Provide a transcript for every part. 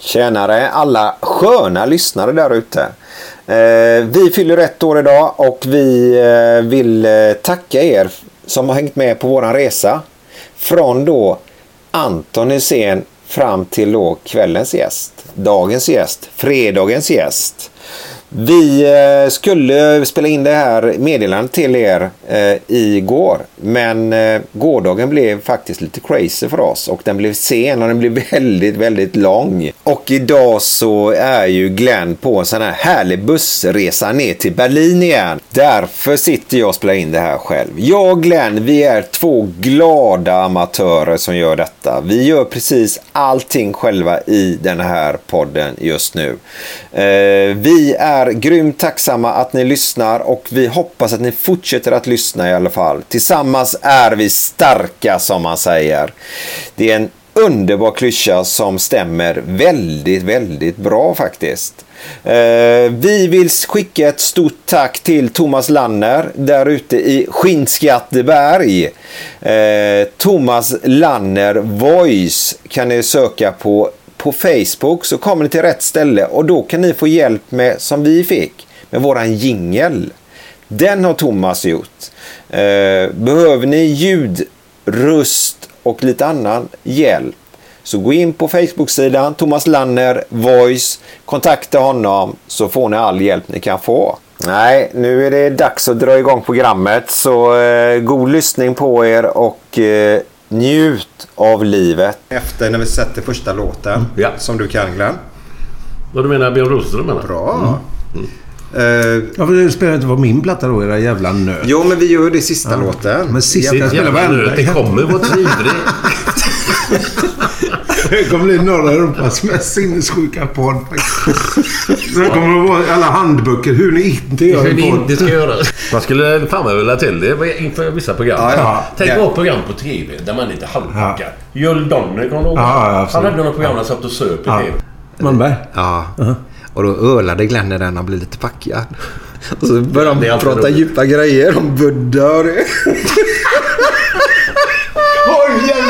Tjenare alla sköna lyssnare där ute. Eh, vi fyller ett år idag och vi eh, vill eh, tacka er som har hängt med på våran resa. Från då Anton Hysén fram till då kvällens gäst, dagens gäst, fredagens gäst. Vi eh, skulle spela in det här meddelandet till er eh, igår. Men eh, gårdagen blev faktiskt lite crazy för oss. Och den blev sen och den blev väldigt, väldigt lång. Och idag så är ju Glenn på en sån här härlig bussresa ner till Berlin igen. Därför sitter jag och spelar in det här själv. Jag och Glenn, vi är två glada amatörer som gör detta. Vi gör precis allting själva i den här podden just nu. Eh, vi är är grymt tacksamma att ni lyssnar och vi hoppas att ni fortsätter att lyssna i alla fall. Tillsammans är vi starka som man säger. Det är en underbar klyscha som stämmer väldigt, väldigt bra faktiskt. Eh, vi vill skicka ett stort tack till Thomas Lanner där ute i Skinnskatteberg. Eh, Thomas Lanner Voice kan ni söka på på Facebook så kommer ni till rätt ställe och då kan ni få hjälp med, som vi fick, med våran jingel. Den har Thomas gjort. Eh, behöver ni ljud, röst och lite annan hjälp så gå in på Facebook-sidan Thomas Lanner Voice, kontakta honom så får ni all hjälp ni kan få. Nej, nu är det dags att dra igång programmet så eh, god lyssning på er och eh, Njut av livet. Efter när vi sätter första låten. Ja. Som du kan Glenn. Vad du menar Björn Rosenström menar? Bra. Mm. Eh, Ja, för det spelar inte på min platta då, era jävla nöt. jo, men vi gör det sista låten. Men sista jävla varenda. nöt, det kommer vara trivrig. Det kommer bli norra Europas mest sinnessjuka podd. Det kommer att vara alla handböcker hur ni inte gör Hur en ni podd. inte ska göra. Man skulle fan vilja till det inför vissa program. Ja, ja. Tänk Ja. på program på TV där man är lite halvpackad. Jules Donner, kommer du ihåg? Ja, ja, Han hade något program där han satt och söp i Ja. TV. Manberg? Ja. Och då ölade Glenn när den har blivit lite packad. Och så började han prata roligt. djupa grejer om Buddha och det.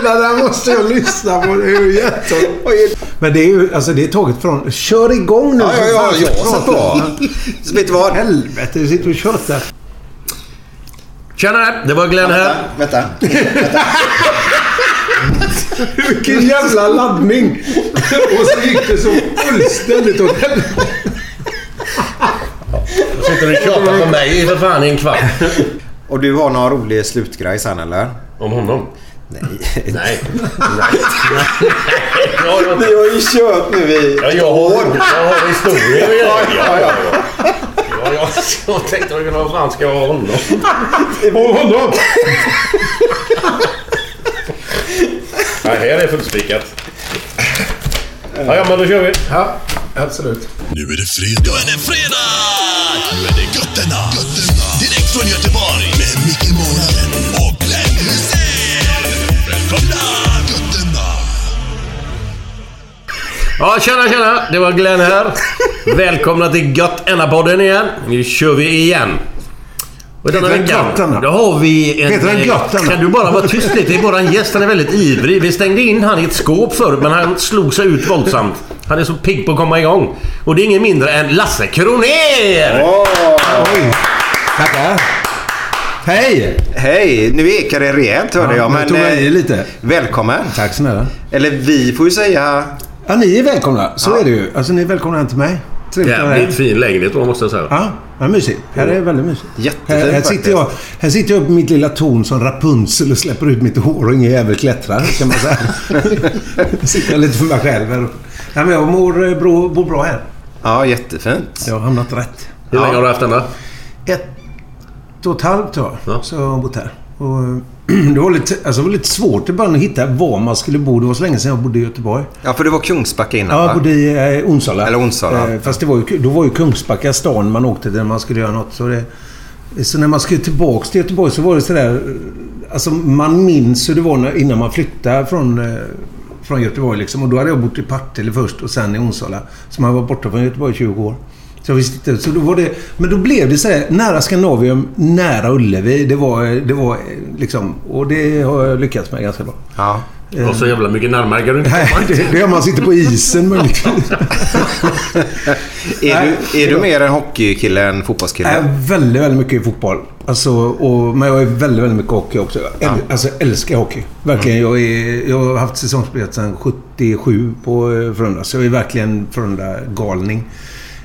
Jävlar, det här måste jag lyssna på. Det är ju jätte... Men det är ju alltså det är taget från... Kör igång nu! Ja, ja, ja, jag satt prata. på. Så vet du vad? Helvete, du sitter och tjötar. Tjena, det var Glenn här. Vänta. Vilken jävla laddning! Och så gick det så fullständigt åt helvete. Sitter du och tjatar på mig för fan i en kvart. Och du har någon rolig slutgrej sen eller? Om honom? Nej. Nej. Nej. Nej. Ja, jag, Vi har ju kört nu i ja, jag, har, jag har historier och. Ja, ja, ja. Ja, jag, jag tänkte vad fan ska jag ha honom? Och honom! Nej, här är fullspikat. Ja, ja, men då kör vi. Ja, absolut. Nu är det fredag. Nu är det fredag! Nu är det götterna. götterna. Direkt från Göteborg. Med Micke Månaden Ja, tjena, tjena! Det var Glenn här. Välkomna till Gött podden igen. Nu kör vi igen. Och denna Heter den veckan, Enna? då har vi en... Heter den Gött Enna? Kan du bara vara tyst lite? Det är våran gäst, han är väldigt ivrig. Vi stängde in han i ett skåp förut, men han slog sig ut våldsamt. Han är så pigg på att komma igång. Och det är ingen mindre än Lasse Kronér! Oj! Tackar. Hej! Hej! Nu ekar det rejält hörde Ja, jag. jag Men tog eh, i lite. välkommen. Tack snälla. Eller vi får ju säga... Ja, ni är välkomna. Så Ja. är det ju. Alltså, ni är välkomna hem till mig. Trevligt Jävligt fin lägenhet då, måste jag säga. Ja, ja, mysigt. Här är väldigt mysigt. Jättefint här, här, sitter jag, här sitter jag på mitt lilla torn som Rapunzel och släpper ut mitt hår och ingen jävel klättrar, kan man säga. sitter jag lite för mig själv här. Ja, men jag mår eh, bra, bor bra här. Ja, jättefint. Jag har hamnat rätt. Hur länge har du haft denna? Ett och ett halvt år Ja. så har jag bott här. Och, det, var lite, alltså, det var lite svårt i början att hitta var man skulle bo. Det var så länge sedan jag bodde i Göteborg. Ja, för det var Kungsbacka innan Ja, jag bodde i eh, Onsala. Eller Onsala. Eh, fast det var ju, då var ju Kungsbacka stan man åkte till när man skulle göra något. Så, det, så när man skulle tillbaka till Göteborg så var det sådär... Alltså man minns hur det var när, innan man flyttade från, eh, från Göteborg. Liksom. Och då hade jag bott i Partille först och sen i Onsala. Så man var borta från Göteborg i 20 år. Så jag visste inte. Så då var det, men då blev det sådär nära Skandinavium, nära Ullevi. Det var, det var eh, liksom... Och det har jag lyckats med ganska bra. Ja. Och så jävla mycket närmare kan du inte Nej, komma. det, det är om man sitter på isen möjligtvis. Är, du, är du mer en hockeykille än fotbollskille? Jag är väldigt, väldigt mycket i fotboll. Alltså, och, men jag är väldigt, väldigt mycket hockey också. Jag äl, alltså, jag älskar hockey. Verkligen. Jag, är, jag har haft säsongsspel sedan 77 på eh, Frölunda. Så jag är verkligen Frölunda-galning.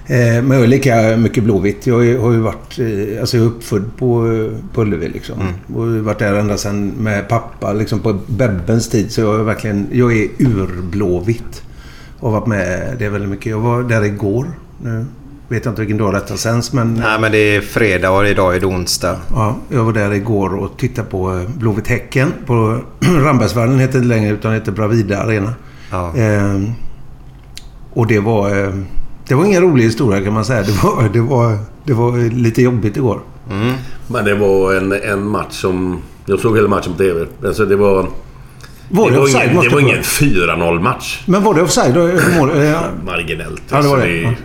Eh, jag är lika mycket Blåvitt. Jag har ju varit... Eh, alltså jag är uppfödd på, eh, på Ullevi liksom. Och har varit där ända sedan med pappa. Liksom på Bebbens tid. Så jag är verkligen... Jag är urblåvitt. Och varit med det väldigt mycket. Jag var där igår. Nu vet jag inte vilken dag detta sänds men... Nej, men det är fredag och idag är det onsdag. Ja, jag var där igår och tittade på eh, Blåvitt Häcken. På Rambergsvallen heter det inte längre utan heter Bravida Arena. Ja. Ehm, och det var... Eh, det var ingen rolig historia kan man säga. Det var, det var, det var lite jobbigt igår. Men det var en, en match som... Jag såg hela matchen på TV. Alltså det var... Var det, det var offside? ingen, måste det var ingen 4-0 match. Men var det offside? eh, Marginellt. Ja, det var Alltså, det.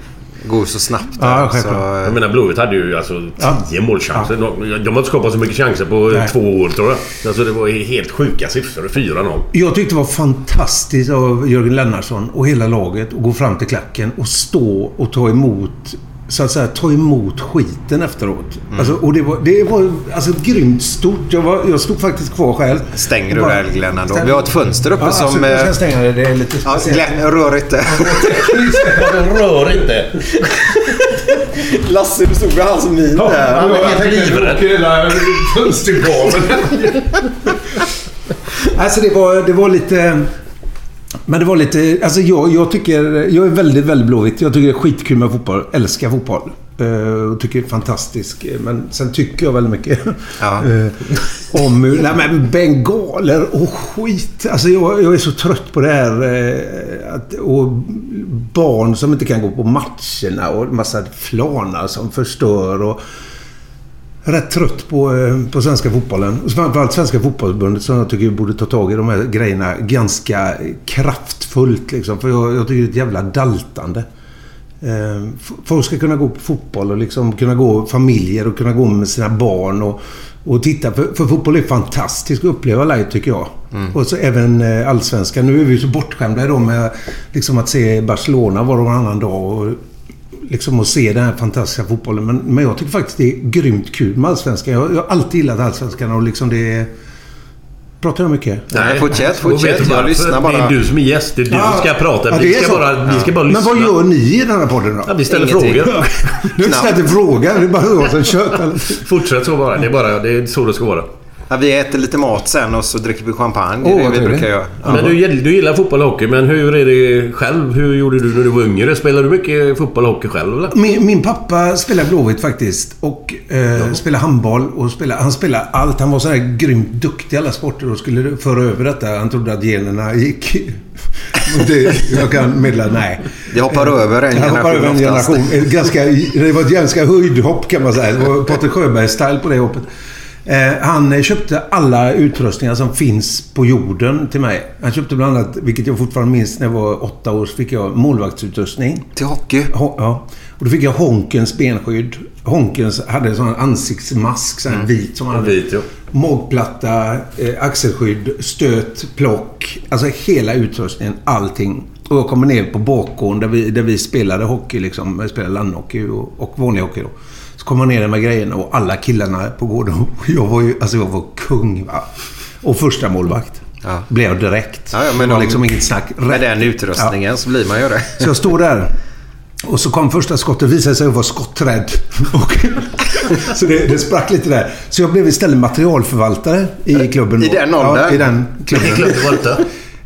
Ja. Går så snabbt Ja, så, Jag menar Blåvitt hade ju alltså Ja. 10 målchanser. De, de har inte skapat så mycket chanser på Nej. två år tror jag. Alltså det var helt sjuka siffror. 4-0. Jag tyckte det var fantastiskt av Jörgen Lennartsson och hela laget att gå fram till klacken och stå och ta emot så att säga, ta emot skiten efteråt. Alltså, och det var, det var alltså, grymt stort. Jag, var, jag stod faktiskt kvar själv. Stänger du där Glenn ändå? Vi har ett fönster uppe Ja, som... absolut. Jag kan stänga det. Det är lite Ja. Glenn, rör inte. Rör inte! Lasse, du stod med hans min där. Han var helt livrädd. hela fönstergaveln. alltså det var, det var lite... Men det var lite... Alltså jag, jag tycker... Jag är väldigt, väldigt blåvitt. Jag tycker det är skitkul med fotboll. Älskar fotboll. Eh, Och tycker det är fantastiskt. Men sen tycker jag väldigt mycket Ja. eh, om... Nej men bengaler och skit. Alltså jag, jag är så trött på det här. eh, Att, och barn som inte kan gå på matcherna och massa flanar som förstör. Och, rätt trött på, eh, på svenska fotbollen. Framförallt Svenska fotbollsförbundet som jag tycker borde ta tag i de här grejerna ganska kraftfullt. Liksom. För jag, jag tycker det är ett jävla daltande. Eh, Folk ska kunna gå på fotboll och liksom kunna gå familjer och kunna gå med sina barn och, och titta. För, för fotboll är fantastiskt att uppleva live tycker jag. Och så även eh, allsvenskan. Nu är vi så bortskämda idag med liksom att se Barcelona var och varannan dag. Och, liksom att se den här fantastiska fotbollen. Men, men jag tycker faktiskt det är grymt kul med Allsvenskan. Jag, jag har alltid gillat Allsvenskan och liksom det är... Pratar jag mycket? Nej, fortsätt, fortsätt. du Jag lyssnar Det är bara. du som är gäst. Det är du som ska prata. Ja, vi, ska bara, vi ska bara lyssna. Men vad gör ni i den här podden då? Ja, vi ställer Ingenting. frågor. Du en fråga. Det är bara jag som tjötar. Fortsätt så bara. Det är, bara, det är så det ska vara. Ja, vi äter lite mat sen och så dricker vi champagne. Det är det vad vi brukar göra. Men du, du gillar fotboll och hockey, men hur är det själv? Hur gjorde du när du var yngre? Spelade du mycket fotboll och hockey själv eller? Min, min pappa spelar Blåvitt faktiskt. Och eh, spelar handboll. Och spelar, han spelar allt. Han var så här grymt duktig i alla sporter och skulle föra över detta. Han trodde att generna gick... Det, jag kan meddela nej. Det hoppar över en Jag hoppar över en generation generation. Ganska, det var ett ganska höjdhopp kan man säga. Det var Patrik Sjöberg-style på det hoppet. Eh, han köpte alla utrustningar som finns på jorden till mig. Han köpte bland annat, vilket jag fortfarande minns när jag var åtta år, så fick jag målvaktsutrustning. Till hockey? Ho- ja. Och då fick jag Honkens benskydd. Honkens hade en sån ansiktsmask, sån här vit som han hade. Vit, ja. Magplatta, eh, axelskydd, stöt, plock. Alltså hela utrustningen, allting. Och jag kommer ner på bakgården där vi, där vi spelade hockey, liksom. Vi spelade landhockey och, och vanlig hockey då. Så kom jag ner med grejerna och alla killarna på gården. Jag var ju, alltså jag var kung va. Och första målvakt. Ja. Blev jag direkt. Ja, ja, men det var om- liksom inget snack. Med Rätt. den utrustningen så blir man ju det. Så jag står där. Och så kom första skottet visade sig vara skotträdd. Och, så det, det sprack lite där. Så jag blev istället materialförvaltare i klubben. I den åldern? Ja, i den klubben.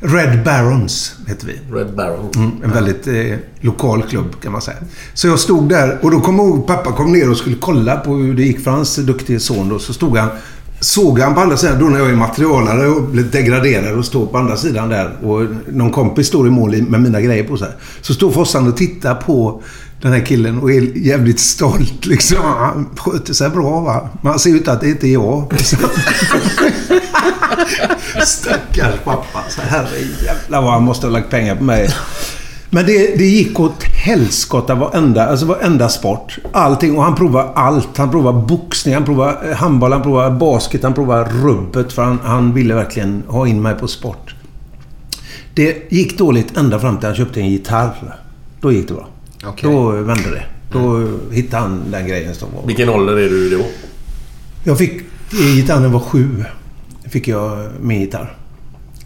Red Barons hette vi. Red Baron. Mm, en väldigt eh, lokal klubb kan man säga. Så jag stod där och då kom jag ihåg pappa kom ner och skulle kolla på hur det gick för hans duktige son. Då, så stod han Såg han på andra sidan då när jag är materialare och blev degraderad och står på andra sidan där. Och någon kompis står i mål med mina grejer på sig. Så står Fossan och tittar på den här killen och är jävligt stolt liksom. Han sköter sig bra va. Men han ser ut att det inte är jag. Stackars pappa. Herrejävlar vad han måste ha lagt pengar på mig. Men det, det gick åt helskotta varenda, alltså varenda sport. Allting. Och han provade allt. Han provade boxning, han provade eh, handboll, han provade basket, han provade rubbet. För han, han ville verkligen ha in mig på sport. Det gick dåligt ända fram till han köpte en gitarr. Då gick det bra. Okej. Då vände det. Då hittade han den grejen som var. Vilken ålder är du då? Jag fick... Gitarren var sju. Fick jag min gitarr.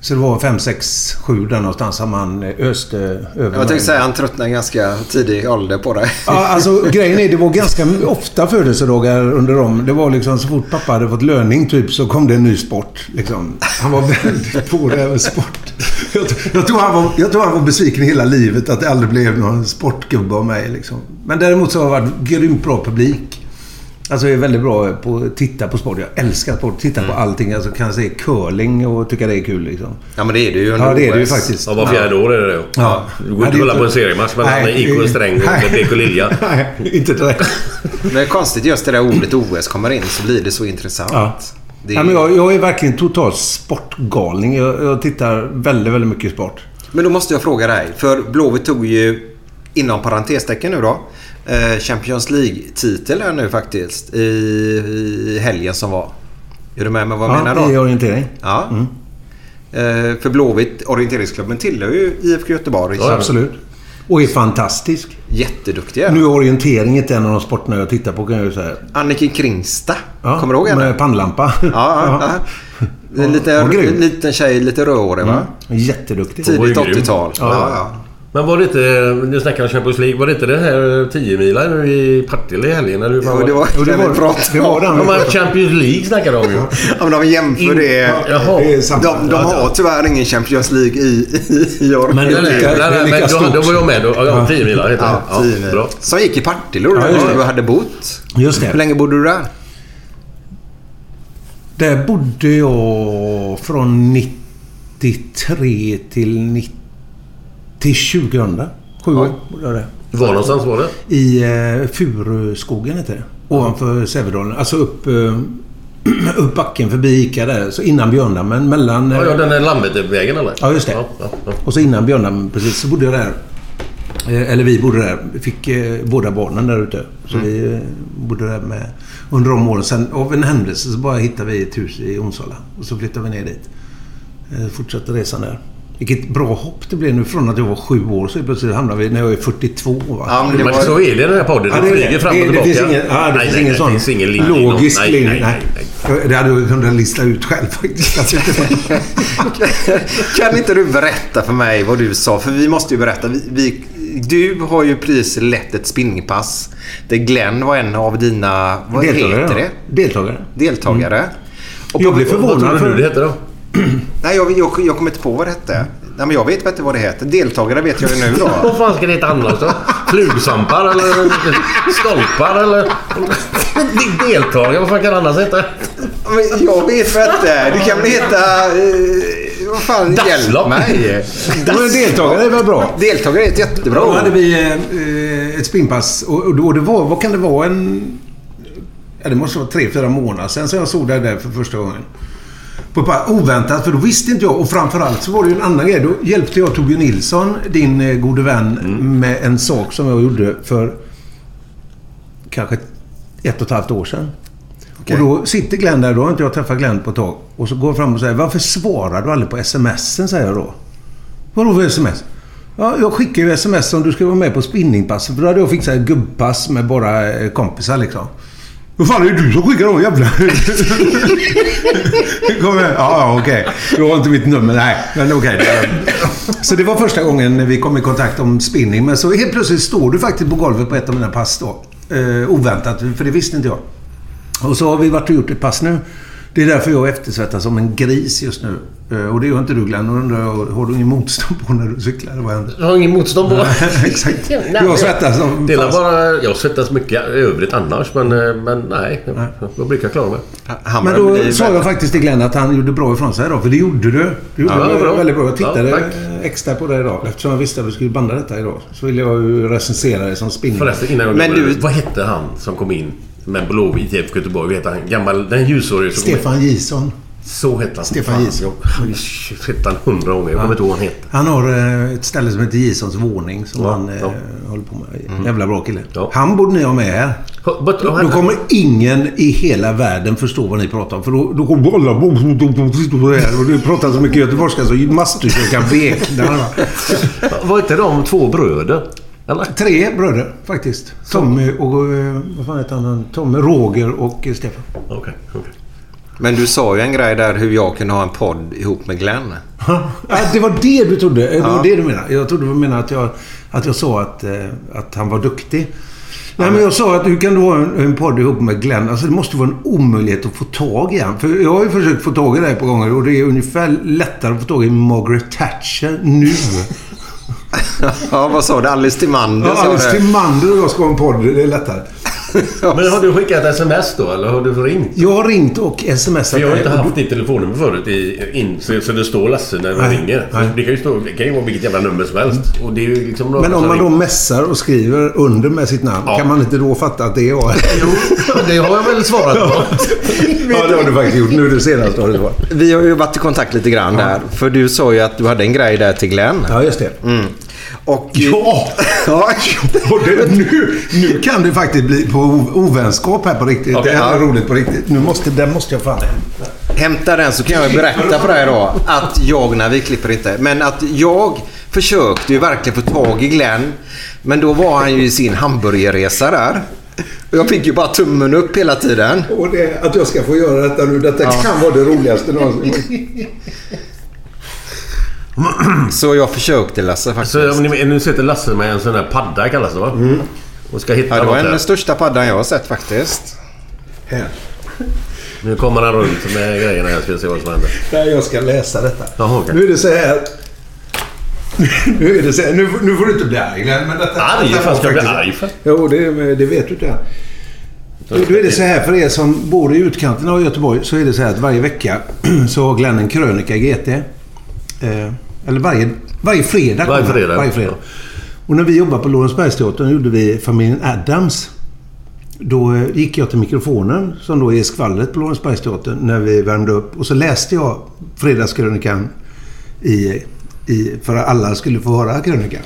Så det var fem, sex, sju där någonstans som han öste över Jag tänkte säga han tröttnade ganska tidig ålder på dig. Ja, alltså grejen är det var ganska ofta födelsedagar under dem. Det var liksom så fort pappa hade fått löning typ så kom det en ny sport. Liksom. Han var väldigt på det här med sport. Jag, jag, tror han var, jag tror han var besviken hela livet att det aldrig blev någon sportgubbe av mig. Liksom. Men däremot så har jag varit grymt bra publik. Alltså jag är väldigt bra på att titta på sport. Jag älskar sport. Titta på allting. Alltså kan se curling och tycka det är kul liksom. Ja men det är det ju Ja, det är det ju faktiskt. Ja, var fjärde år är det då. Ja. Du går inte och kollar på en seriematch mellan Nej, IK Sträng och nej. BK Lilja. Nej, inte direkt. Det är konstigt just det där ordet OS kommer in så blir det så intressant. Ja. Det är... Ja, men jag, jag är verkligen total sportgalning. Jag, jag tittar väldigt, väldigt mycket sport. Men då måste jag fråga dig. För Blåvitt tog ju, inom parentestecken nu då, Champions League-titel här nu faktiskt i, i helgen som var. Är du med med vad jag menar ja, i då? orientering. Ja. Eh, för Blåvitt, orienteringsklubben, tillhör ju IFK Göteborg. Ja, Absolut. Och är fantastisk. Jätteduktiga. Nu är orientering inte en av de sporterna jag tittar på kan jag ju säga. Anniken Kringsta. Ja, Kommer du ihåg henne? Med pannlampa. Ja, ja, ja. Lite, Ja. Mm. liten tjej, lite rödhårig va? Jätteduktig. var ju Tidigt grym. 80-tal. Ja. Ja. Ja, Men var det inte, nu snackar vi Champions League, var det inte det här 10 milar nu i Partille i helgen? Eller Jo, det var Jo, det var, pratade det var den. Ja, men Champions League snackar de ju. Ja, men de jämför det. Jaha. Det är. De, de har tyvärr ingen Champions League i, i, i år. Men det är Nej, nej, lika- nej, det är nej, lika men då, stort. då var jag med. Då, ja, 10 milar heter det. Ja, mil. bra. Som gick i Partille och Ja, du hade bott. Just det. Hur länge bodde du där? Där bodde jag från 93 till 90, till 2000. Sju år jag där. Var någonstans var det? I eh, Furuskogen heter det. Ovanför Sävedalen. Alltså upp, eh, upp backen förbi Ica där. Så innan Björndammen. Mellan... Ja, eh, ja den där Landvettervägen eller? Ja, just det. Ja, ja, ja. Och så innan Björndammen precis så bodde jag där. Eh, Eller vi bodde där. Vi fick eh, båda barnen där ute. Så vi eh, bodde där med under de åren. Sen av en händelse så bara hittade vi ett hus i Onsala. Och så flyttade vi ner dit. Eh, Fortsatte resan där. Vilket bra hopp det blev nu från att jag var sju år så plötsligt hamnade vi när jag är 42. Va? Ja, men det var, så är det i den här podden. Ja, det, flyger fram och det, det tillbaka. finns ingen, ja, det nej, finns nej, ingen nej, sån det finns ingen linje. logisk nej, linje. Nej, nej, nej. Det hade jag kunnat lista ut själv faktiskt. kan inte du berätta för mig vad du sa? För vi måste ju berätta. Vi, vi, du har ju precis lett ett spinningpass. Där Glenn var en av dina... Vad Deltagare. heter ja. det? Deltagare. Deltagare. Och Jag blev Vad förvånad. tror du det heter då? Nej, jag, jag, jag kommer inte på vad det hette. Nej, men jag vet inte vad det heter. Deltagare vet jag ju nu då. Vad fan ska det heta annars då? Flugsvampar eller stolpar eller... Deltagare, vad fan kan det annars heta? Men jag vet vad det är. Det kan väl heta... Eh, vad fan, hjälp mig. Men deltagare är väl bra? Deltagare är ett jättebra Då hade vi eh, ett spinnpass och, och, det var, vad kan det vara, en ja, det måste vara tre, fyra månader sedan som jag såg dig där för första gången. På bara oväntat, för då visste inte jag. Och framförallt så var det ju en annan grej. Då hjälpte jag Torbjörn Nilsson, din eh, gode vän, med en sak som jag gjorde för kanske ett och ett halvt år sedan. Och då sitter Glenn där, då har inte jag träffat Glenn på ett tag. Och så går jag fram och säger, varför svarar du aldrig på smsen? säger jag då. Vadå för sms? Ja, jag skickar ju sms om du ska vara med på spinningpasset. För då hade jag fixat ett gubbpass med bara eh, kompisar liksom. Vad fan är det du som skickar de jävla... Kom igen. Ja, ja, okej. Du har inte mitt nummer. Nej, men okej. Så det var första gången vi kom i kontakt om spinning. Men så helt plötsligt står du faktiskt på golvet på ett av mina pass då. Eh, oväntat, för det visste inte jag. Och så har vi varit och gjort ett pass nu. Det är därför jag eftersvettas som en gris just nu. Eh, Och det gör inte du Glenn. Och undrar har du ingen motstånd på när du cyklar? Vad händer? Jag har ingen motstånd på. Exakt. Jag svettas som Det är bara... Jag svettas mycket i övrigt annars, men, eh, men nej. Jag brukar klara mig. Han Men då sa jag faktiskt till Glenn att han gjorde bra ifrån sig idag. För det gjorde du. Du gjorde Ja, det bra. väldigt bra. Jag tittade Ja, extra på det idag. Eftersom jag visste att vi skulle banda detta idag. Så ville jag ju recensera det som spinning. Förresten, innan jag Men glömmer du- det, Vad hette han som kom in med blå i ITF Göteborg? Vad heter han? Gammal... Den ljushårige som. Stefan Gison. Så hette han. Stefan Fan, Gison. Ju sett han hundra gånger. Jag kommer inte ihåg vad han hette. Han har eh, ett ställe som heter Gisons våning som Ja, han eh, ja. håller på med. Jävla bra kille. Ja. Han borde ni ha med här. But- Då, då kommer ingen i hela världen förstå vad ni pratar om. För då, då kommer alla... Och du pratar så mycket göteborgska så masturskökan veknar. Vad hette de två bröder? Eller? Tre bröder faktiskt. Tommy och... eh, Vad fan heter han? Tommy, Roger och eh, Stefan. Okej, okej. Men du sa ju en grej där hur jag kunde ha en podd ihop med Glenn. Ja, det var det du trodde. Det var Ja. det du menade. Jag trodde du menade att jag, att jag sa att, eh, att han var duktig. Nej, men jag sa att hur kan du ha en, en podd ihop med Glenn? Alltså det måste vara en omöjlighet att få tag i han. För jag har ju försökt få tag i dig på gånger och det är ungefär lättare att få tag i Margaret Thatcher nu. Ja, vad sa du? Alice Timander Ja, Alice. Timander och jag ska ha en podd. Det är lättare. Men har du skickat sms då, eller har du ringt? Jag har ringt och smsat För jag har inte haft ditt telefonnummer förut i, in, så, så det står Lasse när man ringer. nej. Det kan ju stå, det kan ju vara vilket jävla nummer som helst. Och det är ju liksom Men om man då mässar och skriver under med sitt namn, Ja. kan man inte då fatta att det är jag? Jo, det har jag väl svarat på. ja, det har du faktiskt gjort. Nu det senaste har du svarat. Vi har ju varit i kontakt lite grann där. För du sa ju att du hade en grej där till Glenn. Ja, just det. Mm. Och... Ja! Ja. Och det, nu, nu kan det faktiskt bli på ovänskap här på riktigt. Okej, det här är ja. roligt på riktigt. Nu måste, den måste jag fan Hämta den så kan jag berätta för dig då att jag, när vi klipper inte, men att jag försökte ju verkligen få tag i Glenn. Men då var han ju i sin hamburgerresa där. Och jag fick ju bara tummen upp hela tiden. Och det, att jag ska få göra detta nu, detta kan vara det roligaste någonsin. Så jag försökte Lasse faktiskt. Så om ni, nu sitter Lasse med en sån där padda kallas det va? Och ska hitta Ja, det var den största paddan jag har sett faktiskt. Här. Nu kommer han runt med grejerna. Jag ska se vad som händer. Där jag ska läsa detta. Jaha, okej. Nu är det så här. Nu är det så här. Nu, nu får du inte bli arg Glenn, men detta... Arg? detta ska jag bli faktiskt- arg för? Jo, det, det vet du inte. Då är det så här för er som bor i utkanten av Göteborg så är det så här att varje vecka så har Glenn en krönika i GT. Eh, eller varje, varje fredag. Varje fredag, Varje fredag. ja. Och när vi jobbade på Lorensbergsteatern gjorde vi familjen Adams. Då eh, gick jag till mikrofonen som då är skvallret på Lorensbergsteatern när vi värmde upp. Och så läste jag fredagskrönikan i, i, för att alla skulle få höra krönikan.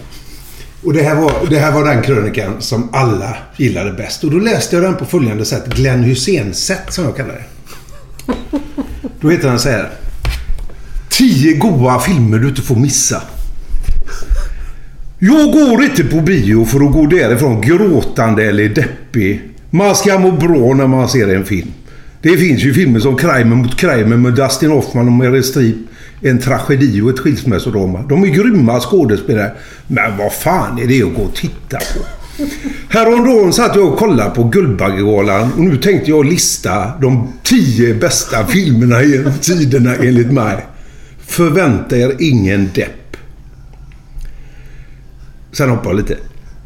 Och det här, var, det här var den krönikan som alla gillade bäst. Och då läste jag den på följande sätt. Glenn Hysén-sätt som jag kallar det. Då heter den så här. Tio goa filmer du inte får missa. Jag går inte på bio för att gå därifrån gråtande eller deppig. Man ska må bra när man ser en film. Det finns ju filmer som Kramer mot Kramer med Dustin Hoffman och Meryl Streep. En tragedi och ett skilsmässodrama. De är grymma skådespelare. Men vad fan är det att gå och titta på? Häromdagen satt jag och kollade på Guldbaggegalan och nu tänkte jag lista de tio bästa filmerna genom tiderna enligt mig. Förvänta er ingen depp. Sen hoppar jag lite.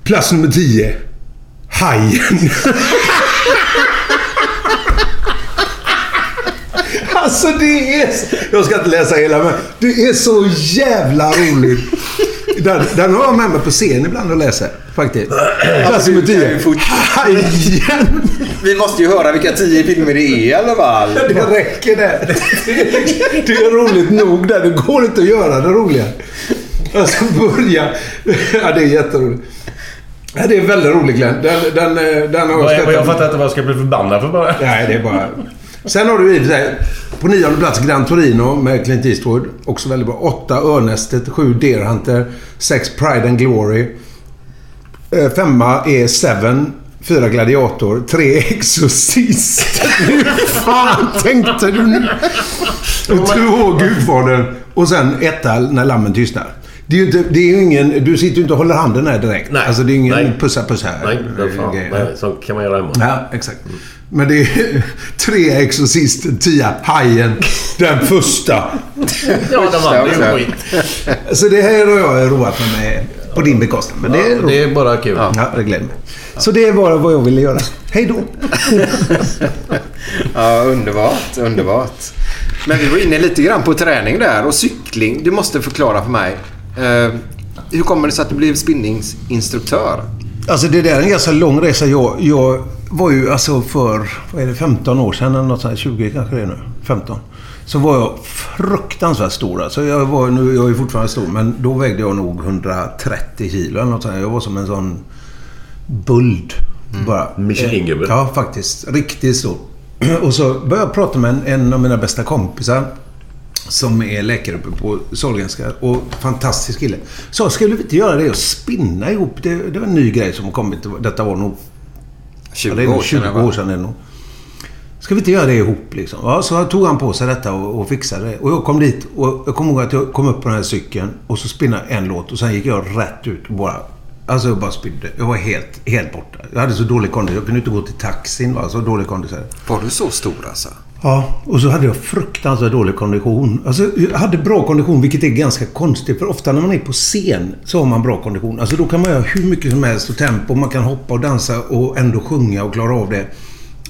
Plats nummer 10. Hajen. Alltså det är... Jag ska inte läsa hela men det är så jävla roligt. Den, den har jag med mig på scen ibland och läser. Faktiskt. Ju 10. fort- Hajen! Vi måste ju höra vilka tio filmer det är i alla fall. Det räcker där. Det är roligt nog där. Det går inte att göra det roliga. Alltså börja... Ja, det är jätteroligt. Ja, det är väldigt roligt Glenn. Den, den, eh, den har Vad är- skrattat- Jag fattar inte vad jag ska bli förbannad för bara. Nej, det är bara... Sen har du i och för sig på nionde plats Gran Torino med Clint Eastwood. Också väldigt bra. Åtta Örnästet, sju Deer Hunter, sex Pride and Glory. Eh, Femma är Seven. Fyra Gladiator. Tre Exorcist. Hur fan tänkte du nu? Två Gudfadern. Och sen etta När lammen tystnar. Det är ju inte, det är ju ingen... Du sitter ju inte och håller handen här direkt. Nej. Alltså det är ingen Nej. pussa puss här. Nej, det fan, nej, så kan man göra hemma. Ja, exakt. Men det är tre Exorcisten, tia Hajen, den första. Ja, de andra är ju skit. Så det här har jag roat mig med på din bekostnad. Men det är Ja, det är bara kul. Ja, det gläder mig. Så det var vad jag ville göra. Hej då! Ja, underbart, underbart. Men vi var inne lite grann på träning där och cykling. Du måste förklara för mig. Eh, hur kommer det sig att du blev spinningsinstruktör? Alltså det där är en ganska lång resa. Jag, jag var ju alltså för, vad är det, 15 år sedan eller något sånt här, 20 kanske det är nu. 15. Så var jag fruktansvärt stor. Alltså jag, var, nu, jag är fortfarande stor, men då vägde jag nog 130 kilo eller något sånt. Jag var som en sån buld. Bara. Michelin-gubbe. Ja, faktiskt. Riktigt stor. Och så började jag prata med en, en av mina bästa kompisar. Som är läkare uppe på Sahlgrenska. Och fantastisk kille. Så skulle vi inte göra det och spinna ihop? Det, det var en ny grej som kommit. Detta var nog 20 Ja, det är nog år sedan. 20 va? år sedan är det nog. Ska vi inte göra det ihop liksom? Ja, så tog han på sig detta och, och fixade det. Och jag kom dit och jag kommer ihåg att jag kom upp på den här cykeln och så spinnade en låt och sen gick jag rätt ut och bara... Alltså jag bara spydde. Jag var helt, helt borta. Jag hade så dålig kondis. Jag kunde inte gå till taxin. Va? Så dålig kondis. Var du så stor alltså? Ja, och så hade jag fruktansvärt dålig kondition. Alltså, jag hade bra kondition, vilket är ganska konstigt. För ofta när man är på scen så har man bra kondition. Alltså då kan man göra hur mycket som helst och tempo. Man kan hoppa och dansa och ändå sjunga och klara av det.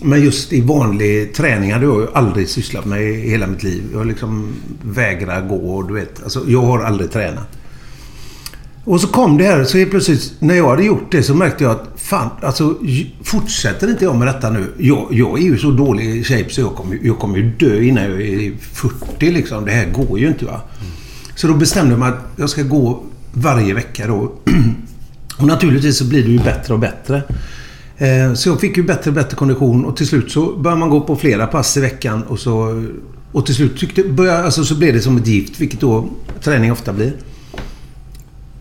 Men just i vanlig träning hade jag ju aldrig sysslat med i hela mitt liv. Jag liksom vägrar gå och du vet. Alltså, jag har aldrig tränat. Och så kom det här, så helt plötsligt när jag hade gjort det så märkte jag att fan, alltså fortsätter inte jag med detta nu. Jag, jag är ju så dålig i shape så jag kommer, jag kommer ju dö innan jag är 40 liksom. Det här går ju inte va. Så då bestämde jag mig att jag ska gå varje vecka då. Och naturligtvis så blir det ju bättre och bättre. Eh, Så jag fick ju bättre och bättre kondition och till slut så började man gå på flera pass i veckan och så... Och till slut tyckte, började, alltså så blev det som ett gift, vilket då träning ofta blir.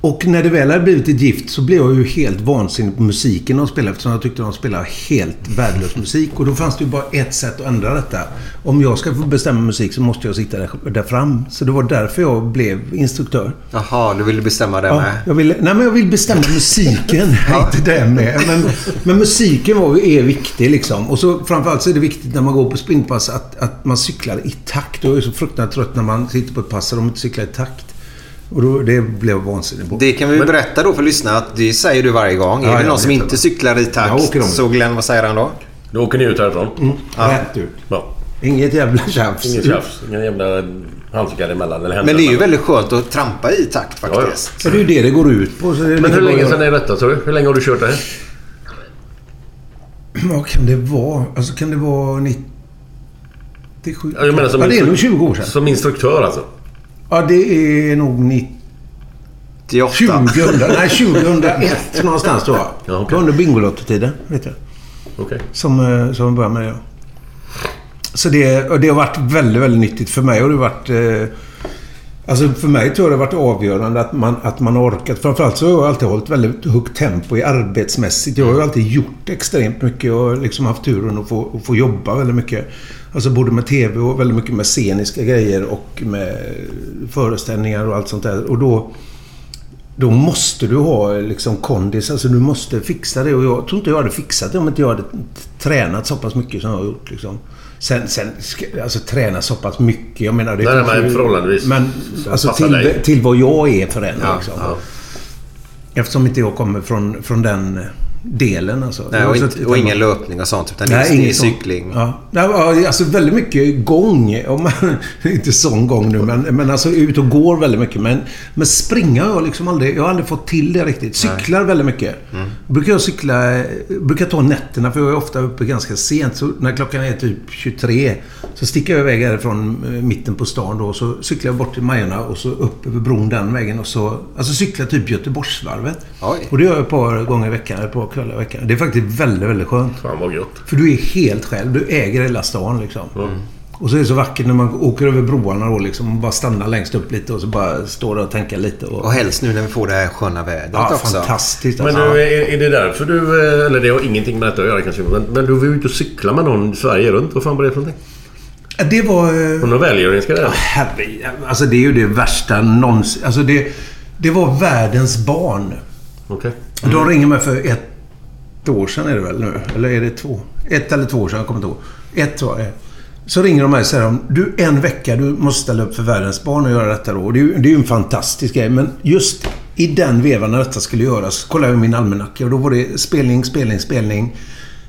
Och när det väl hade blivit ett gift så blev jag ju helt vansinnig på musiken de spelade eftersom jag tyckte de spelade helt värdelös musik. Och då fanns det ju bara ett sätt att ändra detta. Om jag ska få bestämma musik så måste jag sitta där, där fram. Så det var därför jag blev instruktör. Jaha, du ville bestämma det Ja, med? jag vill, nej, men jag vill bestämma musiken. Inte det med. Men, men musiken var, är viktig liksom. Och så framförallt så är det viktigt när man går på sprintpass att, att man cyklar i takt. Jag är så fruktansvärt trött när man sitter på ett pass och de inte cyklar i takt. Och då, det blev jag vansinnig på. Det kan vi berätta då för lyssnarna att det säger du varje gång. Ja, är det någon som inte det. cyklar i takt så Glenn, vad säger han då? Då åker ni ut härifrån. Rätt ut. Ja. Inget jävla tjafs. Ingen tjafs. Ingen jävla handskar emellan. Eller Men det är ju väldigt skönt att trampa i takt faktiskt. Så det är ju det det går ut på. Men hur bra länge sedan är detta tror du? Hur länge har du kört det här? Vad kan det vara? Alltså kan det vara 97? Ja, jag menar som ja, det är nog 20 år sedan. Som instruktör alltså? Ja, det är nog 90... 98. 2000, nej 2001 någonstans jag. Ja. Det var under Bingolotto-tiden, vet jag. Okej. Som, eh, som började med det. Så det, och det har varit väldigt, väldigt nyttigt för mig. Och det har varit... Eh, alltså för mig tror jag det har varit avgörande att man, att man orkat. Framförallt så har jag alltid hållit väldigt högt tempo i arbetsmässigt. Jag har ju alltid gjort extremt mycket och liksom haft turen att få, att få jobba väldigt mycket. Alltså både med TV och väldigt mycket med sceniska grejer och med föreställningar och allt sånt där. Och då... Då måste du ha liksom kondis. Alltså du måste fixa det. Och jag tror inte jag hade fixat det om inte jag hade tränat så pass mycket som jag har gjort. Liksom. Sen, sen alltså träna så pass mycket. Jag menar... Det Nej, men förhållandevis. Men alltså till, till vad jag är för en. Ja, liksom. ja. Eftersom inte jag kommer från, från den, delen alltså. Nej, och, inte, och ingen löpning och sånt. Utan Nej, det är cykling. Ja. Nej, ja, alltså väldigt mycket gång. Om man, inte sån gång nu, men, men alltså ut och går väldigt mycket. Men, men springa har jag liksom aldrig... Jag har aldrig fått till det riktigt. Cyklar väldigt mycket. Mm. Brukar jag cykla... Brukar ta nätterna, för jag är ofta uppe ganska sent. Så när klockan är typ 23 så sticker jag iväg härifrån eh, mitten på stan då. Så cyklar jag bort till Majorna och så upp över bron den vägen. Och så, alltså cykla typ Göteborgsvarvet. Oj. Och det gör jag ett par gånger i veckan, ett par kvällar i veckan. Det är faktiskt väldigt, väldigt skönt. Fan vad gött. För du är helt själv. Du äger hela stan liksom. Och så är det så vackert när man åker över broarna då liksom. Och bara stannar längst upp lite och så bara står där och tänker lite. Och, Och helst nu när vi får det här sköna vädret ja, också. fantastiskt Men alltså. du, är, är det därför du... eh, Eller det har ingenting med detta att göra kanske. Men, men du var ute och cykla med någon Sverige runt. Vad fan var det för någonting? Det var... eh, På någon välgörenhetsgrej? eller? Herre, alltså det är ju det värsta någonsin. Alltså det, det var världens barn. Okej. De ringer mig för ett ett år sedan är det väl nu? Eller är det två? Ett eller två år sedan, jag kommer inte ihåg. Ett var det. Så ringer de mig och säger du en vecka, du måste ställa upp för världens barn och göra detta då. Och Det är, ju- det är ju en fantastisk grej. Men just i den vevan när detta skulle göras, så kollade jag i min almanacka och då var det spelning, spelning, spelning.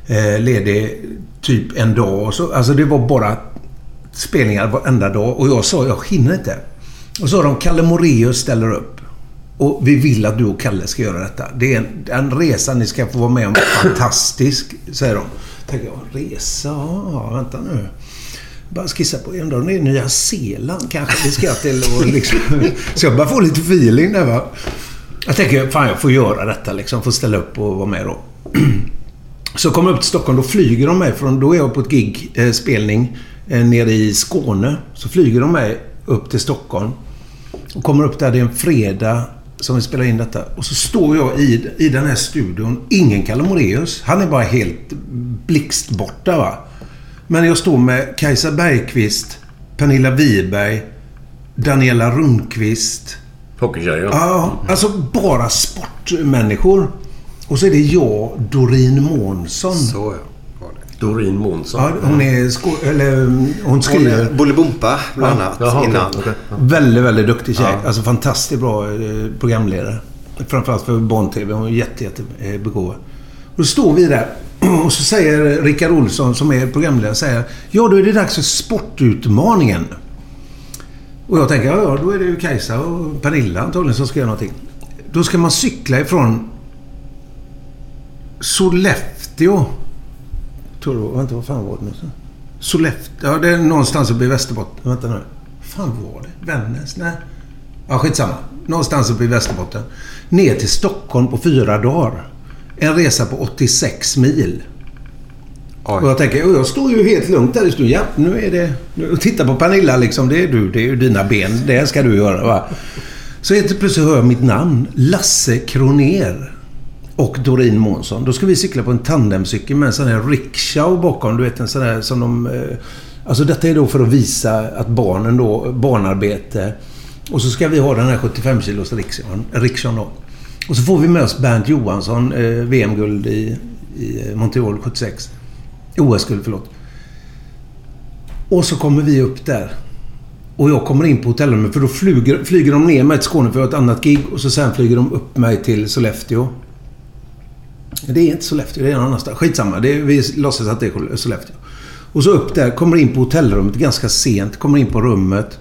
Eh, ledig typ en dag. Och så, alltså det var bara spelningar varenda dag. Och jag sa, jag hinner inte. Och så sa de, Kalle Moraeus ställer upp. Och vi vill att du och Kalle ska göra detta. Det är en, en resa ni ska få vara med om. Fantastisk, säger de. Tänker jag, resa? Ja, vänta nu. Bara skissa på, undrar om det är Nya Zeeland kanske vi ska till. Och liksom, så jag bara får lite feeling där va. Jag tänker, fan jag får göra detta liksom. Får ställa upp och vara med då. Så kommer jag upp till Stockholm. Då flyger de mig från... Då är jag på ett gig, eh, spelning, eh, nere i Skåne. Så flyger de mig upp till Stockholm. Och kommer upp där. Det är en fredag som vi spelar in detta. Och så står jag i, i den här studion. Ingen Kalle Moraeus. Han är bara helt blixtborta va. Men jag står med Kajsa Bergqvist, Pernilla Wiberg, Daniela Rundqvist. Hockeytjejer. ja. Ja, alltså bara sportmänniskor. Och så är det jag, Doreen Månsson. Så ja. Doreen Månsson. Ja, hon är sko- eller mm, hon Hon skriver. är Bolibompa bland annat Jaha, okej, innan. okej. Väldigt, väldigt duktig tjej. Ja. Alltså fantastiskt bra eh, programledare. Framförallt för barn-tv. Hon är jätte, jätte eh, begåvad. Då står vi där och så säger Rickard Olsson som är programledare säger Ja, då är det dags för Sportutmaningen. Och jag tänker, ja, ja, då är det ju Kajsa och Pernilla antagligen som ska göra någonting. Då ska man cykla ifrån Sollefteå. Tror du, vänta, vad fan var det nu? Sollefteå. Ja, det är någonstans uppe i Västerbotten. Vänta nu. fan var det? Vännäs? Nej. Ja, skitsamma. Någonstans uppe i Västerbotten. Ner till Stockholm på fyra dagar. En resa på 86 mil. Och Oj. jag tänker, och jag står ju helt lugnt där i studion. Ja, nu är det... Nu, titta på Pernilla liksom. Det är du. Det är ju dina ben. Det ska du göra va. Så helt plötsligt hör jag mitt namn. Lasse Kroner. Och Doreen Månsson. Då ska vi cykla på en tandemcykel med en sån här rickshaw bakom. Du vet en sån här som de... Eh, alltså detta är då för att visa att barnen då... Barnarbete. Och så ska vi ha den här 75 kilos rickshawn då. Och så får vi med oss Bernt Johansson, eh, VM-guld i, i eh, Montreal 76. OS-guld, förlåt. Och så kommer vi upp där. Och jag kommer in på hotellrummet för då flyger, flyger de ner mig till Skåne för jag har ett annat gig. Och så sen flyger de upp mig till Sollefteå. Det är inte Sollefteå, det är någon annanstans. Skitsamma, det är, vi låtsas att det är Sollefteå. Och så upp där, kommer in på hotellrummet ganska sent. Kommer in på rummet.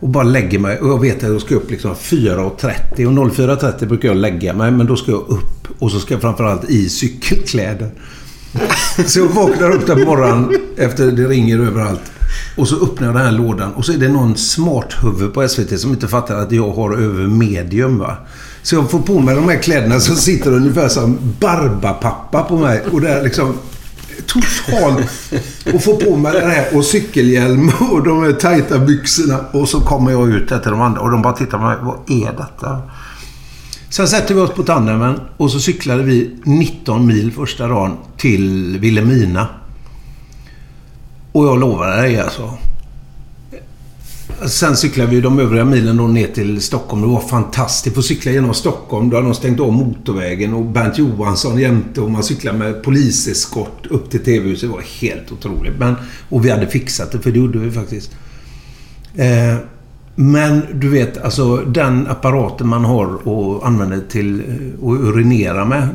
Och bara lägger mig. Och jag vet att jag ska upp liksom 4.30. Och 04.30 brukar jag lägga mig. Men då ska jag upp. Och så ska jag framförallt i cykelkläder. Så jag vaknar upp där på morgonen efter det ringer överallt. Och så öppnar jag den här lådan och så är det någon smart huvud på SVT som inte fattar att jag har över medium va. Så jag får på mig de här kläderna som sitter ungefär som Barbapappa på mig. Och det är liksom totalt... Och får på mig det här och cykelhjälm och de här tajta byxorna. Och så kommer jag ut där till de andra och de bara tittar på mig. Vad är detta? Sen sätter vi oss på tandemen och så cyklade vi 19 mil första dagen till Vilhelmina. Och jag lovar dig alltså. Sen cyklade vi de övriga milen då ner till Stockholm. Det var fantastiskt. Att cykla genom Stockholm. Då hade de stängt av motorvägen och Bernt Johansson jämte och man cyklade med poliseskort upp till TV-huset. Det var helt otroligt. Men, och vi hade fixat det, för det gjorde vi faktiskt. Eh, men du vet, alltså den apparaten man har och använder till eh, att urinera med.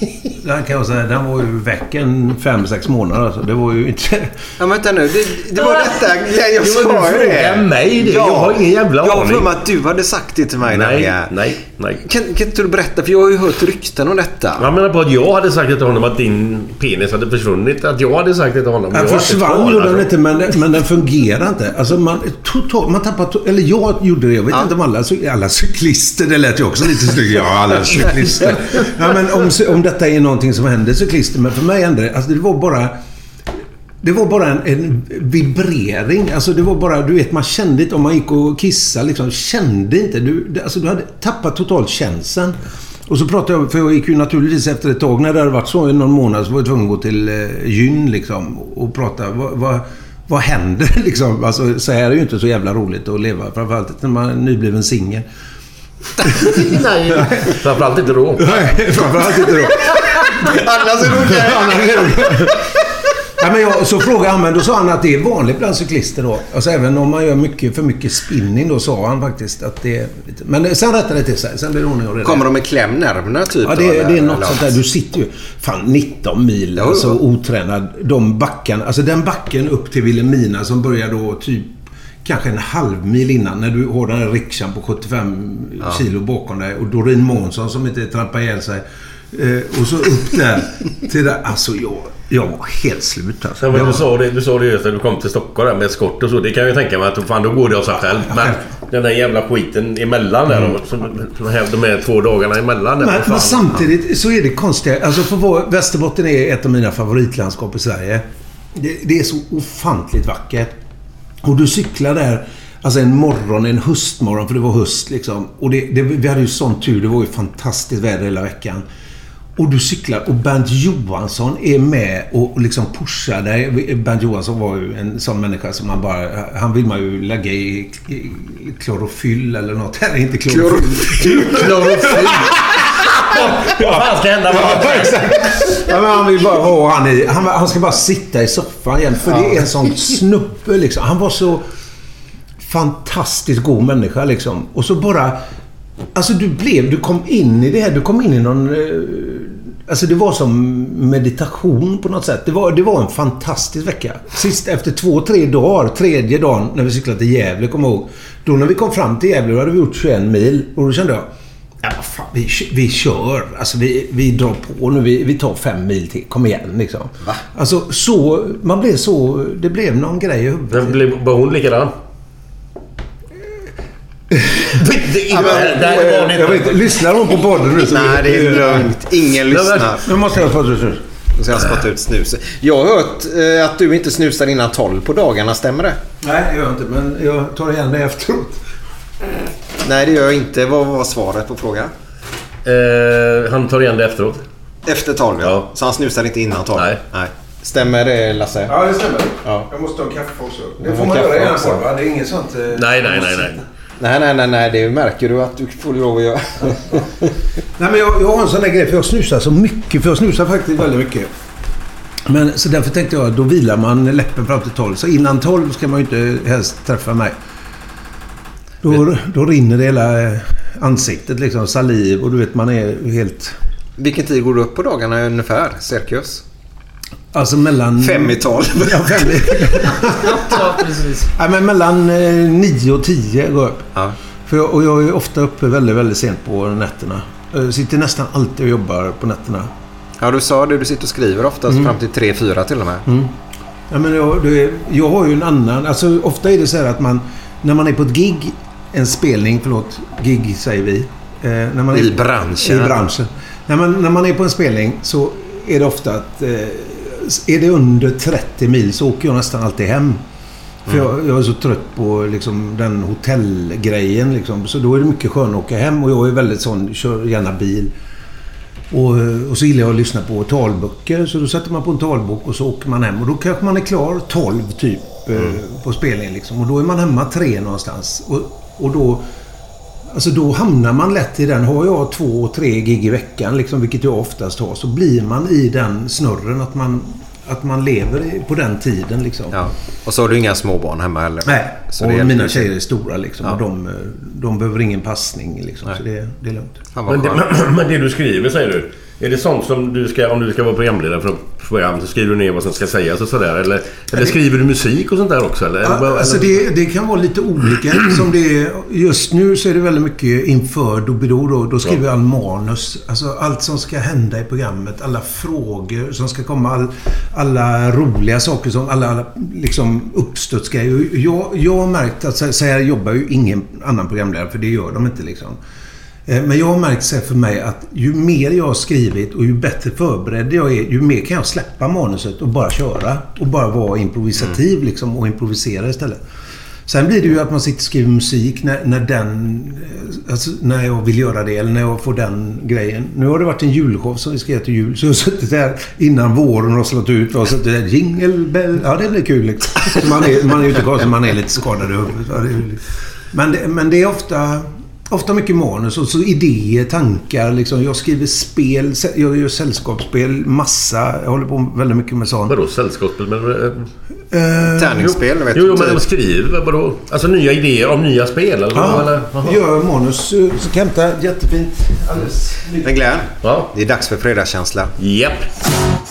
den kan jag säga, den var ju väck en fem, sex månader. Alltså. Det var ju inte... Ja, vänta nu. Det, det var detta. Jag, jag men sa du ju det. frågar mig det. Jag har ingen jävla Jag har aning. för mig att du hade sagt det till mig. Nej, nämligen. nej, nej. Kan, kan inte du berätta? För jag har ju hört rykten om detta. Jag menar på att jag hade sagt till honom att din penis hade försvunnit. Att jag hade sagt det till honom. Den Jag försvann gjorde den inte, men, men den fungerar inte. Alltså man, total, man tappar... To, eller jag gjorde det. Jag vet inte om alla, alla cyklister... Det lät ju också lite snyggt. Ja, alla cyklister. Ja, men om, om detta är någonting som händer cyklister. Men för mig hände det... Alltså det var bara... Det var bara en, en vibrering. Alltså det var bara, du vet, man kände inte om man gick och kissade liksom. Kände inte. Du, det- alltså du hade tappat totalt känseln. Och så pratade jag, för jag gick ju naturligtvis efter ett tag, när det hade varit så i någon månad, så var jag tvungen att gå till eh, gyn liksom. Och prata. Vad, vad, vad händer liksom? Alltså så här är det ju inte så jävla roligt att leva. Framförallt när man är nybliven singel. Nej, framförallt inte då. Nej, framförallt inte då. Annars är det okej. Ja, men jag, så frågade han, men då sa han att det är vanligt bland cyklister då. Alltså även om man gör mycket, för mycket spinning då sa han faktiskt att det är... Men sen rättade det till sig. Sen blev det ordning och reda. Kommer de med klämnerverna typ? Ja, det, eller- det är något eller sånt där. Du sitter ju... Fan, 19 mil. Jo, alltså otränad. De backarna. Alltså den backen upp till Vilhelmina som börjar då typ... Kanske en halv mil innan när du har den här rikshan på 75 kilo bakom dig och Doreen Månsson som inte trampar ihjäl sig. Eh, och så upp där till där. Alltså jag, jag var helt slut alltså. Ja, men du, sa det, du sa det just när du kom till Stockholm där med skott och så. Det kan jag ju tänka mig att fan, då går det av sig själv. Men den där jävla skiten emellan där som här, de här två dagarna emellan där. Men, men samtidigt så är det konstiga. Alltså för vår, Västerbotten är ett av mina favoritlandskap i Sverige. Det, det är så ofantligt vackert. Och du cyklar där, alltså en morgon, en höstmorgon, för det var höst liksom. Och det, det, vi hade ju sån tur. Det var ju fantastiskt väder hela veckan. Och du cyklar och Bernt Johansson är med och liksom pushar dig. Bernt Johansson var ju en sån människa som man bara... Han vill man ju lägga i, i klorofyll eller något. Nej, inte klorofyll. klorofyll. Vad fan ska hända? Ja, exakt. Ja, men han vill bara ha han i... Han, han ska bara sitta i soffan igen. För det är en sån snubbe liksom. Han var så fantastiskt god människa liksom. Och så bara... Alltså du blev... Du kom in i det här. Du kom in i någon... eh, Alltså det var som meditation på något sätt. Det var, det var en fantastisk vecka. Sist efter två, tre dagar. Tredje dagen när vi cyklade till Gävle, kommer jag ihåg. Då när vi kom fram till Gävle, då hade vi gjort 21 mil. Och då kände jag... Ja, fan, vi, vi kör. Alltså vi, vi drar på nu. Vi, vi tar fem mil till. Kom igen liksom. Va? Alltså så... Man blev så... Det blev någon grej i huvudet. Blev- Var hon likadan? Men- var Jag vet lyssnar hon på podden nu? så- Nej, det är lugnt. Ingen lyssnar. Nu måste jag få snus. Nu ska jag spotta ut snus. Jag har hört eh, att du inte snusar innan 12 på dagarna. Stämmer det? Nej, det gör jag inte. Men jag tar igen det efteråt. Nej, det gör jag inte. Vad var svaret på frågan? Eh, han tar igen det efteråt. Efter 12 ja. Ja. Så han snusar inte innan 12? Nej. Stämmer det Lasse? Ja, det stämmer. Ja. Jag måste ha kaffe också. Det får man göra i va? Det är inget sånt... eh, Nej, nej, nej, nej. Nej, nej, nej, nej. Det märker du att du får lov att göra. Nej, men jag, jag har en sån där grej för jag snusar så mycket. För jag snusar faktiskt väldigt mycket. Men så därför tänkte jag att då vilar man läppen fram till 12. Så innan 12 ska man ju inte helst träffa mig. Då, då rinner det hela eh, ansiktet liksom. Saliv och du vet man är helt... Vilken tid går du upp på dagarna ungefär? Cirkus? Alltså mellan... Fem i tolv. Ja, fem i... Ja, precis. Nej, men mellan eh, 9 och 10 går jag upp. Ja. För jag, och jag är ofta uppe väldigt, väldigt sent på nätterna. Jag sitter nästan alltid och jobbar på nätterna. ja, du sa det. Du sitter och skriver oftast Mm. fram till 3-4 till och med. Ja, men jag, det, jag har ju en annan... Alltså ofta är det så här att man... När man är på ett gig, en spelning, förlåt, gig säger vi. Eh, när man är, I branschen. I branschen. När man, när man är på en spelning så är det ofta att... Eh, är det under 30 mil så åker jag nästan alltid hem. För jag, jag är så trött på liksom, den hotellgrejen. Liksom. Så då är det mycket skönare att åka hem. Och jag är väldigt sån, kör gärna bil. Och, och så gillar jag att lyssna på talböcker. Så då sätter man på en talbok och så åker man hem. Och då kanske man är klar 12 typ eh, på spelningen. Liksom. Och då är man hemma tre någonstans. Och, och då... Alltså då hamnar man lätt i den. Har jag två, tre gig i veckan, liksom, vilket jag oftast har, så blir man i den snurren att man, att man lever på den tiden. Liksom. Ja. Och så har du inga småbarn hemma heller. Nej, Så och mina tjejer är stora liksom. Ja. Och de, de behöver ingen passning liksom. Nej. Så det, det är lugnt. Men det, men det du skriver säger du. Är det sånt som du ska, om du ska vara programledare för ett program, så skriver du ner vad som ska sägas och sådär? Eller, eller skriver du musik och sånt där också? Eller, Ja, alltså det, det kan vara lite olika. Som det är, just nu så är det väldigt mycket inför Doobidoo. Då, då skriver jag all manus. Alltså allt som ska hända i programmet. Alla frågor som ska komma. All, alla roliga saker som alla, alla liksom uppstudsgrejer. Jag, jag har märkt att så här jobbar ju ingen annan programledare. För det gör de inte liksom. Eh, Men jag har märkt så för mig att ju mer jag har skrivit och ju bättre förberedd jag är, ju mer kan jag släppa manuset och bara köra. Och bara vara improvisativ liksom och improvisera istället. Sen blir det ju att man sitter och skriver musik när, när den... eh, Alltså när jag vill göra det eller när jag får den grejen. Nu har det varit en julshow som vi ska göra till jul. Så jag har suttit där innan våren och slått ut och suttit där. Jingle bell. Ja, det blir kul liksom. Man är, man är ju inte konstig, man är lite skadad i huvudet. Men det, men det är ofta... Ofta mycket manus och så idéer, tankar. Liksom. Jag skriver spel, jag gör sällskapsspel, massa. Jag håller på väldigt mycket med sånt. Vadå sällskapsspel? Men, Eh, Tärningsspel, vet jo, du. jo, men typ. de skriver vadå? Alltså nya idéer om nya spel? Eller, Ja, eller? Gör manus. eh, Så kan jag hämta jättefint. Alldeles. Men Glenn, Ja. det är dags för fredagskänsla. Japp. Måndag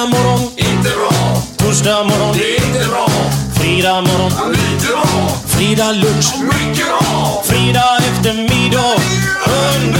Onsdag morgon, inte bra. Torsdag morgon, det är inte bra. Fredag morgon, lite bra. Fredag lunch, mycket bra. Fredag eftermiddag, underbart.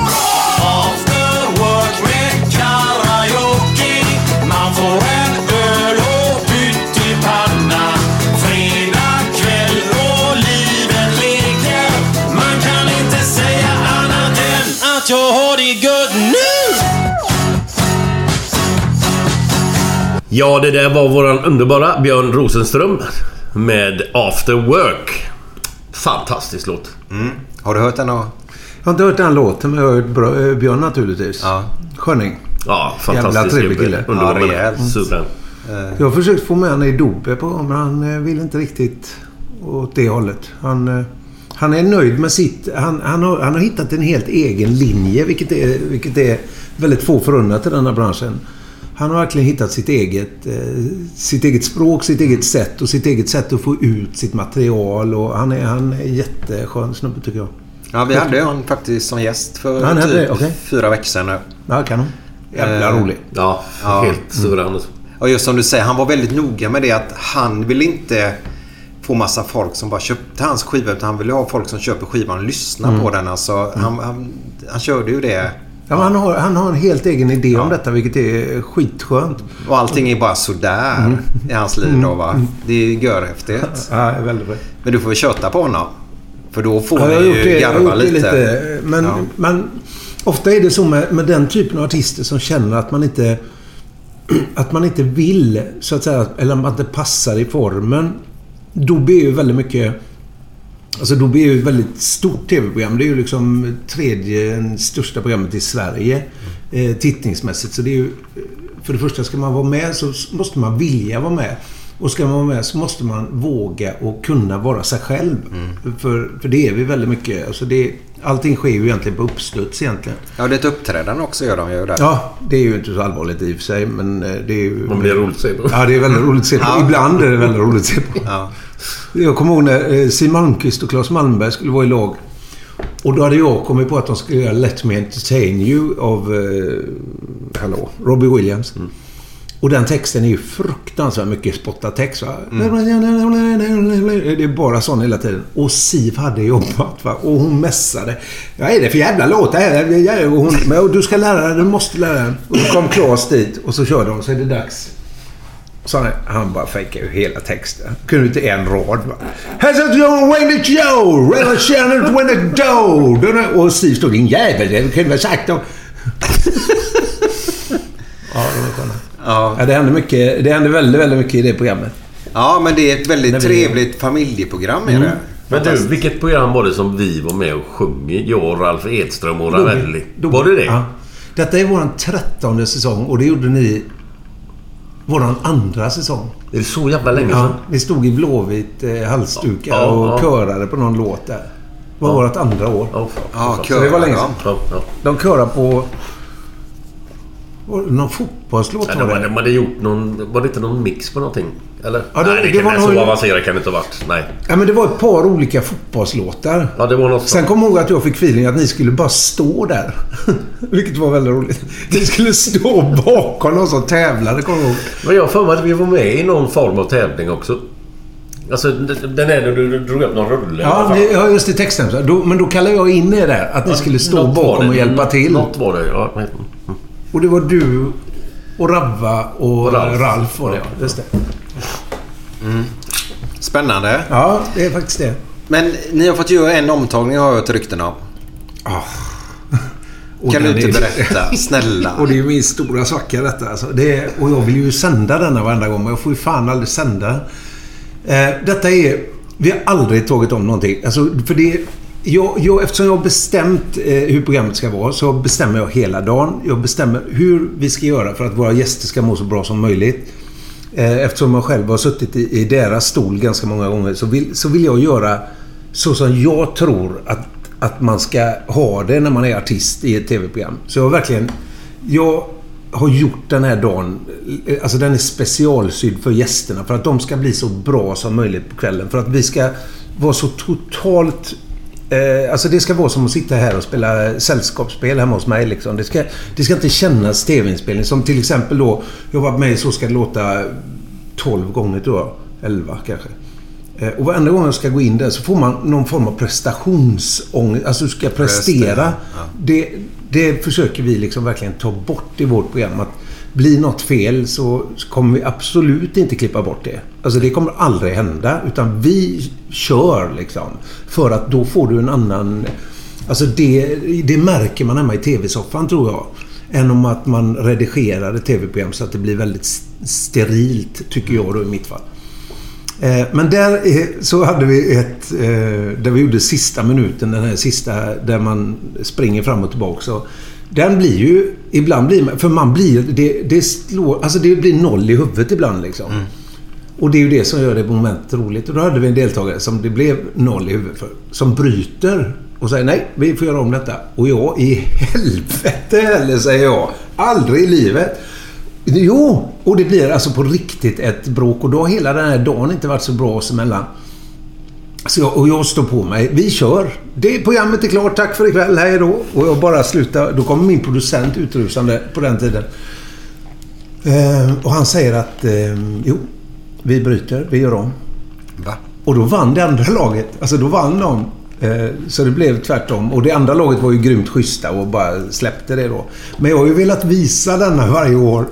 Ja, det där var våran underbara Björn Rosenström med After Work. Fantastisk låt. Har du hört den? då? Jag har inte hört den låten, men jag har hört eh, Björn naturligtvis. Ja. Sköning. Ja, Jävla fantastisk. trevlig kille. Underbar. Ja, rejält. Suverän. Jag har försökt få med honom i dopet på men han eh, vill inte riktigt åt det hållet. Han, eh, han är nöjd med sitt... Han, han, har, han har hittat en helt egen linje, vilket är, vilket är väldigt få förunnat i den här branschen. Han har verkligen hittat sitt eget, eh, sitt eget språk, sitt eget sätt och sitt eget sätt att få ut sitt material. Och han, är, han är jätteskön snubbe tycker jag. Ja, vi hade honom faktiskt som gäst för hade typ det, okej. fyra veckor sedan nu. Ja, kanon. Jävla Eh, rolig. Ja, Ja. helt suverän. Och just som du säger, han var väldigt noga med det att han vill inte få massa folk som bara köpte hans skiva utan han ville ha folk som köper skivan och lyssnar Mm. på den. Alltså, han, han, han körde ju det. Ja, han, har, han har en helt egen idé om detta, vilket är skitskönt. Och allting är bara sådär Mm. i hans liv då va. Det är görhäftigt. Ja, väldigt bra. Men du får köta på honom. För då får Ja, ni ju det, garva lite. lite. Men, Ja. men ofta är det så med, med den typen av artister som känner att man inte att man inte vill, så att säga, eller att man inte passar i formen. Då blir ju väldigt mycket... Alltså då blir ju ett väldigt stort tv-program. Det är ju liksom tredje största programmet i Sverige eh, tittningsmässigt. Så det är ju... För det första ska man vara med så måste man vilja vara med. Och ska man vara med så måste man våga och kunna vara sig själv. För, för det är vi väldigt mycket. Alltså det, allting sker ju egentligen på uppstuds egentligen. Ja, det är ett uppträdande också gör de ju där. Ja, det är ju inte så allvarligt i och för sig, men eh, det är ju... Man blir roligt att se på. Ja, det är väldigt roligt att se på. Ja. Ibland är det väldigt roligt att se på. Ja. Jag kommer ihåg när eh, Siw Malmkvist och Claes Malmberg skulle vara i lag. Och då hade jag kommit på att de skulle göra Let Me Entertain You av... Eh, hallå, Robbie Williams. Och den texten är ju fruktansvärt mycket spottatext. Va? Det är bara sån hela tiden. Och Siv hade jobbat va? och hon mässade. Vad är det för jävla låt? Och hon, du ska lära dig, du måste lära dig. Och så kom Claes dit och så körde de så är det dags. Så han, han bara fejkade ju hela texten. Kunde inte en rad. Has it your way to Joe? It when it do? Och Steve stod din jävel. Det kunde väl sagt då. ja, det var skönt. Ja. Ja, det hände mycket. Det hände väldigt, väldigt mycket i det programmet. ja, men det är ett väldigt vi- trevligt familjeprogram är det. Men du, vilket program var det som vi var med och sjöng i? Jag och Ralf Edström och Ravelli. Var det det? Ja. Detta är vår trettonde säsong och det gjorde ni vår andra säsong. Det är så jävla länge Ja, sedan. vi stod i blåvit eh, halsdukar Ja, och ja. körade på någon låt där. Det var vårt andra år. Ja. Ja, Så det var länge ja. sedan. Ja, ja. De körade på... var det Någon fotbollslåt Ja, var det. de hade gjort någon... Var det inte någon mix på någonting? Eller? Ja, det- Nej, det, det kan, var så nog- avancerat kan det inte ha varit. Nej. Ja, men det var ett par olika fotbollslåtar. Ja, det var något Sen kom jag ihåg att jag fick feeling att ni skulle bara stå där. Vilket var väldigt roligt. Ni skulle stå bakom någon som tävlade, kommer jag ihåg. Men jag har för mig att vi var med i någon form av tävling också. Alltså den är när du drog upp någon rulle. Ja, det, ja just det. Texten. Då, men då kallade jag in er där. Att ni skulle stå bakom och hjälpa till. Något var det, ja. Mm. Och det var du och Ravva och Ralf. Ralf, var det, ja. Just det. Spännande. Ja, det är faktiskt det. Men ni har fått göra en omtagning har jag hört rykten om. Och Kan du inte är- berätta? Snälla. Och det är ju min stora svacka detta. Alltså. Det är, och jag vill ju sända denna varenda gång, men jag får ju fan aldrig sända. Eh, detta är... Vi har aldrig tagit om någonting. Alltså, för det... Jag, jag, eftersom jag har bestämt eh, hur programmet ska vara så bestämmer jag hela dagen. Jag bestämmer hur vi ska göra för att våra gäster ska må så bra som möjligt. Eh, eftersom jag själv har suttit i, i deras stol ganska många gånger så vill, så vill jag göra så som jag tror att, att man ska ha det när man är artist i ett tv-program. Så jag har verkligen... Jag har gjort den här dagen... Eh, alltså den är specialsydd för gästerna för att de ska bli så bra som möjligt på kvällen. För att vi ska vara så totalt... Eh, alltså det ska vara som att sitta här och spela sällskapsspel hemma hos mig. Liksom. Det, ska, det ska inte kännas tv-inspelning. Som till exempel då... Jag varit med i Så ska det låta 12 gånger tror jag. 11 kanske. Eh, Och varenda gång jag ska gå in där så får man någon form av prestationsångest. Alltså du ska prestera. Det, det försöker vi liksom verkligen ta bort i vårt program. Att blir något fel så kommer vi absolut inte klippa bort det. Alltså det kommer aldrig hända. Utan vi kör liksom. För att då får du en annan... Alltså det, det märker man hemma i tv-soffan tror jag. Än om att man redigerar ett tv-program så att det blir väldigt sterilt, tycker jag då i mitt fall. Eh, men där eh, så hade vi ett... Eh, där vi gjorde sista minuten, den här sista där man springer fram och tillbaka. Den blir ju... Ibland blir man... För man blir... Det, det slår... Alltså det blir noll i huvudet ibland liksom. Och det är ju det som gör det momentet roligt. Och då hade vi en deltagare som det blev noll i huvudet för. Som bryter och säger nej, vi får göra om detta. Och jag, i helvete heller, säger jag. Aldrig i livet. Jo, och det blir alltså på riktigt ett bråk. Och då har hela den här dagen inte varit så bra oss emellan. Så jag, och jag står på mig. Vi kör. Det programmet är klart. Tack för ikväll. Hej då. Och jag bara slutar. Då kommer min producent utrusande på den tiden. Eh, och han säger att eh, jo, vi bryter. Vi gör om. Va? Och då vann det andra laget. Alltså då vann de. Eh, Så det blev tvärtom. Och det andra laget var ju grymt schyssta och bara släppte det då. Men jag har ju velat visa denna varje år.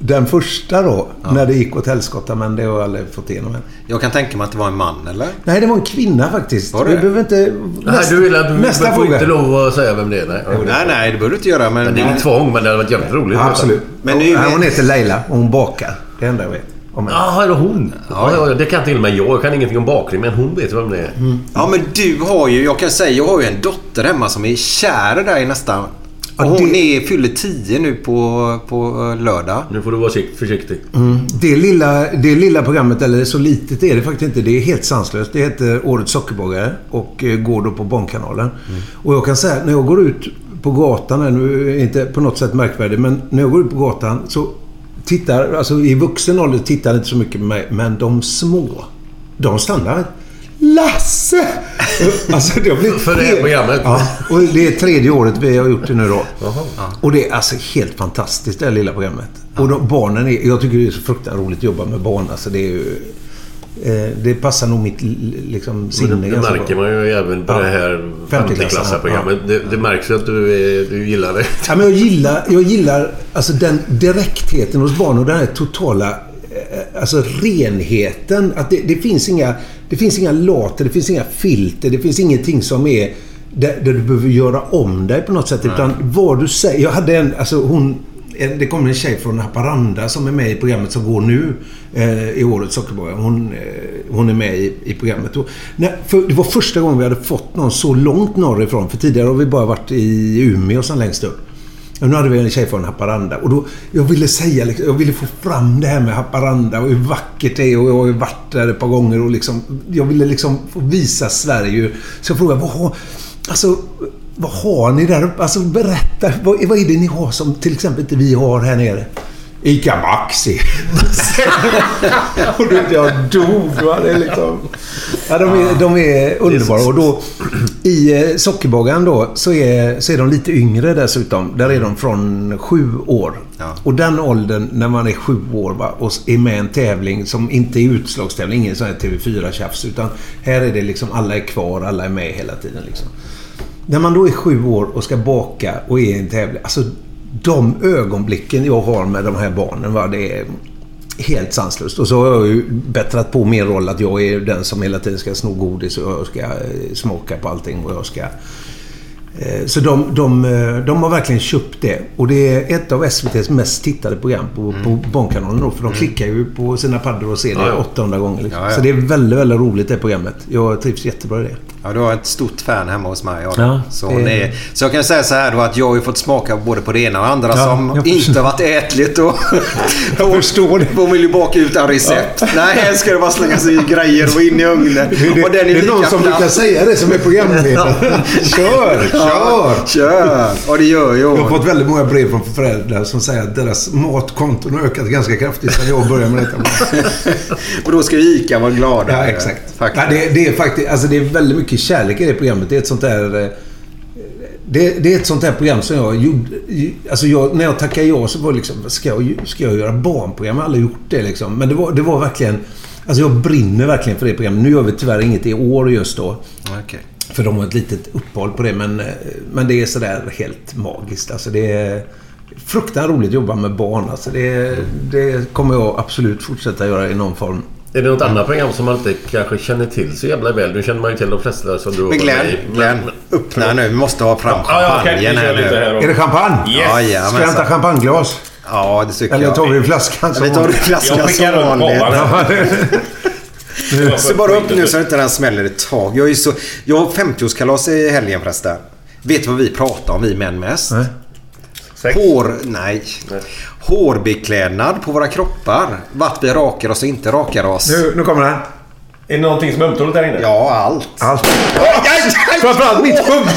Den första då, när det gick åt helskotta. Men det har jag aldrig fått igenom än. Jag kan tänka mig att det var en man, eller? Nej, det var en kvinna faktiskt. Var det? Vi behöver inte... Nej, du vill att du nästa får fråga. inte lov att säga vem det är. Nej, Nej, nej, det behöver du inte göra. Men, Men det är inget tvång, men det hade varit jävligt roligt. Ja, absolut. Men nu- Ja, hon heter Leila och hon bakar. Det enda jag vet. Jaha, är det hon? Ja, ja, det kan till och med jag. Jag kan ingenting om bakning, men hon vet vem det är. Ja, men du har ju... Jag kan säga, jag har ju en dotter hemma som är kär där i nästa... Och Ja, hon det- är, fyller 10 nu på, på eh, lördag. Nu får du vara sikt- försiktig. Det lilla, det lilla programmet, eller så litet är det faktiskt inte. Det är helt sanslöst. Det heter Årets sockerbagare och eh, går då på Barnkanalen. Och jag kan säga, när jag går ut på gatan, nu är det inte på något sätt märkvärdigt, men när jag går ut på gatan så tittar, alltså i vuxen ålder tittar inte så mycket på mig, men de små, de stannar. Lasse! Alltså det har blivit För det här helt- programmet? Ja, och det är tredje året vi har gjort det nu då. Och det är alltså helt fantastiskt det här lilla programmet. Och de, barnen är, jag tycker det är så fruktansvärt roligt att jobba med barn. Alltså det är ju... Eh, det passar nog mitt liksom, Men sinne det, det märker bra. man ju även på Ja. det här 50-klassarna, 50-klassarprogrammet. Det, det märks ju att du, är, du gillar det. Ja, men jag gillar, jag gillar alltså den direktheten hos barn och den här totala alltså renheten. Att det, det, finns inga, det finns inga later, det finns inga filter, det finns ingenting som är där, där du behöver göra om dig på något sätt. Utan vad du säger. Jag hade en, alltså hon, det kommer en tjej från Haparanda som är med i programmet som går nu eh, i årets Sockerboja. Hon, eh, hon är med i, i programmet. Och, för det var första gången vi hade fått någon så långt norrifrån. För tidigare har vi bara varit i Umeå sen längst upp. Nu hade vi en tjej från Haparanda. Och då, jag ville säga, liksom, jag ville få fram det här med Haparanda och hur vackert det är. Och jag har ju varit där ett par gånger och liksom, jag ville liksom få visa Sverige. Så jag frågade, vad har, alltså, vad har ni där uppe? Alltså berätta, vad, vad är det ni har som till exempel inte vi har här nere? Ica Maxi. och du vet, jag dog. Va? Det är liksom... ja, de, är, de är underbara. Och då, I eh, Sockerbagaren då så är, så är de lite yngre dessutom. Där är de från sju år. Ja. Och den åldern när man är sju år va, och är med i en tävling som inte är utslagstävling, ingen sån här TV4-tjafs. Utan här är det liksom alla är kvar, alla är med hela tiden. Liksom. När man då är sju år och ska baka och är i en tävling. Alltså de ögonblicken jag har med de här barnen, va, det är helt sanslöst. Och så har jag ju bättrat på min roll att jag är den som hela tiden ska sno godis och jag ska eh, smaka på allting och jag ska eh, Så de, de, eh, de har verkligen köpt det. Och det är ett av SVTs mest tittade program på, på Barnkanalen då. För de klickar ju på sina paddor och ser det Ja, ja. 800 gånger. Liksom. Ja. Så det är väldigt, väldigt roligt det programmet. Jag trivs jättebra i det. Ja, du har ett stort fan hemma hos mig. Ja, så, det- är, så jag kan säga så här då att jag har ju fått smaka både på det ena och andra Ja, som inte har varit ätligt. Och, Jag förstår det. Hon vill ju baka ut en recept. Nej, här ska det bara slängas i grejer och in i ugnen. Det, och den är, det är någon som brukar säga det som är programledare. kör, kör! kör! Och det gör ju Jag har fått väldigt många brev från föräldrar som säger att deras matkonton har ökat ganska kraftigt sedan jag började med detta. Och då ska ICA vara glada. Ja, exakt. Ja, det, det, är faktiskt, alltså det är väldigt mycket kärlek i det programmet. Det är ett sånt där... eh, Det, det är ett sånt där program som jag gjorde... Alltså jag, när jag tackade ja så var det liksom... Ska jag, ska jag göra barnprogram? Jag har aldrig gjort det liksom. Men det var, det var verkligen... Alltså jag brinner verkligen för det programmet. Nu gör vi tyvärr inget i år just då. Okej. För de har ett litet uppehåll på det. Men, eh, men det är sådär helt magiskt. Alltså det är fruktansvärt roligt att jobba med barn. Alltså det, det kommer jag absolut fortsätta göra i någon form. Är det något annat program som man inte kanske känner till så jävla väl? Nu känner man ju till de flesta som du Men Glenn, med i. Glenn, Men- öppna nu. Vi måste ha fram Ja, ja, champagnen kör här nu. här. Är det champagne? Ja, ja, Ska jag hämta champagneglas? Ja, det tycker Eller jag. tar vi flaskan som Vi tar vanligt? flaskan Jag som skickar runt Så bara upp nu så inte den smäller ett tag. Jag, är så, jag har 50-årskalas i helgen förresten. Vet du vad vi pratar om, vi män mest? Nej. Sex. Hår... Nej. Hårbeklädnad på våra kroppar. Vart vi rakar oss och inte rakar oss. Nu, nu kommer den. Är det någonting som är ömtåligt där inne? Ja, allt. Allt. Framförallt mitt huvud!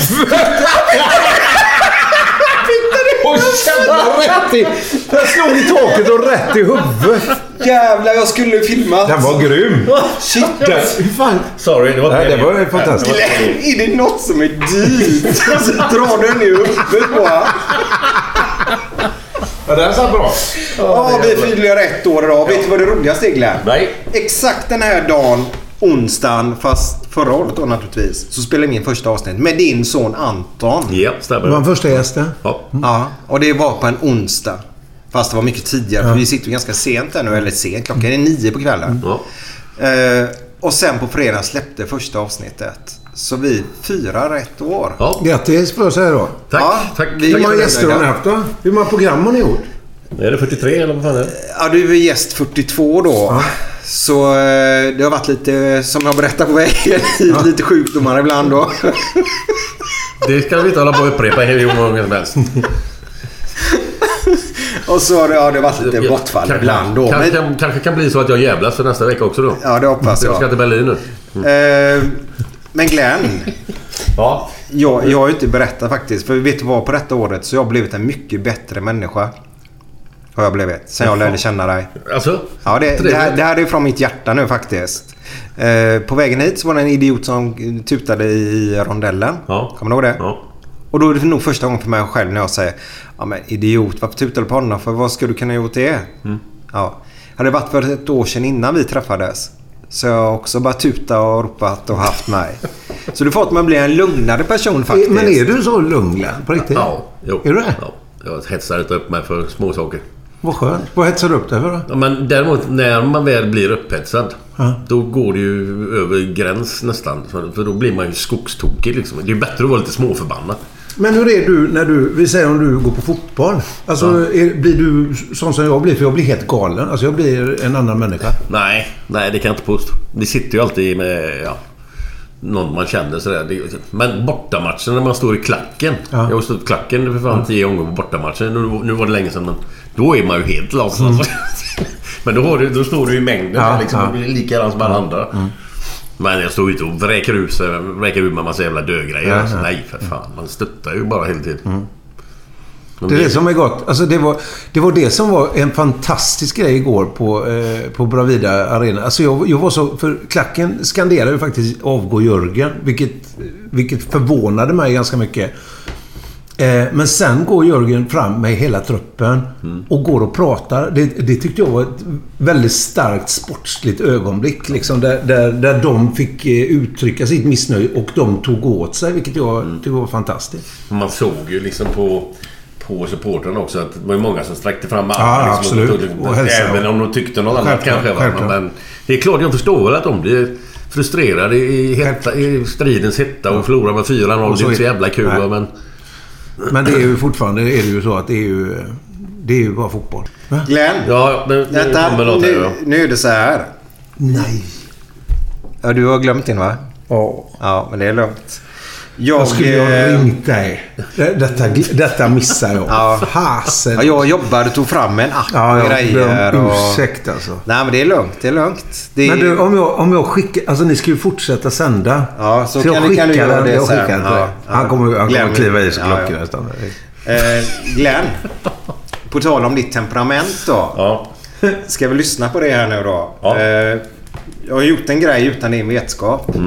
Och känna rätt i... Jag slog i taket och rätt i huvudet. Jävlar, jag skulle filma. Den var grym. Shit. Hur fan... Sorry, det var Nej, det var fantastiskt. Glenn, är det något som är dyrt? Så drar du den i huvudet bara. Ja, den satt bra. Ja, vi fyller ett år idag. Vet du vad det roligaste är Glenn? Nej. Exakt den här dagen, onsdagen, fast förra året då naturligtvis, så spelade jag min första avsnitt med din son Anton. Ja, Det var stämmer. första gästen. Ja. Ja, och det var på en onsdag. Fast det var mycket tidigare, för vi sitter ju ganska sent här nu. Eller sent, klockan är nio på kvällen. Ja. Eh, och sen på fredag släppte första avsnittet. Så vi firar ett år. ja. Grattis får jag säga då. Tack. Ja, tack. vi- Hur många gäster har ni haft då? Hur många program har ni gjort? Är det 43 eller vad fan är det? Ja, du är gäst 42 då. Så eh, det har varit lite, som jag berättade på vägen, lite sjukdomar ibland då. Det ska vi inte hålla på och upprepa hur många gånger som helst. Och så har det, ja, det varit lite bortfall Kanske- ibland då. Kanske, Men, kan, kanske kan bli så att jag jävlas för nästa vecka också då. ja, det hoppas Jag ska jag. till Berlin nu. Eh, men Glenn, Ja. jag, jag har ju inte berättat faktiskt. För vet du vad? På detta året så har jag blivit en mycket bättre människa. Har jag blivit. Sen jag lärde känna dig. Alltså? Ja, det, det, här, det här är från mitt hjärta nu faktiskt. Eh, på vägen hit så var det en idiot som tutade i rondellen. Ja. Kommer du ihåg det? Ja. Och då är det nog första gången för mig själv när jag säger Ja men idiot, varför tutar du på honom? För vad ska du kunna göra åt det? Mm. Ja. Hade det varit för ett år sedan innan vi träffades så jag har också bara tuta och ropat och haft mig. Så du fått mig att bli en lugnare person faktiskt. Men är du så lugn Glenn? På riktigt? Ja, jo. Är du det? Ja. Jag hetsar inte upp mig för små saker. Vad skönt. Vad hetsar du upp dig för då? Ja, men däremot när man väl blir upphetsad. Ja. Då går det ju över gräns nästan. För, för då blir man ju skogstokig liksom. Det är ju bättre att vara lite småförbannad. Men hur är du när du, vi säger om du går på fotboll. Alltså är, blir du sån som jag blir? För jag blir helt galen. Alltså jag blir en annan människa. Nej, nej det kan jag inte påstå. Det sitter ju alltid med ja, någon man känner sådär. Men bortamatchen när man står i klacken. Ja. Jag har stått i klacken för fan tio gånger på bortamatchen. Nu, nu var det länge sedan men då är man ju helt loss alltså. Men då, du, då står du i mängden Ja, liksom. ja. likadant som alla andra. Men jag står ute och vräker ut, sig- vräker ut med massa jävla dödgrejer. Ja, alltså. Nej för fan. Man stöttar ju bara hela tiden. Men Det är det som är gott. Alltså det, var, det var det som var en fantastisk grej igår på, eh, på Bravida Arena. Alltså jag, jag var så... För klacken skanderade ju faktiskt avgå Jörgen. Vilket, vilket förvånade mig ganska mycket. Eh, men sen går Jörgen fram med hela truppen och går och pratar. Det, det tyckte jag var ett väldigt starkt sportsligt ögonblick. Liksom, där, där, där de fick eh, uttrycka sitt missnöje och de tog åt sig. Vilket jag tyckte var fantastiskt. Man såg ju liksom på, på supportrarna också att det var många som sträckte fram Ja, armen. absolut. Och, Och hälsade. även om de tyckte något annat kanske. va. Men det är klart, jag förstår väl att de blir frustrerade i, hetta, i stridens hetta och förlorar med 4-0. Det är Och inte så jävla kul va, men... Men det är ju fortfarande är det ju så att det är ju... Det är ju bara fotboll. Va? Glenn, Ja, nu, nu detta, kommer något här nu, ja. nu är det så här. Nej. Ja, du har glömt din va? Ja. Ja, men det är lugnt. Jag, Jag skulle ju ha eh, ringt dig. Det- Detta, detta missar jag. Ja. Fasen. Ja, jag jobbade och tog fram en app Ja, och jag grejer. om Och... ursäkt alltså. Nej, men det är lugnt. Det är lugnt. Det är... Men du, om jag, om jag skickar... Alltså ni ska ju fortsätta sända. Ja, så jag kan du- kan du skickar göra det jag sen. skickar Ja, ja. Han kommer, han kommer kliva i Ja, klockan ja. Eh, Glenn, på tal om ditt temperament då. Ja. Ska vi lyssna på det här nu då? Ja. Eh, jag har gjort en grej utan din vetskap. Så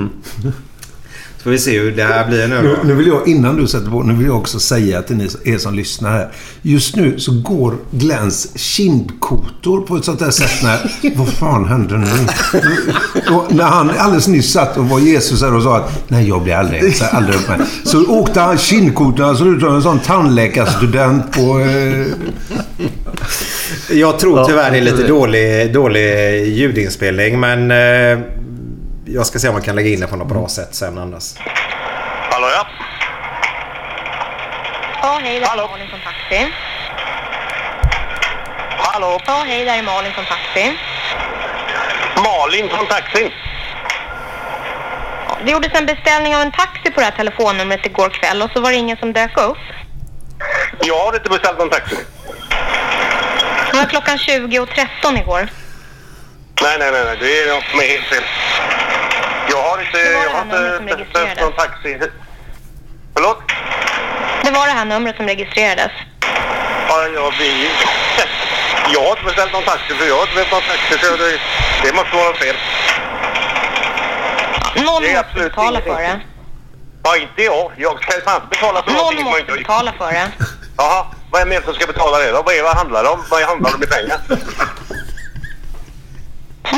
får vi se hur det här blir nu Nu, då. nu vill jag, innan du sätter på, nu vill jag också säga till ni, er som lyssnar här. Just nu så går Glens kindkotor på ett sånt där sätt när... Vad fan händer nu? Och när han alldeles nyss satt och var Jesus här och sa att nej, jag blir aldrig, så aldrig upp med. Så åkte han kindkotorna så ut som en sån tandläkarstudent på... Eh, Jag tror tyvärr det är lite dålig, dålig ljudinspelning men eh, jag ska se om man kan lägga in det på något bra sätt sen annars. Hallå ja. Ja, hej, där är Hallå? Malin från Taxi. Hallå? Ja, hej, där är Malin från Taxi. Malin från taxin. Ja, Det gjordes en beställning av en taxi på det här telefonnumret igår kväll och så var det ingen som dök upp. Jag har inte beställt någon taxi. Det var klockan 20.13 igår. Nej, nej, nej. nej. Det är något som är helt fel. Inte, jag har numret som inte registrerades. någon taxi. Förlåt? Det var det här numret som registrerades. Ja, jag blir... Jag har inte beställt någon taxi för jag har inte beställt någon taxi. Så det, det måste vara fel. Någon måste absolut betala för det. Ja, inte jag. Jag ska fan betala för Någon någonting jag måste betala för det. Jaha, vad är det som ska betala det då? Vad, är, vad handlar det om? Vad handlar det om i pengar?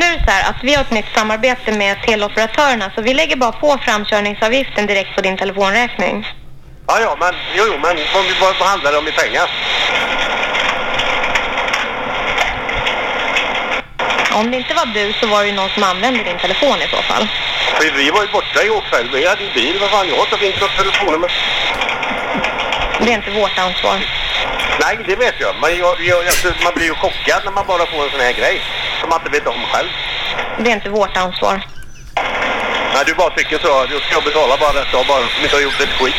Nu så här att vi har ett nytt samarbete med teleoperatörerna så vi lägger bara på framkörningsavgiften direkt på din telefonräkning. Ja, ja, men jo, jo, men vad, vad, vad handlar det om i pengar? Om det inte var du så var det ju någon som använde din telefon i så fall. För vi var ju borta igår kväll. Vi hade ju bil. Vad fan, jag har inte något telefonnummer. Det är inte vårt ansvar. Nej, det vet jag. Men jag, jag, alltså, man blir ju chockad när man bara får en sån här grej. Som man inte vet om själv. Det är inte vårt ansvar. Nej, du bara tycker så. Du ska betala bara detta och bara som inte har gjort ett skit.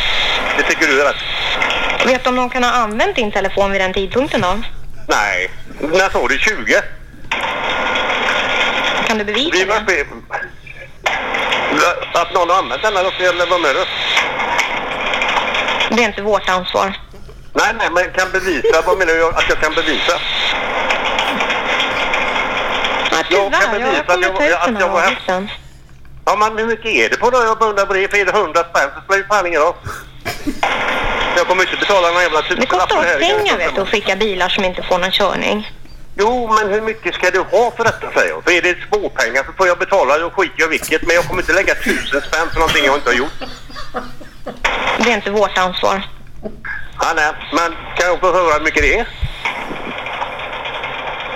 Det tycker du är rätt. Vet du om någon kan ha använt din telefon vid den tidpunkten då? Nej. När såg du 20? Kan du bevisa Vi det? var Att någon har använt den eller vad menar du? Det är inte vårt ansvar. Nej, nej, men kan bevisa. Vad menar du att jag kan bevisa? Ja, Jag kan bevisa jag att jag, att jag var här. Ja, men hur mycket är det på då? Jag undrar på det. Är det 100 spänn så spelar det fan ingen roll. Jag kommer inte betala någon jävla Det tusenlapp kostar det oss pengar vet du, att skicka bilar som inte får någon körning. Jo, men hur mycket ska du ha för detta säger jag? För är det småpengar så får jag betala, då skiter jag vilket. Men jag kommer inte lägga tusen spänn för någonting jag inte har gjort. Det är inte vårt ansvar. Ja, nej, men kan jag få höra hur mycket det är?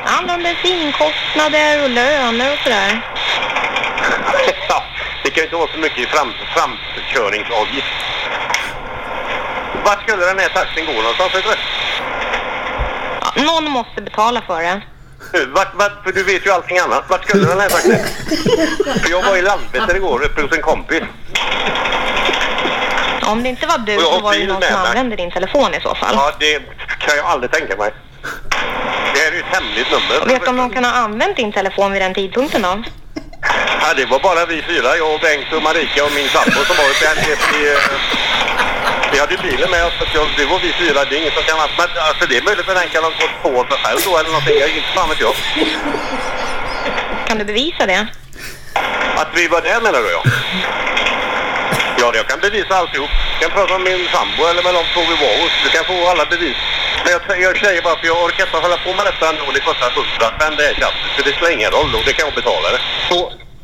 Handlar om bensinkostnader och löner och sådär. Ja, det kan ju inte vara så mycket i fram, framkörningsavgift. Vart skulle den här taxin gå någonstans? Vet du? Ja, någon måste betala för det. Vart, vart, för du vet ju allting annat. Vart skulle den här taxin? För jag var i Landvetter igår uppe hos en kompis. Om det inte var du så var det någon som använde din telefon i så fall. Ja, det kan jag aldrig tänka mig. Det är ju ett hemligt nummer. Och vet du om någon kan ha använt din telefon vid den tidpunkten då? Ja, det var bara vi fyra. Jag och Bengt och Marika och min sambo som var uppe i... i eh, vi hade ju bilen med oss. jag- Det var vi fyra. Det är ingen som kan. Men alltså, det är möjligt att den kan ha gått på sig själv då eller någonting. Jag inte fan vet jag. Kan du bevisa det? Att vi var där menar du ja. Ja, jag kan bevisa alltihop. Jag kan prata med min sambo eller med de två vi var hos. Du kan få alla bevis. Men jag, jag säger bara för jag orkar inte hålla på med detta ändå. Det kostar 100 spänn det är tjafset. Så det spelar ingen roll och det kan jag betala det. Så,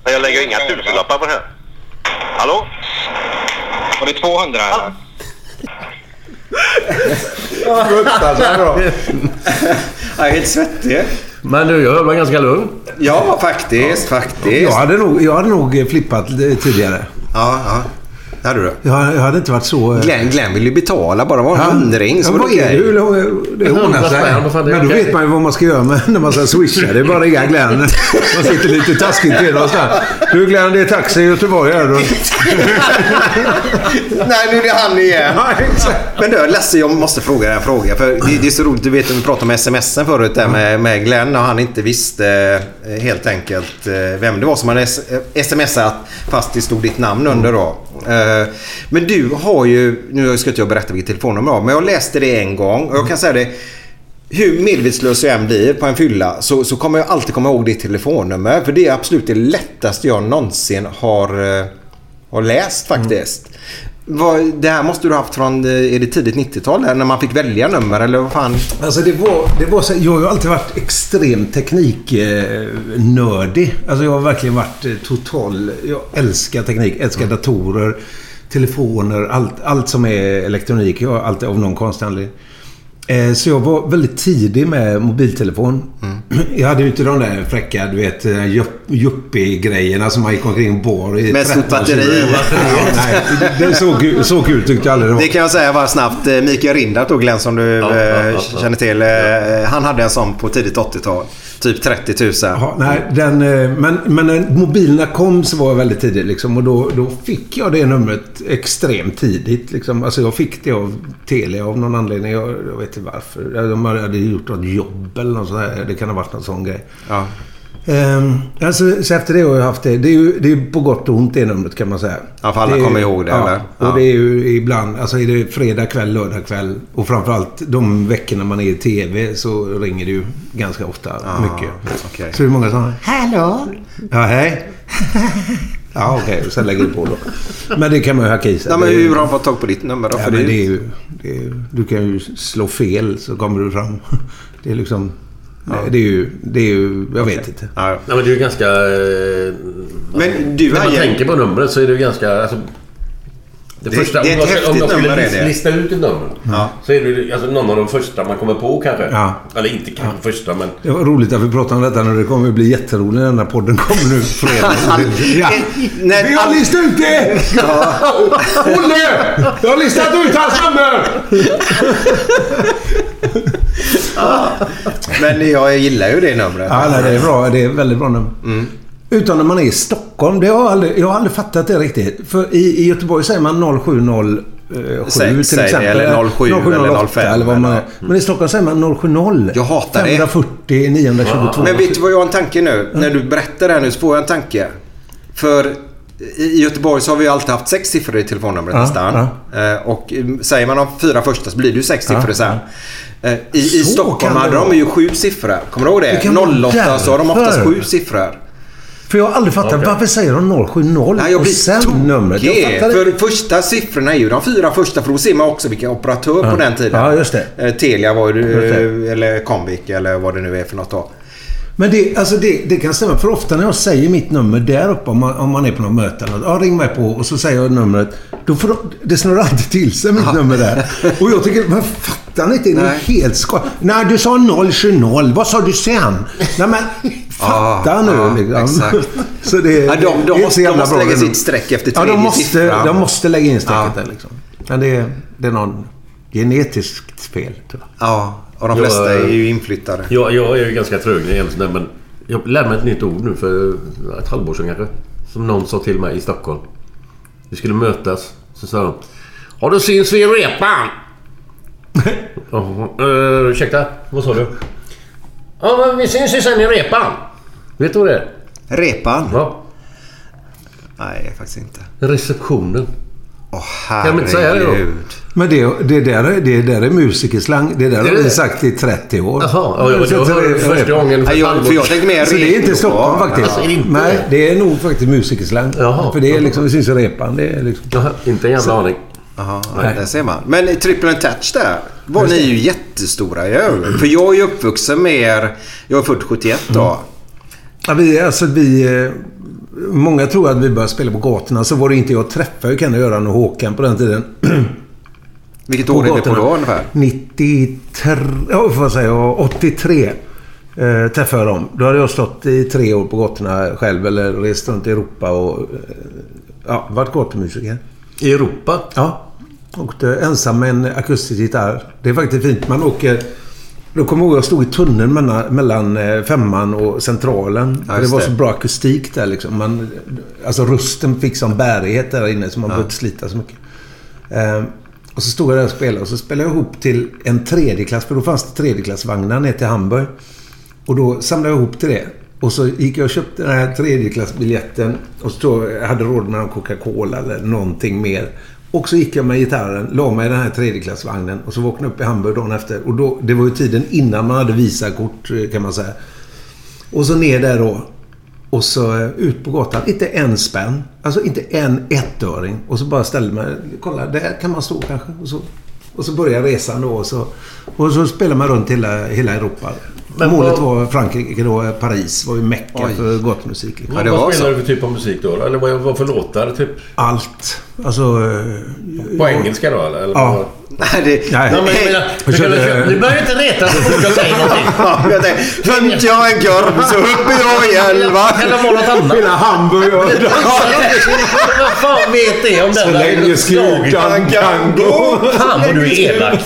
men jag lägger inga tusenlappar på det här. Hallå? Var det 200 eller? Fruktansvärt bra. Jag är helt svettig. Men du, jag mig ganska lugn. Ja, faktiskt. Faktiskt. Jag hade nog, jag hade nog flippat tidigare. Ja, ja. Det hade du. Jag, jag hade inte varit så... eh, Glenn, Glenn vill ju betala bara. Det var en hundring. Så ja, var det okej. Hur- Det ordnar sig. Men då vet man ju vad man ska göra med, när man ska swisha. Det är bara att ringa Glenn. Man sitter lite taskigt till någonstans. Du Glenn, det är taxi i Göteborg här. Nej, nu är det han igen. Men du, Lasse, jag måste fråga dig en fråga. För det, det är så roligt, du vet, vi pratade om smsen förut där med, med Glenn och han inte visste eh, Eh, helt enkelt eh, vem det var som hade eh, smsat fast det stod ditt namn under då. Men du har ju, nu ska inte jag berätta vilket telefonnummer jag har, men jag läste det en gång och jag kan säga det hur medvetslös jag än blir på en fylla så, så kommer jag alltid komma ihåg ditt telefonnummer. För det är absolut det lättaste jag någonsin har, har läst faktiskt. Det här måste du ha haft från eh, är det tidigt 90-tal där, när man fick välja nummer eller vad fan? Alltså det var, det var så, jag har ju alltid varit extremt tekniknördig. Alltså jag har verkligen varit eh, total... Jag älskar teknik, älskar datorer, telefoner, allt, allt som är elektronik. Jag har alltid av någon konstig anledning. Eh, Så jag var väldigt tidig med mobiltelefon. Jag hade ju inte de där fräcka, du vet, eh, yuppie-grejerna som man gick omkring och bar i Med stort 13 batteri. nej, det såg, så kul tyckte jag aldrig det var. Det kan jag säga bara snabbt. Eh, Mikael Rindart då Glenn som du Ja, eh, ja, ja, ja. känner till. Eh, han hade en sån på tidigt 80-tal. Typ 30 000. Ja, nej, den, eh, men, men när mobilerna kom så var jag väldigt tidig. Liksom, och då, då fick jag det numret extremt tidigt. Liksom. Alltså, jag fick det av Telia av någon anledning. Jag, jag vet inte varför. De hade gjort något jobb eller något sånt. Det kan ha varit någon sån grej. Ja. Ehm, alltså, så efter det har jag haft det. Det är ju det är på gott och ont det numret kan man säga. Ja, för alla Det kommer ihåg det, ja, eller? Och Ja. det är ju ibland, alltså är det fredag kväll, lördag kväll och framförallt de veckorna man är i TV så ringer det ju ganska ofta. mycket. okej. Så det är många som Hallå? Ja, hej. ja, okej. Och sen lägger du på då. Men det kan man ju hacka i sig. Nej, men Det är ju- hur har han fått tag på ditt nummer då? Ja, För men det- är ju... Det är, du kan ju slå fel så kommer du fram. Det är liksom... Nej, det är ju... Det är ju... Jag vet inte. Ja, Nej, men det är ju ganska... eh, Men du När man Aje- tänker på numret så är det ju ganska... Alltså, det, Det- första, det är om ett jag, skulle- om jag häftigt skulle lista, ut ett nummer Ja. så är det alltså, någon av de första man kommer på kanske. Ja. Eller inte kanske första men... Det var roligt att vi pratade om detta nu. Det kommer att bli jätteroligt när den här podden kommer nu fredag. ja. När Vi har listat ut det! Olle! Jag har listat ut hans nummer! Men jag gillar ju det numret. Ja, nej, det är bra. Det är väldigt bra nummer. Utan när man är i Stockholm. Det har jag, aldrig, jag har aldrig fattat det riktigt. För i, i Göteborg säger man 070 eh, Säg- till säg det, exempel. eller 07 eller 05 eller vad man eller- Men i Stockholm säger man 070. Jag hatar det. 540 922. Men vet du vad jag har en tanke nu? När du berättar det här nu så får jag en tanke. För i Göteborg så har vi alltid haft sex siffror i telefonnumret Ja, nästan. Eh, Och eh, säger man de fyra första så blir det ju sex Ja, siffror sen. Eh, I, I Stockholm det hade de ju sju siffror. Kommer du ihåg det? Det kan vara 08 så har de oftast sju siffror. För jag har aldrig fattat. Okej. Varför säger de 070 Nej, jag och sen numret? Jag tokig. fattar För inte. första siffrorna är ju de fyra första för då ser man också vilken operatör på den tiden. Ja, just det. Eh, Telia var ju, eh, eller Comvik eller vad det nu är för något då. Men det, alltså det, det kan stämma. För ofta när jag säger mitt nummer där uppe, om man, om man är på något möte eller något, ja, ring mig på och så säger jag numret. Då får de, det snurrar alltid till sig mitt nummer där. Och jag tycker, men fattar ni inte? Ni är helt ska... Nej, du sa 070. Vad sa du sen? Nej, men fatta Ja, nu ja, liksom. exakt. Så det, Ja, de- de det är måste- de måste lägga sitt streck efter Ja, de tredje måste, siffran. de måste lägga in strecket Ja. där liksom. Men det, är- det är någon genetiskt fel, jag. Ja, och de flesta är ju inflyttade. Jag, jag är ju ganska trög sådär, men jag lärde mig ett nytt ord nu för ett halvår sedan kanske. Som någon sa till mig i Stockholm. Vi skulle mötas. Så sa de. Ja, då syns vi i repan. Uh, ursäkta, vad sa du? Ja, men vi syns ju sen i repan. Vet du vad det är? Repan? Ja, Nej, faktiskt inte. receptionen. Åh Kan man inte säga det då? Men det, det, där, är- det där är musikerslang. Det där Det har vi det. sagt i 30 år. Jaha, ja, ja, det- första gången för jag, för jag tänker mer Så det är inte. Stockholm faktiskt. Alltså, det inte Nej, det? det är nog faktiskt musikerslang. Jaha. För det är liksom, vi syns i repan. Det är liksom... Jaha, inte en jävla aning. Jaha, Nej. där ser man. Men i Triple and Touch där var ni ju jättestora ju. För jag är ju uppvuxen med er. Jag är född 71 då. Ja, vi, alltså vi... Många tror att vi började spela på gatorna. Så var det inte jag träffade ju Kenny, Göran och Håkan på den tiden. Vilket år är det på då ungefär? 93... Ja, vad får jag säga? 83 eh, träffade jag dem. Då hade jag stått i tre år på gatorna själv. Eller rest runt i Europa och... Eh, ja, varit gatumusiker. I Europa? Ja. Åkte ensam med en akustisk gitarr. Det är faktiskt fint. Man åker... Då kommer jag ihåg jag stod i tunneln mellan, mellan eh, femman och centralen. Ja, det var så bra akustik där liksom. Man, alltså rösten fick sån bärighet där inne så man behövde inte slita så mycket. Eh, och så stod jag där och spelade och så spelade jag ihop till en tredjeklass. För då fanns det tredjeklassvagnar ner till Hamburg. Och då samlade jag ihop till det. Och så gick jag och köpte den här tredjeklassbiljetten. Och så hade råd med en Coca-Cola eller någonting mer. Och så gick jag med gitarren, la mig i den här tredjeklassvagnen. Och så vaknade jag upp i Hamburg dagen efter. Och då, det var ju tiden innan man hade Visakort eh, kan man säga. Och så ner där då. Och så eh, ut på gatan. Inte en spänn. Alltså inte en ettöring. Och så bara ställde mig. Kolla, där kan man stå kanske. Och så, och så börjar resan då. Och så, och så spelar man runt hela, hela Europa. Men Målet var Frankrike då. Paris var ju mecka för gatmusik. Liksom. Ja, vad så. du för typ av musik då? Eller vad, vad för låtar? Typ? Allt. Alltså... eh, På engelska då eller? Ja. Nej, det... Nej. Ja, men, jag menar, du, kan, körde- du behöver inte reta så fort jag säger någonting. Ja, jag en korv så upp är jag i elva. Kan det vara något annat? Hela Hamburg och... Vad fan vet det om den? Så länge skutan kan gå. Fan vad du är elak.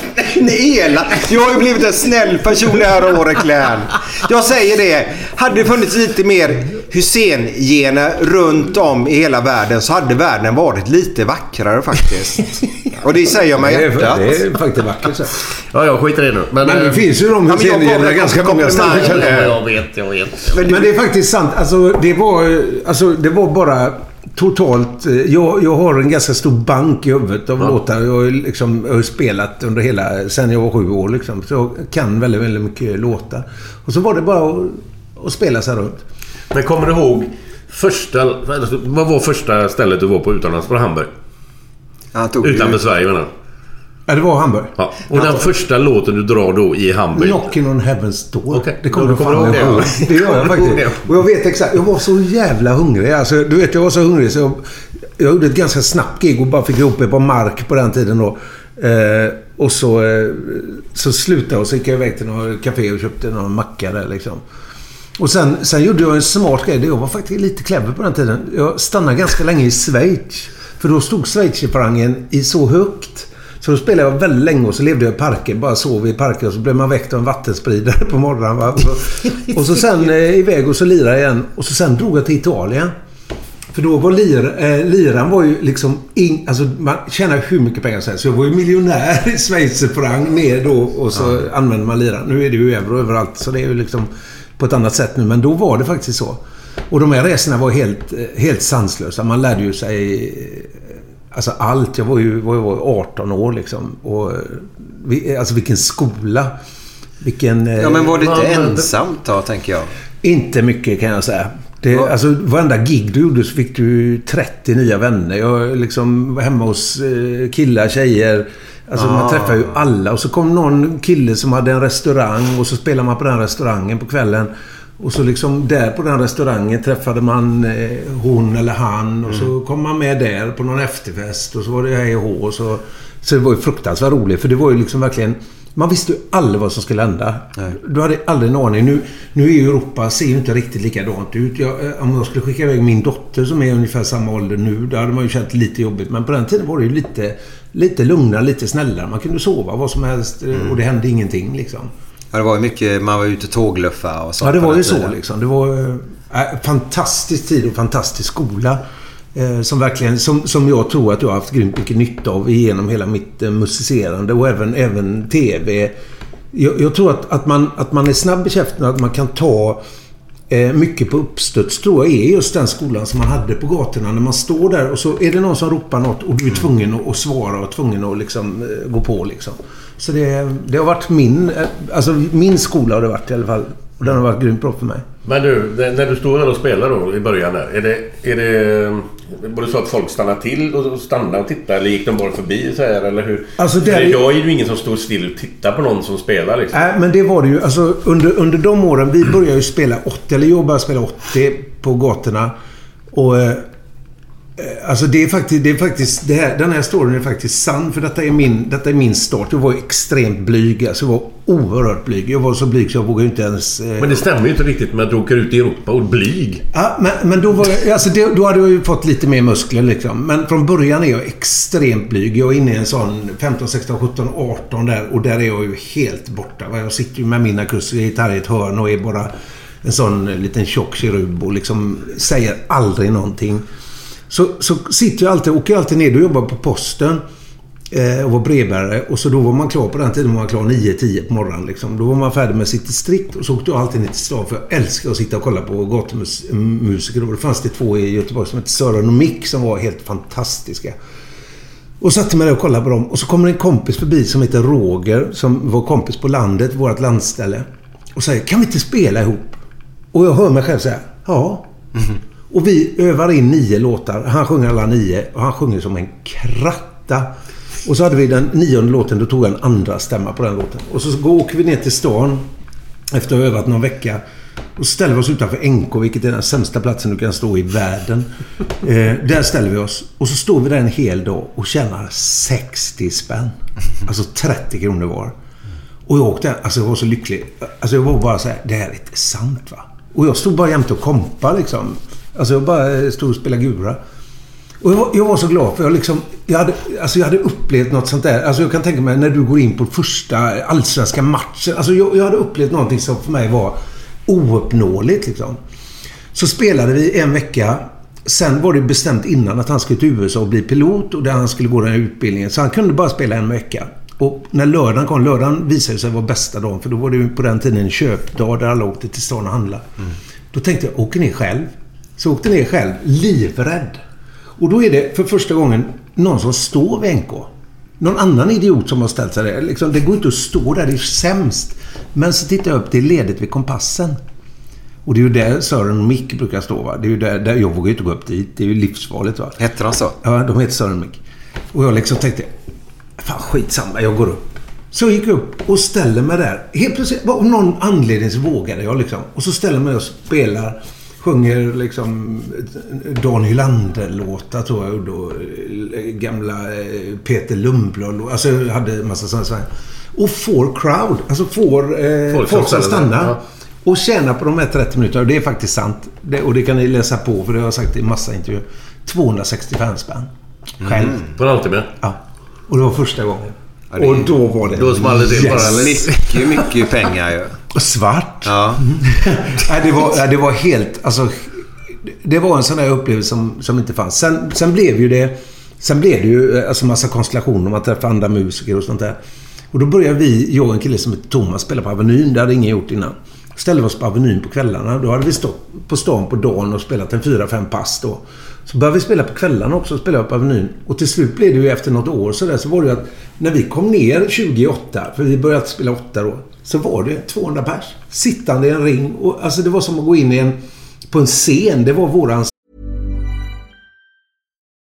Elak. Jag har ju blivit en snäll person det här året Glenn. Jag säger det. Hade det funnits lite mer Hussein-gener runt om i hela världen så hade världen varit lite vackrare faktiskt. Och det säger jag med Det är, hjärtat. det är faktiskt vackert så. Ja, jag skiter i det nu. Men, Men det eh, finns ju de men jag Hussein-generna kommer- ganska många ställen. jag. jag vet, jag vet. Men det är faktiskt sant. Alltså, det var, alltså, det var bara totalt... eh, Jag, jag har en ganska stor bank i huvudet av låtar. Jag har, liksom, jag har spelat under hela... Sen jag var sju år liksom. Så jag kan väldigt, väldigt mycket låtar. Och så var det bara att, att spela sig runt. Men kommer du ihåg första... Vad var första stället du var på utomlands? På Hamburg? Han tog Utanför ju... Sverige menar. Ja, det var Hamburg. Ja. Och den första låten du drar då i Hamburg? Knocking on Heaven's Door. Okej, Det kommer jag kommer fan du ihåg ihåg. det, Det gör jag faktiskt. Och jag vet exakt. Jag var så jävla hungrig. Alltså, du vet, jag var så hungrig så jag, jag gjorde ett ganska snabbt gig och bara fick ihop ett par mark på den tiden då. Eh, och så, eh, så slutade jag och så gick jag iväg till något café och köpte någon macka där liksom. Och sen, sen gjorde jag en smart grej. Jag var faktiskt lite clever på den tiden. Jag stannade ganska länge i Schweiz. För då stod schweizerfarangen i så högt. Så då spelade jag väldigt länge och så levde jag i parker. Bara sov i parker och så blev man väckt av en vattenspridare på morgonen. Va? Och, så, och så sen eh, iväg och så lirade igen. Och så sen drog jag till Italien. För då var lir, eh, liran var ju liksom... In, alltså man tjänar hur mycket pengar som helst. Så jag var ju miljonär i schweizerfranc ner då och så använde man liran. Nu är det ju euro överallt så det är ju liksom på ett annat sätt nu. Men då var det faktiskt så. Och de här resorna var helt, eh, helt sanslösa. Man lärde ju sig eh, alltså allt. Jag var ju var ju 18 år liksom. Och, eh, vi- alltså vilken skola. Vilken... Ja, men var det inte ensamt då, tänker jag? Inte mycket kan jag säga. Det, alltså, varenda gig du gjorde så fick du 30 nya vänner. Jag liksom var hemma hos killar, tjejer. Alltså Ah. man träffade ju alla. Och så kom någon kille som hade en restaurang och så spelade man på den restaurangen på kvällen. Och så liksom där på den restaurangen träffade man eh, hon eller han. Och så kom man med där på någon efterfest. Och så var det hej och hå. Så, så det var ju fruktansvärt roligt. För det var ju liksom verkligen... Man visste ju aldrig vad som skulle hända. Du hade aldrig en aning. Nu, nu är ju Europa ser ju inte riktigt likadant ut. Jag, eh, om jag skulle skicka iväg min dotter som är ungefär samma ålder nu. Då hade man ju känt lite jobbigt. Men på den tiden var det ju lite, lite lugnare, lite snällare. Man kunde sova vad som helst eh, och det hände ingenting liksom. Ja, det var ju mycket... Man var ute och tågluffa och så. Ja, det var ju så liksom. Det var äh, fantastisk tid och fantastisk skola. Eh, som verkligen, som, som jag tror att jag har haft grymt mycket nytta av genom hela mitt eh, musicerande och även, även TV. Jag, jag tror att, att, man, att man är snabb i käften och att man kan ta eh, mycket på uppstuds tror jag är just den skolan som man hade på gatorna. När man står där och så är det någon som ropar något och du är tvungen att, att svara och tvungen att liksom, eh, gå på liksom. Så det, det har varit min, eh, alltså min skola har det varit i alla fall. Och den har varit grymt bra för mig. Men du, när du står där och spelar då i början där. Är det... Är det var det så att folk stannar till och stannar och tittar? Eller gick de bara förbi så här? Eller hur? Alltså, För där är- idag är det ju ingen som står still och tittar på någon som spelar liksom. Nej, men det var det ju. Alltså, under, under de åren, vi började ju spela 80, eller jag började spela 80 på gatorna. Och... Eh, alltså det är faktiskt... Det är faktiskt det här, den här storyn är faktiskt sann. För detta är min, detta är min start. Jag var extremt blyg. Alltså jag var oerhört blyg. Jag var så blyg så jag vågade inte ens... Eh, Men det stämmer ju inte riktigt med att du åker ut i Europa och är blyg. Ja, men, men då, var jag, alltså det, då hade jag ju fått lite mer muskler liksom. Men från början är jag extremt blyg. Jag är inne i en sån 15, 16, 17, 18 där. Och där är jag ju helt borta. Jag sitter ju med min akustisk gitarr i ett hörn och är bara en sån liten tjock kirub och liksom säger aldrig någonting. Så, så sitter jag alltid, åker jag alltid ner och jobbar på posten. Eh, och var brevbärare. Och så då var man klar på den tiden var man klar 9-10 på morgonen. Liksom. Då var man färdig med sitt distrikt. Och så åkte jag alltid ner till stan. För jag älskar att sitta och kolla på gatumusiker. Då det fanns det två i Göteborg som hette Sören och Mick som var helt fantastiska. Och satte mig där och kollade på dem. Och så kommer en kompis förbi som heter Roger. Som var kompis på landet, vårt landställe. Och säger, kan vi inte spela ihop? Och jag hör mig själv säga, ja. Mhm. Och vi övar in nio låtar. Han sjunger alla nio. Och han sjunger som en kratta. Och så hade vi den nionde låten. Då tog jag en andra stämma på den låten. Och så åker vi ner till stan. Efter att ha övat någon vecka. Och ställer vi oss utanför NK, vilket är den sämsta platsen du kan stå i världen. Eh, där ställer vi oss. Och så står vi där en hel dag och tjänar 60 spänn. Alltså 30 kronor var. Och jag åkte, alltså jag var så lycklig. Alltså jag var bara så här, det här är inte sant va. Och jag stod bara jämte och kompa liksom. Alltså jag bara eh, stod och spelade gura. Och jag var, jag var så glad för jag liksom... Jag hade, alltså jag hade upplevt något sånt där. Alltså jag kan tänka mig när du går in på första allsvenska matchen. Alltså jag, jag hade upplevt någonting som för mig var ouppnåeligt liksom. Så spelade vi en vecka. Sen var det bestämt innan att han skulle till USA och bli pilot och där han skulle gå den här utbildningen. Så han kunde bara spela en vecka. Och när lördagen kom, lördagen visade sig vara bästa dagen. För då var det ju på den tiden en köpdag där alla åkte till stan och handlade. Då tänkte jag, åker ner själv? Så åkte ner själv, livrädd. Och då är det för första gången någon som står vid NK. Någon annan idiot som har ställt sig där. Liksom, det går inte att stå där, det är sämst. Men så tittar jag upp, det är ledigt vid kompassen. Och det är ju där Sören och Mick brukar stå. Va? Det är ju där, där jag vågar ju inte gå upp dit. Det är ju livsfarligt. Va? Hette de så? Ja, de heter Sören och Mick. Och jag liksom tänkte, fan skitsamma, jag går upp. Så jag gick upp och ställer mig där. Helt plötsligt, av någon anledning så vågade jag liksom. Och så ställer jag mig och spelar. Sjunger liksom Dan Hylander-låtar tror jag. Och då, eh, gamla eh, Peter Lundblad. Alltså jag hade en massa sådana saker. Och får crowd. Alltså får eh, Folk folk, som stannar. ja. Och tjänar på de här 30 minuterna. Det är faktiskt sant. Det, och det kan ni läsa på för det har jag sagt i massa intervjuer. 265 spänn. Själv. På en halvtimme? Ja. Och det var första gången. Ja, det- Och då var det... Då small det till bara, eller? Mycket, mycket pengar ju. Och svart. Ja. Nej, det, var, det var helt... Alltså, det var en sån där upplevelse som, som inte fanns. Sen, sen blev ju det... Sen blev det ju eh, alltså massa konstellationer. Man träffade andra musiker och sånt där. Och då började vi, jag och en kille som heter Thomas, spela på Avenyn. Det hade ingen gjort innan. Ställde oss på Avenyn på kvällarna. Då hade vi stått på stan på dagen och spelat en fyra, fem pass då. Så började vi spela på kvällarna också. Spela på Avenyn. Och till slut blev det ju efter något år så där så var det ju att när vi kom ner 28, för vi började spela 8 då. Så var det 200 pers. Sittande i en ring. Och, alltså det var som att gå in i en, på en scen. Det var våran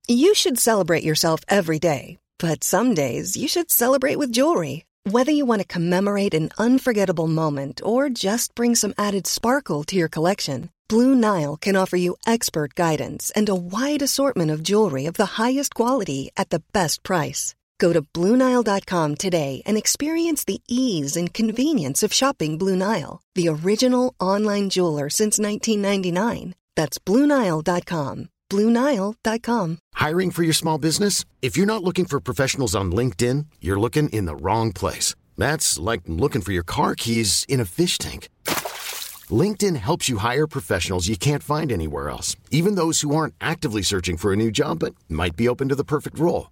You should celebrate yourself every day, but some days you should celebrate with jewelry. Whether you want to commemorate an unforgettable moment or just bring some added sparkle to your collection, Blue Nile can offer you expert guidance and a wide assortment of jewelry of the highest quality at the best price. Go to BlueNile.com today and experience the ease and convenience of shopping Blue Nile, the original online jeweler since 1999. That's BlueNile.com. BlueNile.com. Hiring for your small business? If you're not looking for professionals on LinkedIn, you're looking in the wrong place. That's like looking for your car keys in a fish tank. LinkedIn helps you hire professionals you can't find anywhere else, even those who aren't actively searching for a new job but might be open to the perfect role.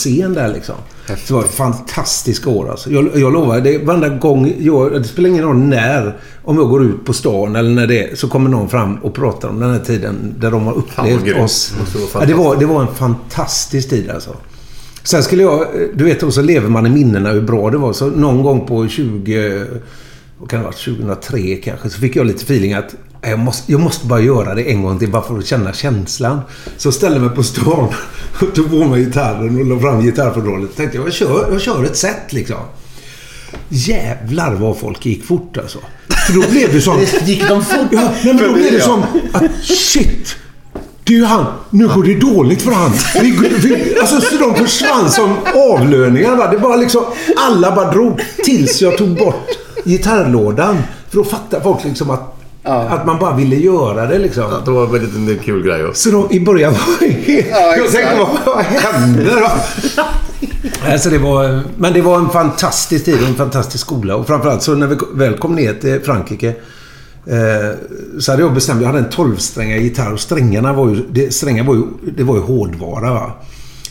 Scen där liksom. Det var ett fantastiskt år alltså. Jag, jag lovar, det, varenda gång jag, Det spelar ingen roll när. Om jag går ut på stan eller när det är, så kommer någon fram och pratar om den här tiden där de har upplevt oss. Ja, det, var, det var en fantastisk tid alltså. Sen skulle jag... Du vet, och så lever man i minnena hur bra det var. Så någon gång på 20... Vad kan det ha varit? 2003 kanske. Så fick jag lite feeling att jag måste, jag måste bara göra det en gång till bara för att känna känslan. Så jag ställde mig på stan och tog på mig gitarren och la fram gitarrfodralet. tänkte jag, jag kör, jag kör ett set liksom. Jävlar vad folk gick fort alltså. För då blev det som... gick de fort? Ja, men då blev det som att shit. Det är ju han. Nu går det dåligt för han. Vi, vi, alltså så de försvann som avlöningar. Va? Det var liksom... Alla bara drog tills jag tog bort gitarrlådan. För då fattade folk liksom att Ja. Att man bara ville göra det liksom. Ja, det var en väldigt en kul grej. Också. Så då, i början var det helt... Ja, jag tänkte, vad, vad hände då? alltså det var, men det var en fantastisk tid och en fantastisk skola. Och framförallt så när vi väl kom ner till Frankrike eh, så hade jag bestämt, jag hade en 12-strängad gitarr och strängarna var ju, det, strängar var ju, det var ju hårdvara va.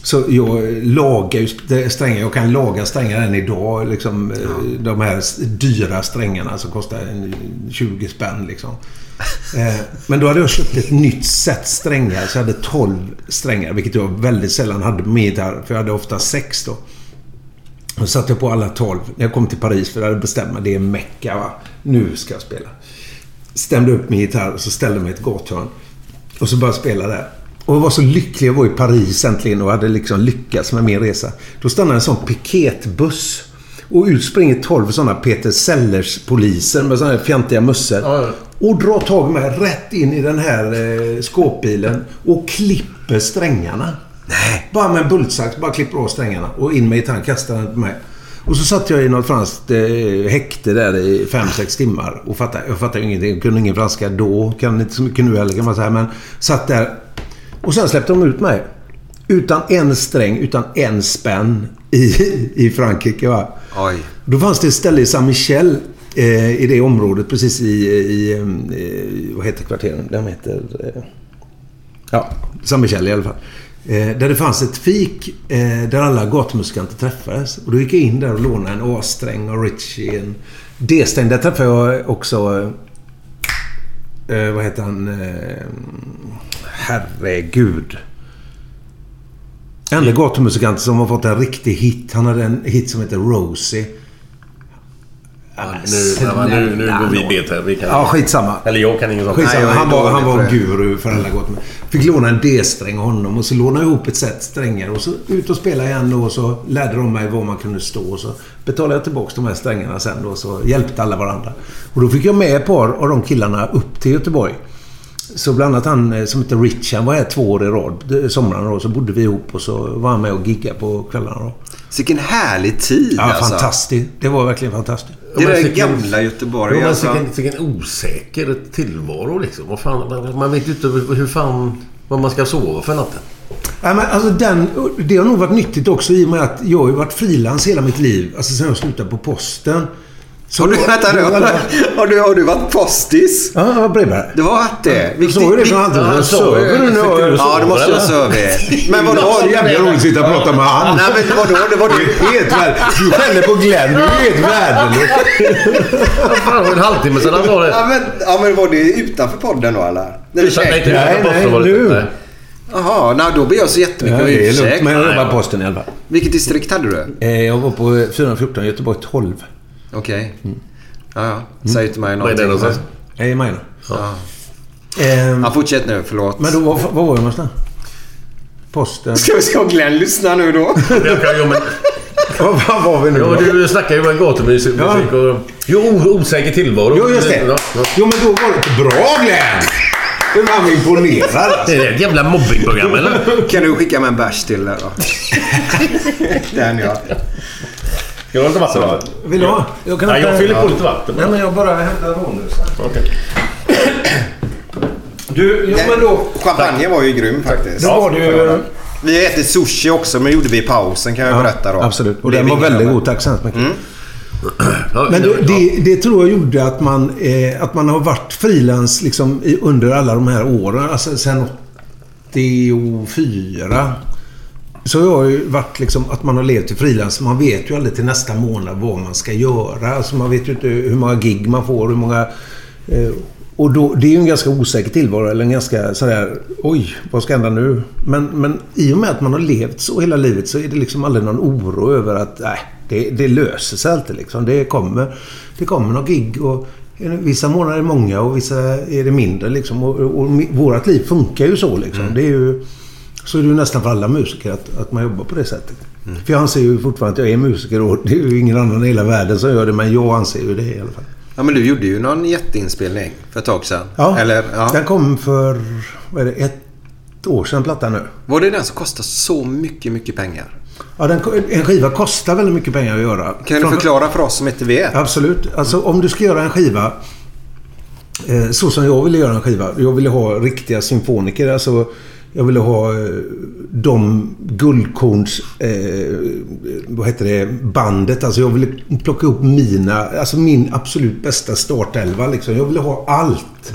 Så jag lagar ju strängar. Jag kan laga strängar än idag. Liksom, ja. De här dyra strängarna som kostar 20 spänn. Liksom. Eh, men då hade jag köpt ett nytt set strängar. Så jag hade 12 strängar. Vilket jag väldigt sällan hade min gitarr. För jag hade ofta 6 då. Då satte jag på alla 12. När jag kom till Paris. För jag hade bestämt mig. Det är Mecka va. Nu ska jag spela. Stämde upp min gitarr och så ställde mig ett gathörn. Och så började jag spela där. Och jag var så lycklig. Jag var i Paris äntligen och hade liksom lyckats med min resa. Då stannade en sån piketbuss. Och ut springer 12 sådana Peter Sellers-poliser med sådana här fjantiga mössor. Ja, ja. Och drar tag i mig rätt in i den här eh, skåpbilen och klipper strängarna. Nej. Bara med en bultsax. Bara klipper av strängarna. Och in med gitarren. Kastar den på mig. Och så satt jag i något franskt eh, häkte där i 5-6 timmar. Och fattade, jag fattade ingenting. Jag kunde ingen franska då. Kan inte så mycket nu heller kan man säga. Men satt där och sen släppte de ut mig. Utan en sträng, utan en spänn i, i Frankrike. Va? Oj. Då fanns det ett ställe i Saint-Michel eh, i det området precis i, i, i vad heter kvarteren? De heter... Eh, ja, Saint-Michel i alla fall. Eh, där det fanns ett fik eh, där alla gatumusikanter träffades. Och då gick jag in där och lånade en A-sträng och Richie. En D-sträng. Där träffade jag också... Eh, vad heter han? Eh, herregud. Enda gatumusikanten som har fått en riktig hit. Han hade en hit som heter Rosie. Nu, ja, men nu, nu går vi bet här. Vi kan, Ja, skitsamma. Eller jag kan ingen sån. Skitsamma. Nej, han var, han var det. guru för alla gott. Fick låna en D-sträng av honom och så lånade jag ihop ett set strängar och så ut och spela igen då och så lärde de mig var man kunde stå och så betalade jag tillbaka de här strängarna sen då och så hjälpte alla varandra. Och då fick jag med ett par av de killarna upp till Göteborg. Så bland annat han eh, som heter Rich, han var här två år i rad, somrarna då. Så bodde vi ihop och så var han med och giggade på kvällarna då. Vilken härlig tid Ja, alltså. fantastiskt. Det var verkligen fantastiskt. Det där gamla Göteborg. Ja, men alltså. vilken osäker tillvaro liksom. Vad fan, man, man vet ju inte hur fan... Vad man ska sova för natten. Ja, men alltså den, det har nog varit nyttigt också i och med att jag har varit frilans hela mitt liv. Alltså sen jag slutade på posten. Så Har du, vänta nu. Har du, har du varit postis? Ja, jag var brevbärare. Du har varit det? Jag såg ju det från andra. Jag söver du nu. Ja, du måste vara sövig. Men vadå? Det är jävla roligt att sitta och prata med han. Nej, men vadå? Det var Du helt värd. Du skäller på Glenn. Du är helt värdelös. Vad fan, det var en halvtimme sedan han sa det. Ja men, ja, men var det utanför podden då eller? När vi nej, var det inte. Nej. Jaha, nej, då ber jag så jättemycket om det är lugnt. ursäkt. Men jag jobbar på posten i alla fall. Vilket distrikt hade du? Eh, Jag var på 414, Göteborg 12. Okej. Ja, ja. Säg till mig Vad är det någonting. någonstans? Majorna. Ja. Ehm, Ja, fortsätt nu. Förlåt. Men då, var, var var jag någonstans? Posten. Ska vi ska Glenn lyssna nu då? Jag kan, jo, men, Var vi nu ja, då? du snackar ju med gatumusik Ja. och... Jo, osäker tillvaro. Jo, just det. Ja. Jo, men då var det bra Glenn! Du var mig imponerad alltså. Det är ett jävla mobbingprogram eller? Kan du skicka med en bärs till där då? Den ja. Ska du ha lite vatten då? Vill du ha? Jag kan Nej, jag fyller på lite vatten. Nej, men jag bara hämtar rånus. Okej. Du, jo men då... Champagne var ju grym faktiskt. Då var det ju... Vi har ätit sushi också, men det gjorde vi i pausen kan jag berätta då. Absolut. Och Det den var väldigt med. god. Tack så hemskt mycket. Ja, Men det- det, det, tror jag gjorde att man, eh, att man har varit frilans liksom, under alla de här åren. Alltså sen 84. Så jag har ju varit liksom att man har levt i frilans. Man vet ju aldrig till nästa månad vad man ska göra. Alltså man vet ju inte hur många gig man får. Hur många... Eh, och då, det är ju en ganska osäker tillvaro. Eller en ganska sådär... Oj, vad ska hända nu? Men, men i och med att man har levt så hela livet så är det liksom aldrig någon oro över att nej, det, det löser sig alltid. Liksom. Det kommer, det kommer några gig. Och, Vissa månader är många och vissa är det mindre. Liksom. Och, och, och vårt liv funkar ju så. Liksom. Det är ju, så är det ju nästan för alla musiker att, att man jobbar på det sättet. För jag anser ju fortfarande att jag är musiker och det är ju ingen annan i hela världen som gör det. Men jag anser ju det i alla fall. Ja, men du gjorde ju någon jätteinspelning för ett tag sedan. Ja, Eller, ja. den kom för vad är det, ett år sedan plattan nu. Var det den som kostade så mycket, mycket pengar? Ja, den, en skiva kostar väldigt mycket pengar att göra. Kan du Framför- förklara för oss som inte vet? Absolut. Alltså om du ska göra en skiva eh, så som jag ville göra en skiva. Jag ville ha riktiga symfoniker. Alltså, jag ville ha eh, de guldkorns... Eh, vad heter det? Bandet. Alltså jag ville plocka upp mina... Alltså min absolut bästa startelva. Liksom. Jag ville ha allt.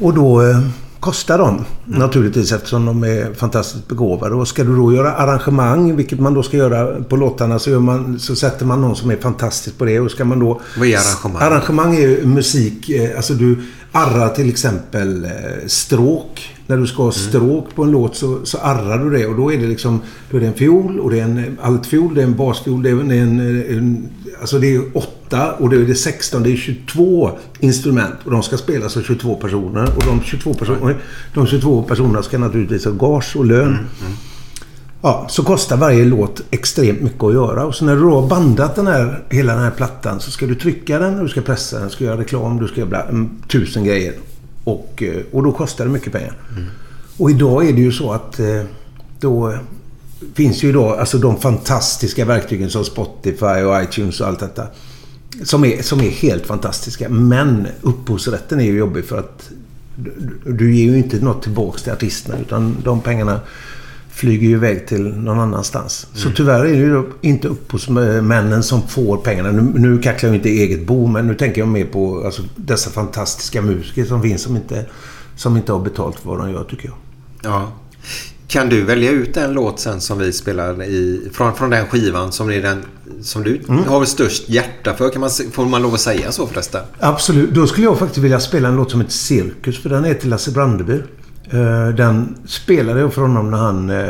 Och då eh, kostar de naturligtvis eftersom de är fantastiskt begåvade. Och ska du då göra arrangemang, vilket man då ska göra på låtarna, så, man, så sätter man någon som är fantastisk på det. Och ska man då... Vad är arrangemang? Arrangemang är ju musik. eh, Alltså du arrar till exempel eh, stråk. När du ska ha stråk på en låt så, så arrar du det och då är det liksom då är det en fiol och det är en altfiol, det är en basfiol, det är en, en, Alltså det är åtta och det är det 16, det är 22 instrument och de ska spelas av 22 personer och de 22, personer, de 22 personerna ska naturligtvis ha gage och lön. Ja, så kostar varje låt extremt mycket att göra. Och så när du då har bandat den här, hela den här plattan så ska du trycka den, du ska pressa den, du ska göra reklam, du ska göra bla- mm, tusen grejer. Och, eh, och då kostar det mycket pengar. Och idag är det ju så att eh, då finns ju idag alltså de fantastiska verktygen som Spotify och iTunes och allt detta. Som är, som är helt fantastiska. Men upphovsrätten är ju jobbig för att du, du ger ju inte något tillbaks till artisterna utan de pengarna flyger ju iväg till någon annanstans. Så tyvärr är det ju inte upphovsmännen som får pengarna. Nu, nu kacklar jag inte eget bo, men nu tänker jag mer på alltså, dessa fantastiska musiker som finns som inte, som inte har betalt för vad de gör, tycker jag. Ja. Kan du välja ut en låt sen som vi spelar i, från, från den skivan som, är den, som du Mm. har störst hjärta för? Kan man, får man lov att säga så förresten? Absolut. Då skulle jag faktiskt vilja spela en låt som heter Cirkus, för den är till Lasse Brandeby. Eh, Den spelade jag för honom när han, eh,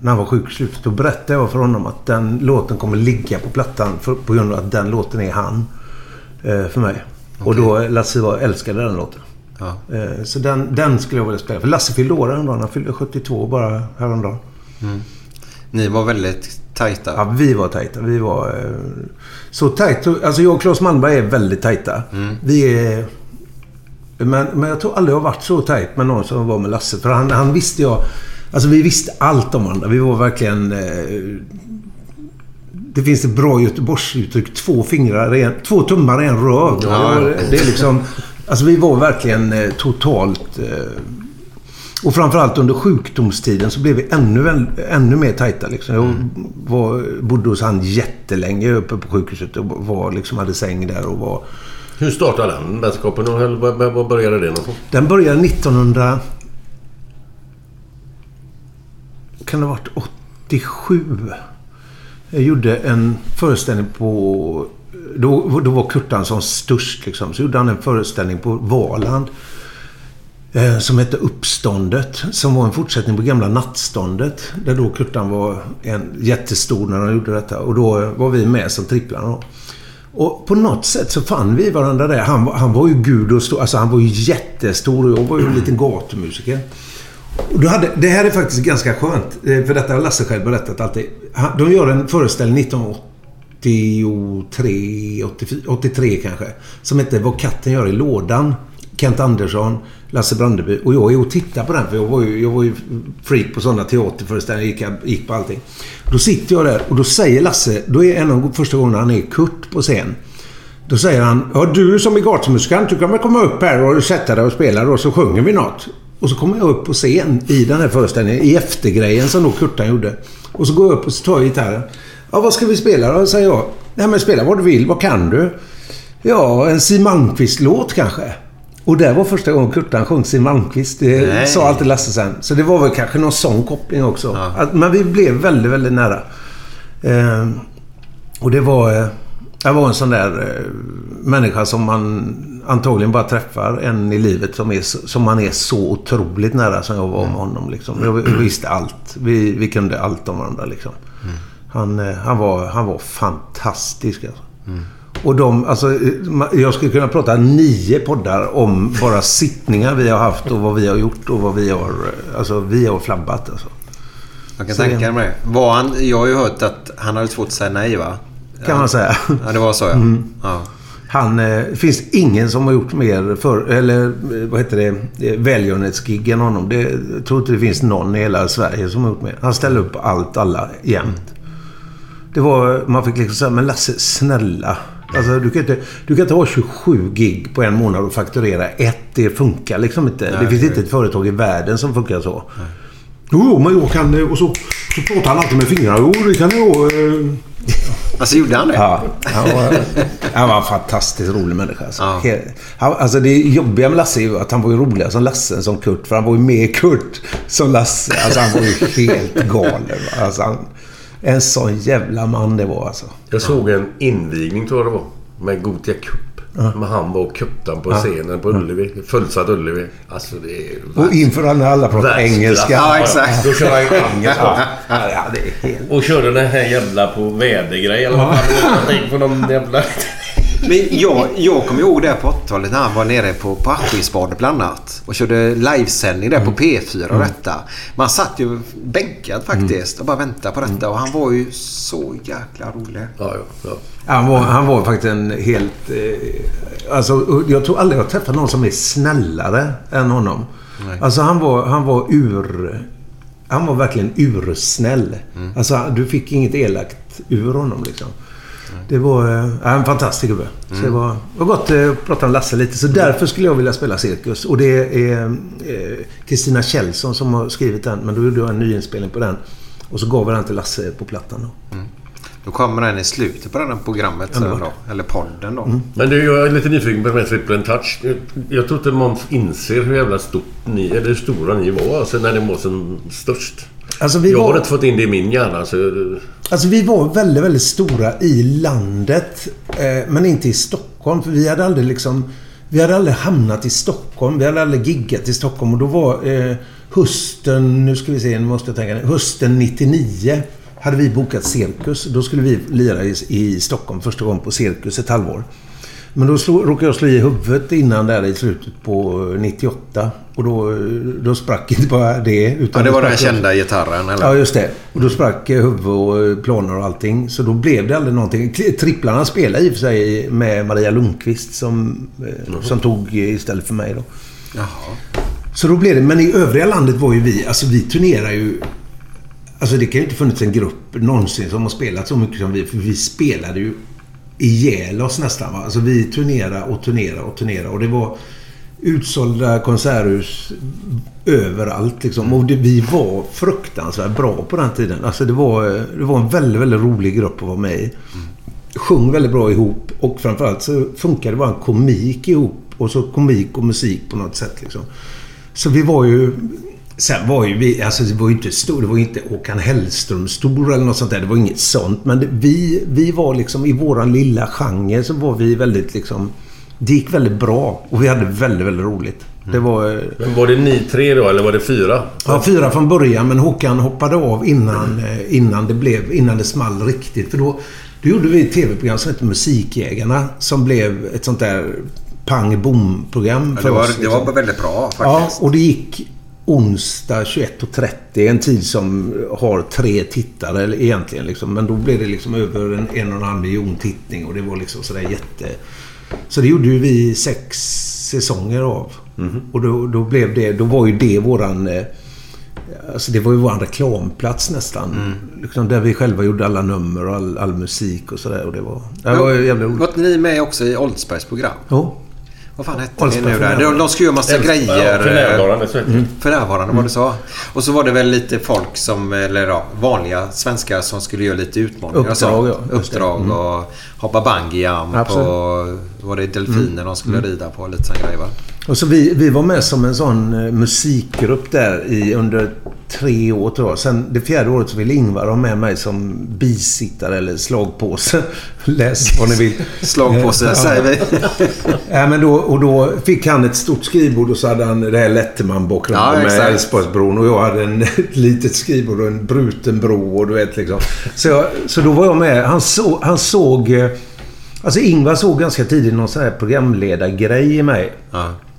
när han var slutet. Då berättade jag för honom att den låten kommer ligga på plattan för, på grund av att den låten är han. eh, för mig. Och då Lasse var, älskade den låten. Ja. Så den, den skulle jag vilja spela. För Lasse fyllde år häromdagen. Han fyllde 72 bara häromdagen. Ni var väldigt tajta. Ja, vi var tajta. Vi var så tajta. Alltså jag och Claes Malmberg är väldigt tajta. Vi är... Men, men jag tror aldrig jag har varit så tajt med någon som var med Lasse. För han, han visste jag... Alltså vi visste allt om varandra. Vi var verkligen... Eh, det finns ett bra Göteborgsuttryck. Två fingrar, är en, två tummar är en röv. Ja. Det, är liksom... Alltså vi var verkligen eh, totalt... Eh, och framförallt under sjukdomstiden så blev vi ännu, ännu mer tajta. Liksom. Jag var, bodde hos han jättelänge uppe på sjukhuset och var, liksom, hade säng där och var... Hur startade den vänskapen? och Var började det någonstans? Den började 1900... Kan det ha varit 87? Jag gjorde en föreställning på... Då, då var Kurtan som störst liksom. Så gjorde han en föreställning på Valand. Eh, som hette Uppståndet. Som var en fortsättning på gamla Nattståndet. Där då Kurtan var en jättestor när han gjorde detta. Och då var vi med som tripplarna. då. Och på något sätt så fann vi varandra där. Han, var- han var ju gud och stor. Alltså han var ju jättestor och jag var ju en liten gatumusiker. Och då hade, det här är faktiskt ganska skönt. Eh, för detta har Lasse själv berättat alltid. Han, de gör en föreställning 1983, 84, 83 kanske. Som heter Vad katten gör i lådan. Kent Andersson, Lasse Brandeby. Och jag är och tittar på den. För jag var ju, jag var ju freak på sådana teaterföreställningar. Gick, gick på allting. Då sitter jag där och då säger Lasse. Då är en av de första gångerna han är Kurt på scen. Då säger han, ja du som är gatumusikant, du kan väl komma upp här och sätta dig och spela och så sjunger vi något. Och så kommer jag upp på scen i den här föreställningen, i eftergrejen som då Kurtan gjorde. Och så går jag upp och så tar jag gitarren. Ja, vad ska vi spela då? säger jag. Nej, men spela vad du vill. Vad kan du? Ja, en Siw Malmkvist-låt kanske. Och det var första gången Kurtan sjöng Siw Malmkvist. Det Nej. sa alltid Lasse sen. Så det var väl kanske någon sån koppling också. Att, men vi blev väldigt, väldigt nära. Eh, och det var... Eh, jag var en sån där eh, människa som man antagligen bara träffar en i livet som, är, som man är så otroligt nära som jag var med honom. Liksom. Jag, visste allt. Vi, vi kunde allt om varandra. Liksom. Han, eh, han, var, han var fantastisk. Alltså. Och de, alltså, eh, jag skulle kunna prata nio poddar om bara sittningar vi har haft och vad vi har gjort och vad vi har... eh, Alltså, vi har flabbat alltså. Jag kan Så tänka mig det. Var han, jag har ju hört att han hade svårt att säga nej va? Kan man säga. Ja, det var så ja. Mm. ja. Han, eh, det finns ingen som har gjort mer för, eller eh, vad heter det, eh, välgörenhetsgig än honom. Det, jag tror inte det finns någon i hela Sverige som har gjort mer. Han ställer upp allt, alla, jämt. Det var, man fick liksom säga, men Lasse, snälla. Alltså, du, kan inte, du kan inte ha 27 gig på en månad och fakturera ett. Det funkar liksom inte. Nej, det finns nej. inte ett företag i världen som funkar så. Jo, jo, men jag kan... eh, Och så, så pratar han alltid med fingrarna. Jo, det kan jag. Eh, Alltså gjorde han det? Ja. Han var, han var en fantastiskt rolig människa. Alltså. Han, alltså det jobbiga med Lasse är ju att han var ju roligare som Lasse än som Kurt. För han var ju mer Kurt som Lasse. Alltså han var ju helt galen. Alltså han, en sån jävla man det var alltså. Jag såg en invigning tror jag det var. Med Gothia Cup. Ja. Med han och Kurtan på Ja. scenen på Ullevi. Fullsatt Ullevi. Alltså det är... Och inför alla, alla pratar engelska. Ja, exakt. Då kör han engelska. Ja, det är helt... Och körde den här jävla på vädergrej eller vad fan det var. På någon jävla... Men jag, jag kommer ihåg det på 80-talet när han var nere på, på Askisbadet bland annat. Och körde livesändning där på P4 och Mm. detta. Man satt ju bänkad faktiskt och bara väntade på detta. Och han var ju så jäkla rolig. Ja, ja, Han var, han var faktiskt en helt... Eh, alltså, jag tror aldrig jag har träffat någon som är snällare än honom. Nej. Alltså han var, han var ur... Han var verkligen ursnäll. Alltså du fick inget elakt ur honom liksom. Det var eh, en fantastisk gubbe. Så det var, var gott eh, att prata om Lasse lite. Så därför skulle jag vilja spela Cirkus. Och det är eh, Kristina Kjellson som har skrivit den. Men då gjorde jag en nyinspelning på den. Och så gav jag den till Lasse på plattan. Då. Då kommer den i slutet på det här programmet sen då. Eller podden då. Men du, jag är lite nyfiken på det med Triple Touch. Jag tror inte man inser hur jävla stort ni, eller hur stora ni var alltså, när ni var som störst. Alltså, vi jag var- har inte fått in det i min hjärna. Så... Alltså vi var väldigt, väldigt stora i landet. Eh, men inte i Stockholm. För vi hade aldrig liksom... Vi hade aldrig hamnat i Stockholm. Vi hade aldrig giggat i Stockholm. Och då var eh, hösten... Nu ska vi se, nu måste jag tänka. Hösten 99 hade vi bokat Cirkus. Då skulle vi lira i, i Stockholm första gången på Cirkus ett halvår. Men då slå, råkade jag slå i huvudet innan där i slutet på 98. Och då, då sprack inte bara det. Utan Ja, det var den kända gitarren, eller? Ja, just det. Och då sprack eh, huvud och eh, planer och allting. Så då blev det aldrig någonting. Tri- Tripplarna spelade i och för sig med Maria Lundqvist som, eh, som tog istället för mig då. Jaha. Så då blev det, men i övriga landet var ju vi, alltså vi turnerar ju... Alltså det kan ju inte funnits en grupp någonsin som har spelat så mycket som vi. För vi spelade ju ihjäl oss nästan. Va? Alltså vi turnerade och turnerade och turnerade. Och det var utsålda konserthus överallt liksom. Och det, vi var fruktansvärt bra på den tiden. Alltså det var, det var en väldigt, väldigt rolig grupp att vara med i. Sjöng väldigt bra ihop. Och framförallt så funkade bara en komik ihop. Och så komik och musik på något sätt liksom. Så vi var ju... Sen var ju vi... Alltså det var ju inte stor. Det var ju inte Håkan Hellström stor eller något sånt där. Det var inget sånt. Men det, vi, vi var liksom i våran lilla genre så var vi väldigt liksom... Det gick väldigt bra. Och vi hade väldigt, väldigt roligt. Det var... Men var det ni tre då, eller var det fyra? Ja, fyra från början. Men Håkan hoppade av innan, eh, innan, det, blev, innan det small riktigt. För då, då gjorde vi ett tv-program som hette Musikjägarna. Som blev ett sånt där pang-bom-program Ja, för det, var, oss. det liksom. var väldigt bra Ja, faktiskt. och det gick onsdag 21.30. En tid som har tre tittare egentligen. Liksom. Men då blev det liksom över en, en och en halv miljon tittning. Och det var liksom sådär jätte... Så det gjorde ju vi sex säsonger av. Och då, då blev det... Då var ju det våran... eh, Alltså det var ju våran reklamplats nästan. Liksom där vi själva gjorde alla nummer och all, all musik och sådär. Och det var... Det var jävligt roligt. Var ni med också i Oldsbergs program? Jo. Vad fan hette det nu där? De, de skulle göra massa Elfsborg, grejer. ja, för närvarande. Mm. För närvarande var det så. Och så var det väl lite folk som, eller ja, vanliga svenskar som skulle göra lite utmaningar. Uppdrag, ja. Just det. Uppdrag Mm. och hoppa bungyjump och var det delfiner Mm. de skulle Mm. rida på. Lite sån grej va? Och så vi, vi var med som en sån eh, musikgrupp där i under tre år tror jag. Sen det fjärde året så ville Ingvar ha med mig som bisittare eller slagpåse. Läs vad ni vill. Slagpåse, Ja. säger vi. ja, men då, och då fick han ett stort skrivbord och så hade han det här Letterman-bakgrunden Ja, med. Älvsborgsbron. Och jag hade en, ett litet skrivbord och en bruten bro och du vet liksom. Så, jag, så då var jag med. Han, så, han såg... eh, Alltså Ingvar såg ganska tidigt någon sån här programledargrej i mig.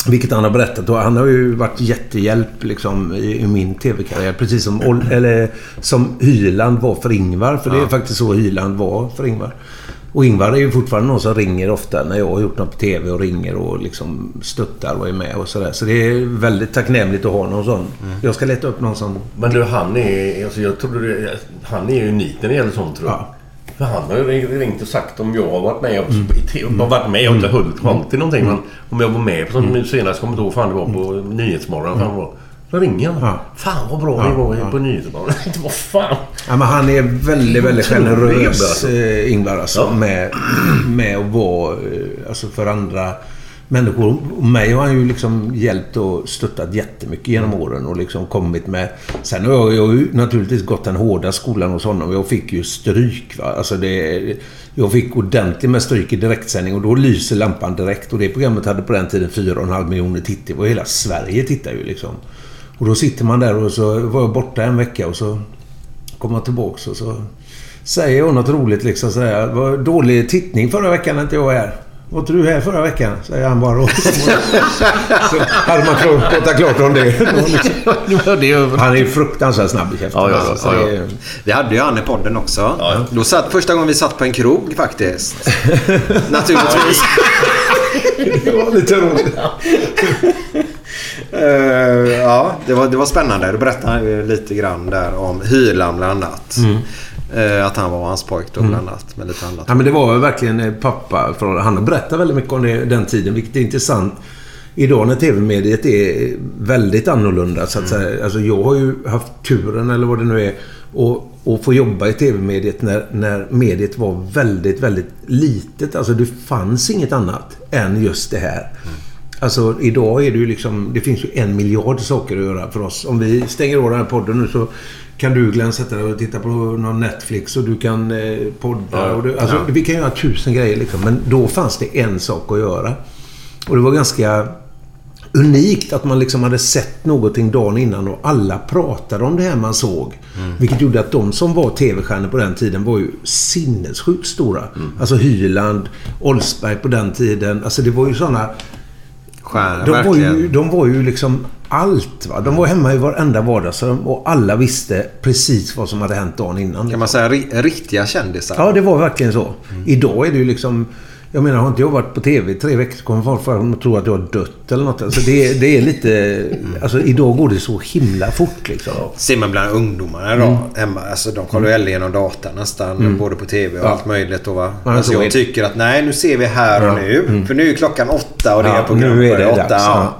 Vilket han har berättat. Och han har ju varit jättehjälp liksom, i, min tv-karriär. Precis som, eller, som Hyland var för Ingvar. För det är Ja. faktiskt så Hyland var för Ingvar. Och Ingvar är ju fortfarande någon som ringer ofta när jag har gjort något på TV och ringer och liksom stöttar och är med och sådär. Så det är väldigt tacknämligt att ha någon sån. Jag ska leta upp någon som... Men du, han är... Alltså jag trodde det, Han är unik när det gäller sånt tror jag. För han har ju ringt- och sagt om jag har varit med och, Mm. har varit med. Har inte hållit hållit i någonting. Men om jag var med på Mm. senast. Kommer inte ihåg fan det var på Nyhetsmorgon. Fan var. Då ringer han. Fan vad bra Ja, ni var ja. på Nyhetsmorgon. Inte vad fan. Ja, men han är väldigt, väldigt generös, eh, Ingvar. Alltså, Ja. med, med att vara eh, alltså, för andra människor. Och mig har han ju liksom hjälpt och stöttat jättemycket genom åren och liksom kommit med... Sen har jag, jag har ju naturligtvis gått den hårda skolan hos honom. Jag fick ju stryk. Va? Alltså det, jag fick ordentligt med stryk i direktsändning och då lyser lampan direkt. Och det programmet hade på den tiden 4,5 miljoner tittare. Och hela Sverige tittar ju liksom. Och då sitter man där och så var jag borta en vecka och så kommer jag tillbaks och så säger jag något roligt liksom så här. Dålig tittning förra veckan när inte jag var här. Var inte du här förra veckan? Säger han bara. så hade man pratat klart om det. Han är fruktansvärt snabb i käften. Ja, ja, ja, ja. är- Vi hade ju han i podden också. Då satt, första gången vi satt på en krog faktiskt. Naturligtvis. Det var lite roligt. Eh, ja, det var, det var spännande. Då berättade han lite grann där om Hyland bland annat. Mm. Eh, att han var hans pojk då bland annat. Med lite annat. Ja, men det var verkligen eh, pappa. För han har berättat väldigt mycket om det, den tiden, vilket är intressant. Idag när tv-mediet är väldigt annorlunda så att säga. Alltså jag har ju haft turen, eller vad det nu är, och, och få jobba i tv-mediet när, när mediet var väldigt, väldigt litet. Alltså det fanns inget annat än just det här. Alltså idag är det ju liksom, det finns ju en miljard saker att göra för oss. Om vi stänger av den här podden nu så kan du Glenn sätta dig och titta på någon Netflix och du kan eh, podda. Och du, alltså. Vi kan göra tusen grejer liksom. Men då fanns det en sak att göra. Och det var ganska unikt att man liksom hade sett någonting dagen innan och alla pratade om det här man såg. Mm. Vilket gjorde att de som var tv-stjärnor på den tiden var ju sinnessjukt stora. Mm. Alltså Hyland, Olsberg på den tiden. Alltså det var ju sådana... Stjärnor, De var, ju, de var ju liksom allt. Va? De var hemma i varenda vardagsrum och alla visste precis vad som hade hänt dagen innan. liksom. Kan man säga ri- riktiga kändisar? Ja, det var verkligen så. Mm. Idag är det ju liksom... Jag menar, har inte jag varit på TV i tre veckor så kommer folk fram och tro att jag har dött eller något. Alltså det, det är lite... Alltså idag går det så himla fort liksom. Ser man bland ungdomarna idag. Hemma, alltså, de kollar ju aldrig igenom datan nästan. Mm. Både på TV och Ja. allt möjligt. Och, va? Ja, alltså, är jag tycker att nej, nu ser vi här och Ja. nu. Mm. För nu är klockan åtta och det Ja, är program nu är det åtta. dags, Ja.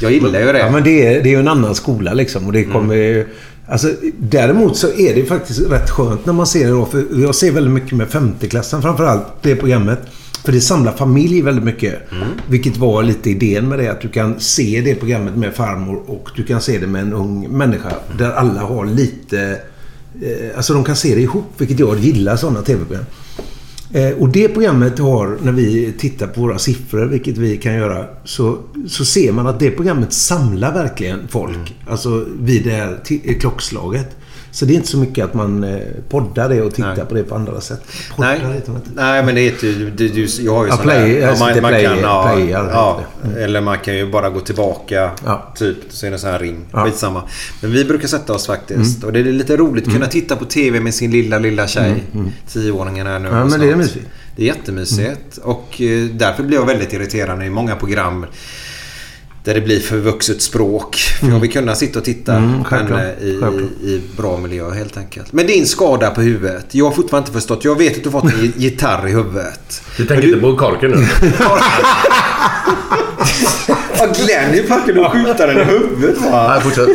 Jag gillar ju det. Ja, men det är, det är ju en annan skola liksom. Och det kommer ju- Alltså, däremot så är det faktiskt rätt skönt när man ser det då. För jag ser väldigt mycket med femteklassen framförallt. Det programmet. För det samlar familj väldigt mycket. Mm. Vilket var lite idén med det. Att du kan se det programmet med farmor och du kan se det med en ung människa. Där alla har lite... Eh, alltså de kan se det ihop. Vilket jag gillar sådana tv-program. Eh, och det programmet har, när vi tittar på våra siffror, vilket vi kan göra, så, så ser man att det programmet samlar verkligen folk. Alltså vid det här klockslaget. Så det är inte så mycket att man eh, poddar det och tittar på det på andra sätt. Poddar Nej, heter det nej, men det heter ju... Du, du, jag har ju Ja, play- där- alltså, man, man play- kan, ja, playar ja, det. Eller man kan ju bara gå tillbaka. Ja. Typ, så är det så här ring. Ja. Skitsamma. Men vi brukar sätta oss faktiskt. Mm. Och det är lite roligt att kunna Mm. titta på TV med sin lilla, lilla tjej. Mm, mm. Tioåringen är nu. Ja, men det är mysigt. Det är jättemysigt. Och eh, därför blir jag väldigt irriterad i många program där det blir för vuxet språk. För jag vill kunna sitta och titta Mm, eh, i, i bra miljö helt enkelt. Men din skada på huvudet. Jag har fortfarande inte förstått. Jag vet att du har fått en gi- gitarr i huvudet. Du tänker inte på korken nu? Glenn är fucking att skjuta den i huvudet va? Nej, fortsätt.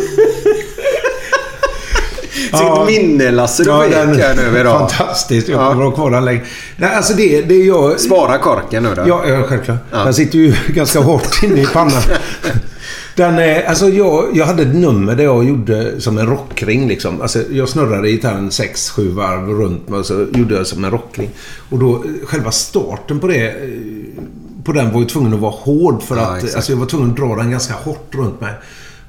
Sitt minne Lasse du Ja, den- här nu idag. Fantastiskt. Jag kommer ha kvar den länge. Nej, alltså det, det jag... Spara korken nu då. Ja, ja självklart. Ja. Den sitter ju ganska hårt inne i pannan. Den, eh, alltså jag, jag hade ett nummer där jag gjorde som en rockring. Liksom. Alltså jag snurrade gitarren 6-7 varv runt mig och så gjorde jag som en rockring. Och då, eh, själva starten på det, eh, på den var ju tvungen att vara hård för Ja, att exakt. alltså jag var tvungen att dra den ganska hårt runt mig.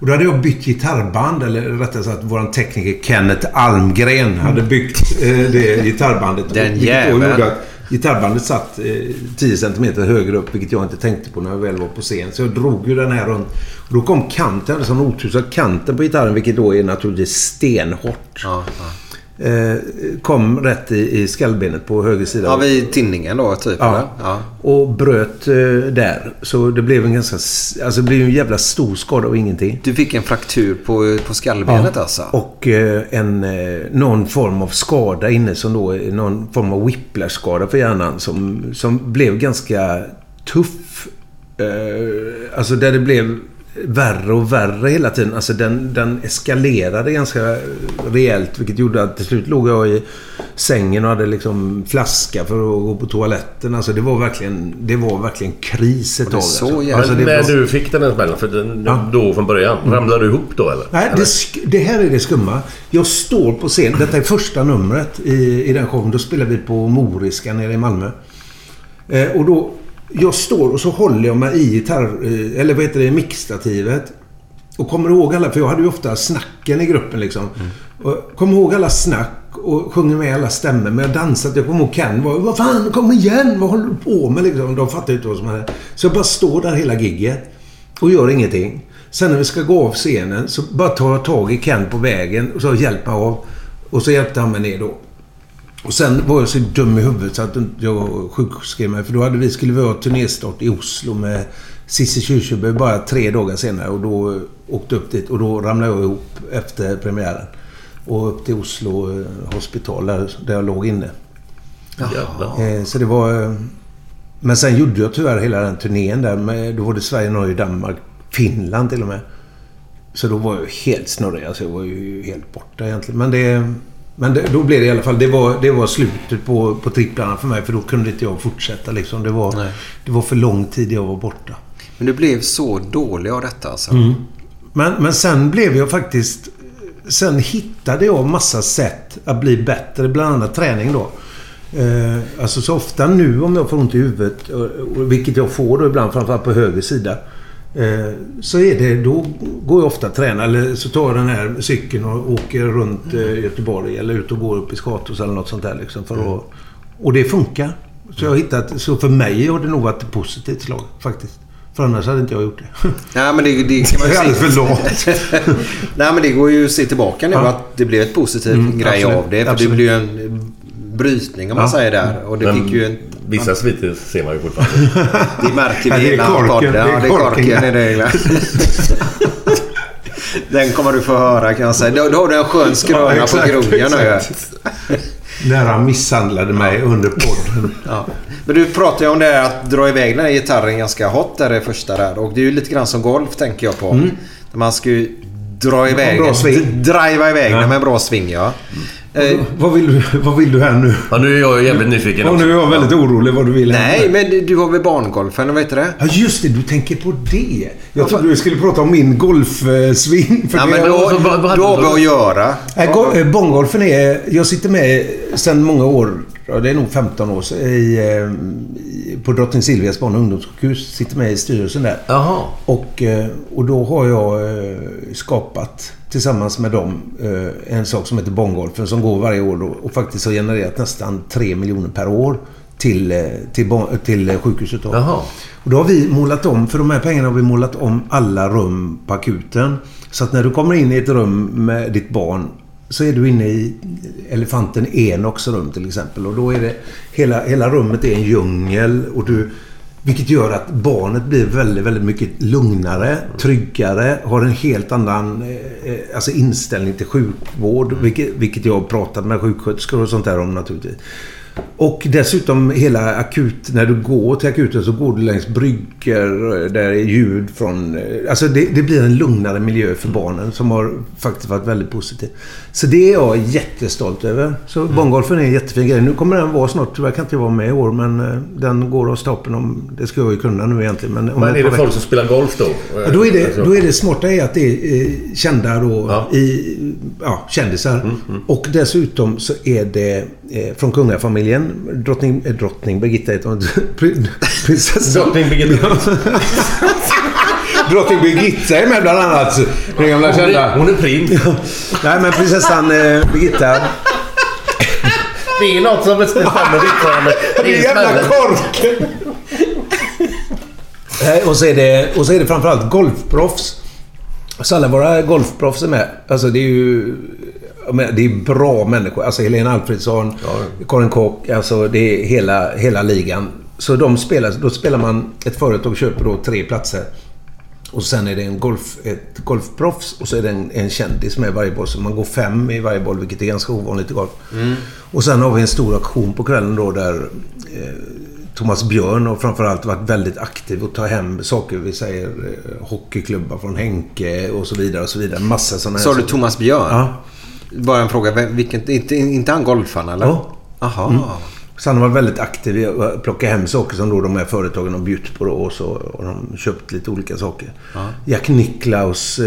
Och då hade jag bytt gitarrband, eller rättare sagt vår tekniker Kenneth Almgren hade byggt eh, det gitarrbandet. Den jäveln. Gitarrbandet satt eh, 10 cm högre upp, vilket jag inte tänkte på när jag väl var på scen. Så jag drog ju den här runt. Och då kom kanten, sån otur, så kanten på gitarren, vilket då är naturligtvis stenhårt. Ja, ja. Eh, kom rätt i, i skallbenet på höger sida. ja, vid tinningen då typ? Ja. ja. Och bröt eh, där. Så det blev en ganska... Alltså det blev en jävla stor skada och ingenting. Du fick en fraktur på, på skallbenet alltså? Och eh, en, eh, någon form av skada inne som då är någon form av whiplash-skada för hjärnan som, som blev ganska tuff. Eh, alltså där det blev värre och värre hela tiden. Alltså den, den eskalerade ganska rejält vilket gjorde att till slut låg jag i sängen och hade liksom flaska för att gå på toaletten. Alltså det var verkligen, det var verkligen kris ett tag. så alltså. alltså Men det när var- du fick den här smällen, för den, Ja. då från början, ramlade du ihop då eller? Nej, det, sk- det här är det skumma. Jag står på scen. Detta är första numret i, i den showen. Då spelar vi på Moriska nere i Malmö. Eh, och då... Jag står och så håller jag mig i gitarr... Eh, eller vad heter det? Mixstativet. Och kommer ihåg alla... För jag hade ju ofta snacken i gruppen liksom. Och kommer ihåg alla snack och sjunger med alla stämmor. Men jag dansat. Jag kommer ihåg Ken var Vad fan, kom igen! Vad håller du på med liksom? De fattade inte vad som hände. Så jag bara står där hela gigget. Och gör ingenting. Sen när vi ska gå av scenen så bara tar jag tag i Ken på vägen och så hjälper jag av. Och så hjälpte han mig ner då. Och sen var jag så dum i huvudet så att jag sjukskrev mig. För då hade vi, skulle vi ha turnéstart i Oslo med Cissi Kyrkjebø bara tre dagar senare. Och då åkte jag upp dit och då ramlade jag ihop efter premiären. Och upp till Oslo eh, hospital där, där jag låg inne. Jävlar. Eh, så det var... eh, Men sen gjorde jag tyvärr hela den turnén där. Med, då var det Sverige, Norge, Danmark, Finland till och med. Så då var jag helt snurrig. Alltså jag var ju helt borta egentligen. Men det... Men det, då blev det i alla fall... Det var, det var slutet på, på tripplarna för mig. För då kunde inte jag fortsätta liksom. Det var, Nej. det var för lång tid jag var borta. Men du blev så dålig av detta alltså? Mm. Men, men sen blev jag faktiskt... Sen hittade jag massa sätt att bli bättre. Bland annat träning då. Eh, alltså så ofta nu om jag får ont i huvudet, vilket jag får då ibland framförallt på höger sida. Eh, så är det, då går jag ofta och tränar. Eller så tar jag den här cykeln och åker runt eh, Göteborg. Eller ut och går upp i Skatos eller något sånt där. Liksom, för att, och det funkar. Så jag har hittat, så för mig har det nog varit ett positivt slag faktiskt. För annars hade inte jag gjort det. Nej, men det, det kan man ju Jag är alldeles för lat. Nej, men det går ju att se tillbaka nu Ja. att det blev ett positivt Mm, grej absolut. av det. För Absolut. det blev ju en brytning om man Ja. säger där. Och det Men fick ju en... Vissa sviter ser man ju fortfarande. Det märker Ja, vi det är innan korken. podden. Ja, Det är det korken. i regler. Den kommer du få höra kan jag säga. Då, då har du en skön skröna på exakt, krogen nu. När han misshandlade mig under podden. Ja. Men du pratade ju om det här att dra iväg den här gitarren ganska hot där det första där. Och det är ju lite grann som golf tänker jag på. Mm. Där Man ska ju dra iväg Driva iväg Ja. den med en bra sving ja. Eh, Vad vill, du, vad vill du här nu? Ja, nu är jag jävligt nyfiken också. nu är jag väldigt orolig vad du vill här nej, nu. men du har väl barngolfen, vad heter det? Ja, just det. Du tänker på det. Jag trodde du skulle prata om min golfsving. för Ja, det men då, hade då har du vi då? att göra. Eh, Bonggolfen är... Jag sitter med sedan många år, ja, det är nog 15 år, så i, eh, på Drottning Silvias barn och ungdomssjukhus. Sitter med i styrelsen där. Jaha. Och, eh, och då har jag eh, skapat tillsammans med dem en sak som heter Bonggolfen som går varje år och faktiskt har genererat nästan 3 miljoner per år till, till, till sjukhuset. Då. Och då har vi målat om, för de här pengarna har vi målat om alla rum på akuten. Så att när du kommer in i ett rum med ditt barn så är du inne i elefanten Enoks rum till exempel. Och då är det... Hela, hela rummet är en djungel och du... Vilket gör att barnet blir väldigt, väldigt mycket lugnare, tryggare, har en helt annan eh, eh, alltså inställning till sjukvård. Vilket, vilket jag har pratat med sjuksköterskor och sånt där om naturligtvis. Och dessutom hela akut... När du går till akuten så går du längs bryggor där är ljud från... Alltså det, det blir en lugnare miljö för barnen som har faktiskt varit väldigt positivt. Så det är jag jättestolt över. Så Mm. bonggolfen är en jättefin grej. Nu kommer den vara snart. Tyvärr kan inte vara med i år men eh, den går av stapeln om... Det ska jag ju kunna nu egentligen. Men, Men är det folk som spelar golf då? Ja, då, är det, Alltså- då är det smarta är att det är eh, kända då Ja. i, ja, kändisar. Mm, Och dessutom så är det eh, från kungafamiljen. Drottning, eh, drottning Birgitta heter hon. Prin- Prinsessan. Drottning Birgitta. drottning Birgitta är med bland annat. Den gamla kända. hon är prins. Nej men prinsessan eh, Birgitta. Det är något som bestämmer fortfarande. Det är jävla korken! Och så är det, och så är det framförallt golfproffs. Så alla våra golfproffs är med. Alltså det är ju... Det är bra människor. Alltså Helena Alfredsson, Karin Kock. Alltså det är hela, hela ligan. Så de spelar, då spelar man... Ett företag köper då tre platser. Och sen är det en golf, ett golfproffs och så är det en, en kändis med i varje boll. Så man går fem i varje boll, vilket är ganska ovanligt i golf. Och sen har vi en stor aktion på kvällen då där eh, Thomas Björn har framförallt varit väldigt aktiv och tar hem saker. Vi säger eh, hockeyklubbar från Henke och så vidare och så vidare. Massa sådana Sa du. Thomas Björn? Ja. Bara en fråga. Vilken, inte, inte han golfaren eller? Ja. Aha. Mm. Så han varit väldigt aktiv i att plocka hem saker som då de här företagen har bjudit på. Då, och så har de köpt lite olika saker. Jack Nicklaus eh,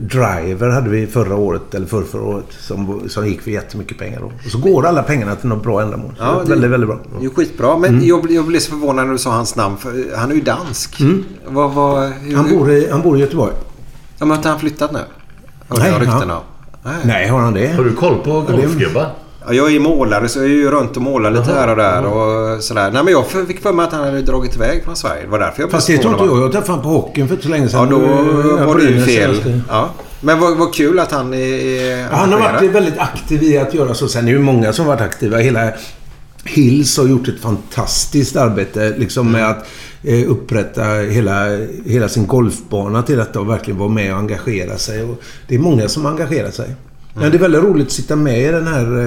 Driver hade vi förra året, eller förra, förra året, som, som gick för jättemycket pengar. Då. Och så går alla pengarna till något bra ändamål. Ja, är det- väldigt, väldigt bra. Det är skitbra. Men Mm. jag, jag blev så förvånad när du sa hans namn. För han är ju dansk. Mm. Vad, vad, hur, Han bor i, han bor i Göteborg. Ja, men har inte han flyttat nu? Hörde Nej, jag rykten om. Nej. Nej, har han det? Har du koll på golfgubbar? Ja, jag är ju målare så jag är ju runt och målar lite här och där och sådär. Nej men jag fick för mig att han hade dragit iväg från Sverige. Det var därför jag blev Fast det tror inte jag. Jag träffade honom på hockeyn för inte så länge Ja, sedan. då Jag var det ju fel. Ja. Men vad, vad kul att han är, är Han har varit väldigt aktiv i att göra så. Sen är det ju många som har varit aktiva. Hela Hills har gjort ett fantastiskt arbete liksom med att eh, upprätta hela, hela sin golfbana till detta och verkligen vara med och engagera sig. Och det är många som engagerar sig. Men det är väldigt roligt att sitta med i den här,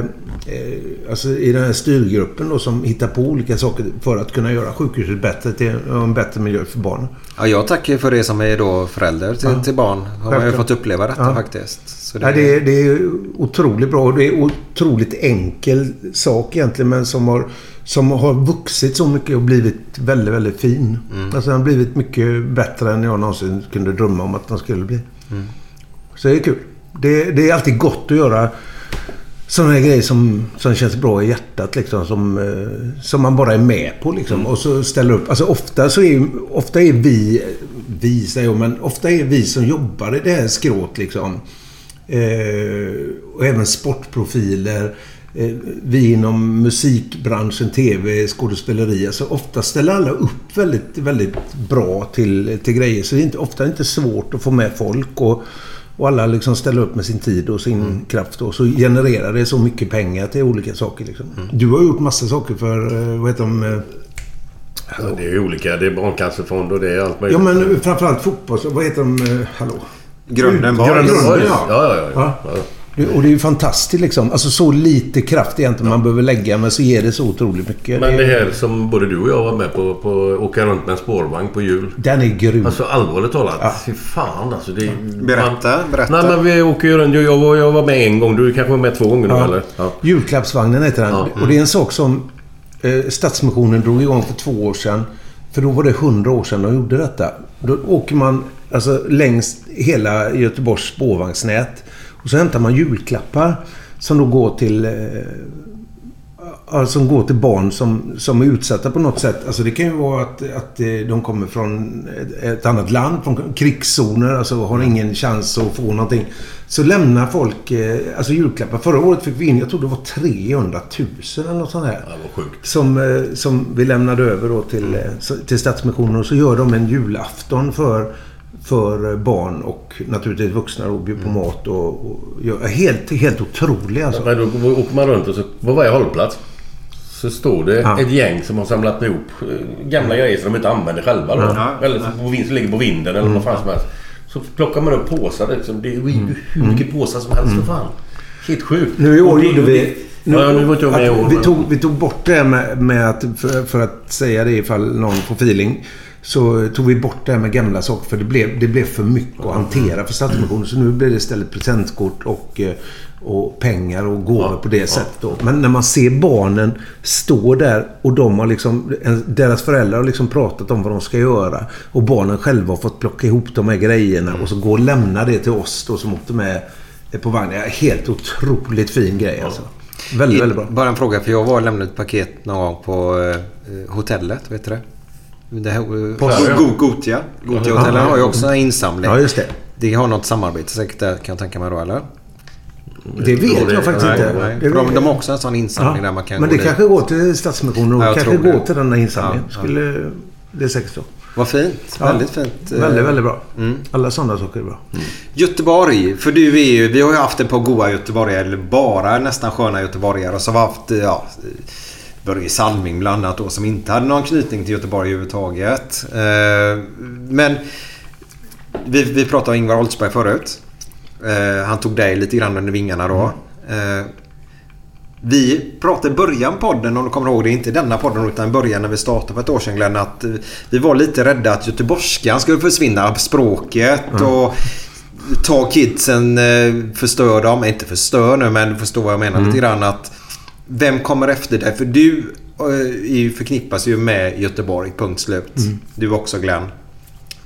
eh, alltså i den här styrgruppen då, som hittar på olika saker för att kunna göra sjukhuset bättre till en bättre miljö för barnen. Ja, jag tackar för det som är då förälder till, Ja. till barn. Har man ju Självklart. fått uppleva detta Ja. faktiskt. Så Det... Nej, det, är, det är otroligt bra och det är otroligt enkel sak egentligen men som har, som har vuxit så mycket och blivit väldigt, väldigt fin. Alltså den har blivit mycket bättre än jag någonsin kunde drömma om att den skulle bli. Så det är kul. Det, det är alltid gott att göra sådana här grejer som, som känns bra i hjärtat. Liksom, som, eh, som man bara är med på. Liksom, Och så ställer upp. Alltså ofta, så är, ofta är vi vi säger jag, men ofta är vi som jobbar i det här skrået liksom. Eh, och även sportprofiler. Eh, vi inom musikbranschen, tv, skådespeleri. Alltså ofta ställer alla upp väldigt, väldigt bra till, till grejer. Så det är inte, ofta inte svårt att få med folk. Och, och alla liksom ställer upp med sin tid och sin kraft. Och så genererar det så mycket pengar till olika saker. Liksom. Du har gjort massa saker för, eh, vad heter de? eh, Ja, det är olika. Det är barncancerfond och det är allt möjligt. Ja men framförallt fotboll. så Vad heter de? eh, Hallå? Grunden var- Grunden, Boys. ja. Ja, ja, ja. Ja. Och det är ju fantastiskt liksom. Alltså så lite kraft egentligen man behöver lägga men så ger det så otroligt mycket. Men Det- här som både du och jag var med på, på åka runt med en spårvagn på jul. Den är grym. Alltså allvarligt talat. Fy fan alltså. Det, Berätta, berätta. Nej men vi åker ju runt. Jag var, jag var med en gång. Du kanske var med två gånger nu Ja. eller? Ja. Julklappsvagnen heter den. Ja. Och det är en sak som eh, Stadsmissionen drog igång för två år sedan. För då var det hundra år sedan de gjorde detta. Då åker man alltså, längs hela Göteborgs spårvagnsnät. Och så hämtar man julklappar som då går till... Eh, ja, som går till barn som, som är utsatta på något sätt. Alltså det kan ju vara att, att eh, de kommer från ett, annat land, från krigszoner, alltså har ingen chans att få någonting. Så lämnar folk eh, alltså julklappar. Förra året fick vi in, jag tror det var 300 000 eller något sånt här. Som, eh, som vi lämnade över då till, till Stadsmissionen. Och så gör de en julafton för, för barn och naturligtvis vuxna och bjuder på mat. Och, och, helt, helt otrolig alltså. Men då åker man runt och så på varje hållplats så står det Ja. ett gäng som har samlat ihop eh, gamla grejer som de inte använder själva. Då. Ja. Eller som, ligger på vinden eller Mm. vad fan som helst. Så plockar man upp påsar. Liksom. Det är ju hur Mm. mycket påsar som helst för fan. Helt sjukt. Nu i år gjorde vi... Nu, ja, nu var jag med i år. vi, tog, vi tog bort det med, med att, för, för att säga det ifall någon får feeling. Så tog vi bort det här med gamla saker för det blev, det blev för mycket att hantera för Stadsmissionen. Så nu blir det istället presentkort och, eh, och pengar och gåvor på det sättet. Då. Men när man ser barnen stå där och de har liksom, deras föräldrar har liksom pratat om vad de ska göra. Och barnen själva har fått plocka ihop de här grejerna och så gå och lämna det till oss då som åkte med på vagnen. Ja, Helt otroligt fin grej alltså. Väldigt, väldigt bra. Bara en fråga, för jag var och lämnade ett paket någon gång på eh, hotellet. Vet du det? Det här, eh, Go- Gotia. Gotia-hotellet har ju också en insamling. Ja, just det. Det har något samarbete säkert där kan jag tänka mig då, eller? Det vet jag faktiskt nej, inte. Nej. Det För de, de har också en sån insamling Ja, där man kan Men det dit. kanske går till Stadsmissionen och Ja, jag kanske går det. till den här insamlingen. Ja, ja. Skulle, det är säkert så. Vad fint. Väldigt fint. eh, Väldigt, väldigt bra. Mm. Alla sådana saker är bra. Göteborg, för du är ju, vi har ju haft ett par goa göteborgare, eller bara nästan sköna göteborgare. Och så har vi haft, ja, Börje Salming bland annat då, som inte hade någon knytning till Göteborg överhuvudtaget. Eh, Men vi, vi pratade om Ingvar Oldsberg förut. Eh, Han tog dig lite grann under vingarna då. Eh, Vi pratade i början podden, om du kommer ihåg det, inte denna podden utan början när vi startade för ett år sedan Glenn, att vi var lite rädda att göteborgskan skulle försvinna. Språket och ta kidsen, förstör dem. Inte förstör nu men du förstår vad jag menar Mm. lite grann. Att vem kommer efter dig? För du eh, förknippas ju med Göteborg, punkt slut. Mm. Du också Glenn.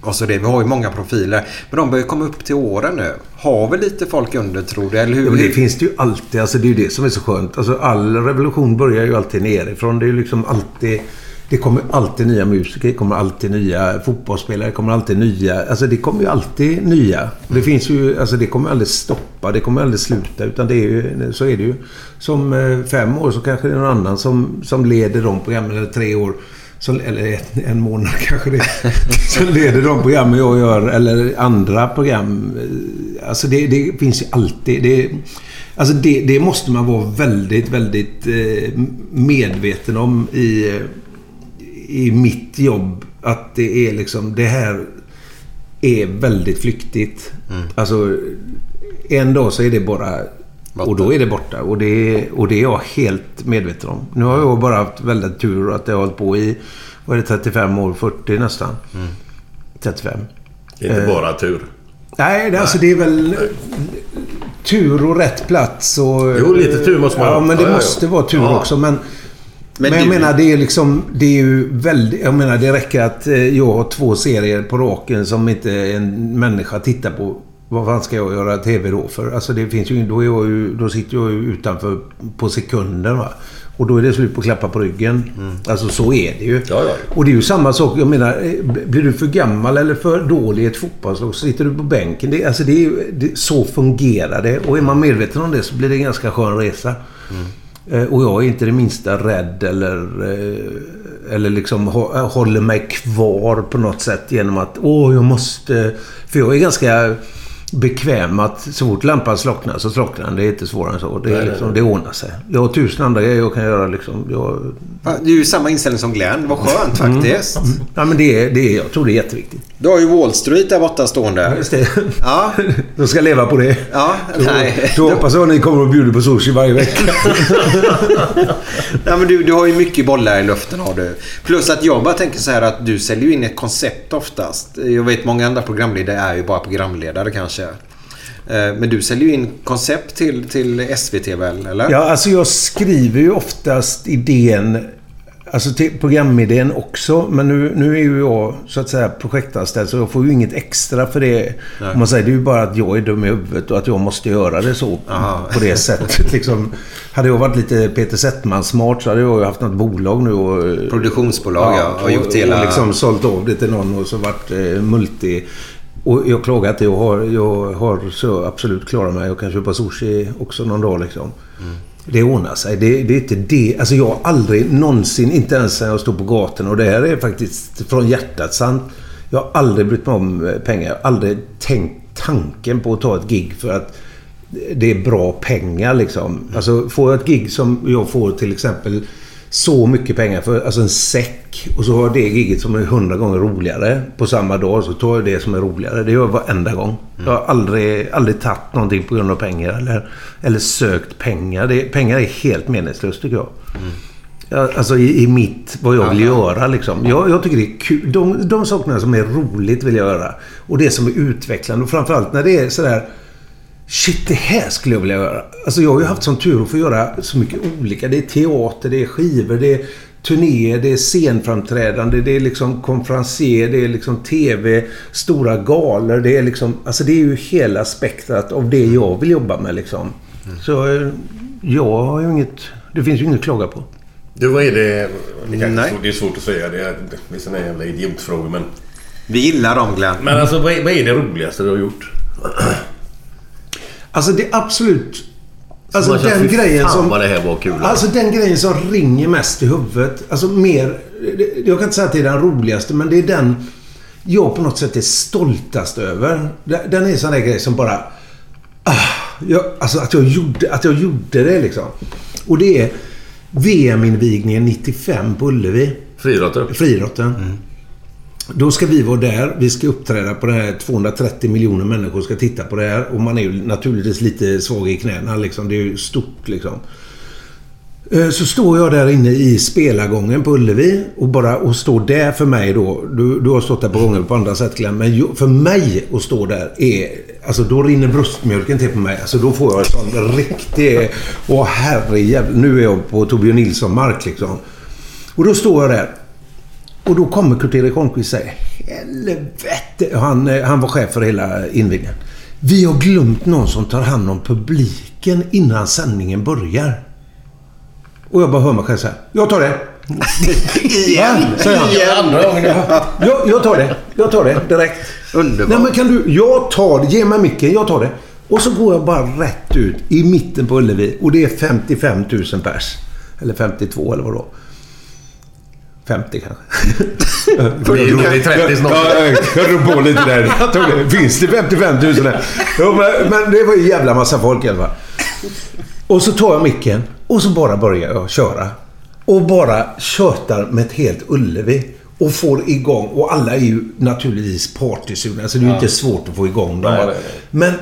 Och så det, vi har ju många profiler. Men de börjar komma upp till åren nu. Har vi lite folk under tror du? Eller hur? Ja, men det finns det ju alltid. Alltså, det är ju det som är så skönt. Alltså, all revolution börjar ju alltid nerifrån. Det är ju liksom alltid... Det kommer alltid nya musiker, det kommer alltid nya fotbollsspelare, det kommer alltid nya... Alltså det kommer ju alltid nya. Det finns ju... Alltså det kommer aldrig stoppa, det kommer aldrig sluta. Utan det är ju... Så är det ju. Som eh, fem år så kanske det är någon annan som, som leder de programmen. Eller tre år. Så, eller en, en månad kanske det är. Som leder de programmen jag gör. Eller andra program. Alltså det, det finns ju alltid... Det, alltså det, det måste man vara väldigt, väldigt eh, medveten om i, eh, i mitt jobb. Att det är liksom... Det här är väldigt flyktigt. Alltså en dag så är det bara... Och då är det borta. Och det, och det är jag helt medveten om. Nu har jag bara haft väldigt tur att jag har hållit på i... Vad är det? 35 år? 40 nästan. 35. Det är inte Eh, bara tur. Nej, det, alltså det är väl tur och rätt plats och... Jo, lite tur måste man Ja, ha. men det Ja, ja, ja. måste vara tur Ja. också. Men, men, Men jag du- menar, det är liksom... Det är ju väldigt... Jag menar, det räcker att eh, jag har två serier på raken som inte en människa tittar på. Vad fan ska jag göra TV då för? Alltså det finns ju... Då, är jag ju, då sitter jag ju utanför på sekunden va. Och då är det slut på att klappa på ryggen. Mm. Alltså så är det ju. Och det är ju samma sak. Jag menar, eh, blir du för gammal eller för dålig i ett fotbollslag så sitter du på bänken. Det, alltså det är, ju- det, så fungerar det. Och är man medveten om det så blir det en ganska skön resa. Eh, Och jag är inte det minsta rädd eller, eh, eller liksom hå- håller mig kvar på något sätt genom att åh, jag måste... För jag är ganska bekväm att så fort lampan slocknar så slocknar den. Det är inte svårare än så. Det, är liksom, det ordnar sig. Jag har tusen andra grejer jag kan göra. Liksom. Jag, Ja, Det är ju samma inställning som Glenn. Vad skönt faktiskt. Mm. Ja, men det är, det är, jag tror det är jätteviktigt. Du har ju Wall Street där borta stående. Just det. Ja. De ska leva på det. Ja, Så, nej. så hoppas jag att ni kommer och bjuder på sushi varje vecka. Nej, men du, du har ju mycket bollar i luften har du. Plus att jag bara tänker så här att du säljer ju in ett koncept oftast. Jag vet många andra programledare är ju bara programledare kanske. Eh, Men du säljer ju in koncept till, till SVT väl, eller? Ja, alltså jag skriver ju oftast idén, alltså till programidén också. Men nu, nu är ju jag så att säga projektanställd så jag får ju inget extra för det. Nej. Om man säger det är ju bara att jag är dum i huvudet och att jag måste göra det så på det sättet. Liksom, hade jag varit lite Peter Settman-smart så hade jag ju haft något bolag nu och... Produktionsbolag, ja, och gjort hela- Och liksom sålt av det till någon och så varit eh, multi... Och jag klagar inte. Jag har, jag har så absolut klarat mig. Jag kan köpa sushi också någon dag liksom. Det ordnar sig. Det, det är inte det. Alltså jag har aldrig någonsin, inte ens när jag stod på gatan och det här är faktiskt från hjärtat sant. Jag har aldrig brytt mig om eh, pengar. Jag har aldrig tänkt tanken på att ta ett gig för att det är bra pengar liksom. Alltså får jag ett gig som jag får till exempel så mycket pengar för, alltså en säck. Och så har jag det giget som är hundra gånger roligare på samma dag. Så tar jag det som är roligare. Det gör jag varenda gång. Jag har aldrig, aldrig tagit någonting på grund av pengar. Eller, eller sökt pengar. Det, pengar är helt meningslöst tycker jag. Ja, Alltså i, i mitt, vad jag vill göra liksom. Jag, jag tycker det är kul. De, de sakerna som är roligt vill jag göra. Och det som är utvecklande. Och framförallt när det är sådär... Shit, det här skulle jag vilja göra. Alltså jag har ju haft sån tur att få göra så mycket olika. Det är teater, det är skivor, det är turnéer, det är scenframträdande, det är liksom konferencier, det är liksom TV, stora galor. Det är liksom... Alltså det är ju hela spektrat av det jag vill jobba med liksom. Så eh, jag har ju inget... Det finns ju inget att klaga på. Du, vad är det... Det, Nej. är svårt- det är svårt att säga. Det är, såna jävla idiotfrågor, men... Vi gillar dem Glenn. Men alltså, vad är, vad är det roligaste du har gjort? Alltså det absolut... Alltså man den "Fy grejen som... vad det här var kul. Alltså den grejen som ringer mest i huvudet. Alltså mer... Jag kan inte säga att det är den roligaste, men det är den jag på något sätt är stoltast över. Den är en sån där grej som bara... Ah, jag, alltså att jag, gjorde, att jag gjorde det liksom. Och det är VM-invigningen 95 på Ullevi. Friidrotten? Friidrotten. Då ska vi vara där. Vi ska uppträda på det här. 230 miljoner människor ska titta på det här. Och man är ju naturligtvis lite svag i knäna. Liksom. Det är ju stort liksom. Eh, så står jag där inne i spelargången på Ullevi och bara och står där för mig då. Du, du har stått där på gånger på andra sätt Glenn. Men ju- för mig att stå där är... Alltså då rinner bröstmjölken till på mig. Alltså då får jag en sån riktig... Åh herrejävlar. Nu är jag på Torbjörn Nilsson-mark liksom. Och då står jag där. Och då kommer Kurt-Erik Holmqvist och säger Helvete! Han, eh, han var chef för hela invigningen. Vi har glömt någon som tar hand om publiken innan sändningen börjar. Och jag bara hör mig själv säga Jag tar det. Igen? Säger han. Igen? Andra gången. Ja, jag, jag tar det. Jag tar det direkt. Underbart. Nej men kan du... Jag tar det. Ge mig micken. Jag tar det. Och så går jag bara rätt ut i mitten på Ullevi. Och det är 55 000 pers. Eller 52 eller vad då. 50 kanske. Det är nog i 30 snart. Ja, jag, jag drog på lite där. Jag tog det. Finns det 55 000 där? Jo, men, men det var ju jävla massa folk i alla fall. Och så tar jag micken och så bara börjar jag köra. Och bara tjötar med ett helt Ullevi. Och får igång. Och alla är ju naturligtvis partysugna. Så det är ju Ja. inte svårt att få igång dem. Nej, nej, nej. Men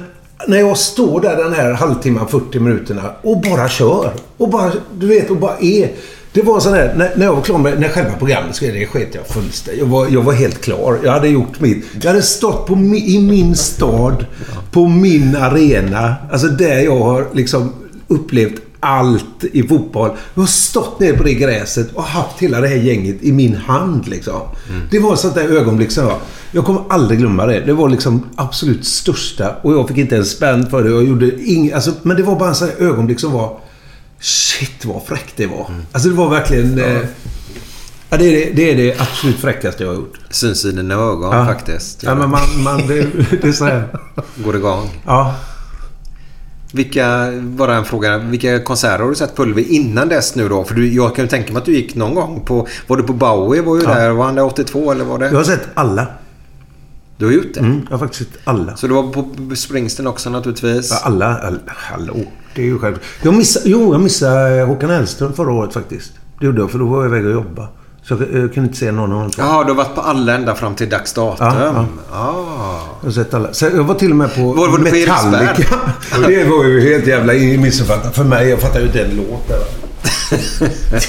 när jag står där den här halvtimman, 40 minuterna och bara kör. Och bara, du vet, och bara är. Det var sån här, när, när jag var klar med när själva programmet skulle det sket jag fullständigt. Jag var, jag var helt klar. Jag hade gjort mitt. Jag hade stått på mi, i min stad, på min arena. Alltså där jag har liksom upplevt allt i fotboll. Jag har stått ner på det gräset och haft hela det här gänget i min hand liksom. Det var ett sånt där ögonblick som jag... Jag kommer aldrig glömma det. Det var liksom absolut största. Och jag fick inte en spänn för det. Jag gjorde ing, alltså, men det var bara en sån där ögonblick som var... Shit vad fräckt det var. Alltså det var verkligen... Eh, ja, det, är det, det är det absolut fräckaste jag har gjort. Syns i dina ögon Ja. faktiskt. Ja, men man... man det, det är så här. Går igång. Ja. Vilka, bara en fråga. Vilka konserter har du sett på Ullevi innan dess nu då? För du, jag kan ju tänka mig att du gick någon gång på... Var du på Bowie? Var ju Ja. där. Var han där 82 eller var det? Jag har sett alla. Du har gjort det? Mm, jag har faktiskt sett alla. Så du var på Springsteen också naturligtvis? Ja, alla, alla, hallå. Det är ju själv. Jag missade, jo, jag missade Håkan Hellström förra året faktiskt. Det gjorde jag, för då var jag iväg och jobba. Så jag, jag kunde inte se någon av dem. Jaha, du har varit på alla ända fram till dags datum? Ja, Ah. Jag har sett alla. Så jag var till och med på Var- var du på Metallica. det var ju helt jävla missuppfattat för mig. Jag fattar ju inte en låt där.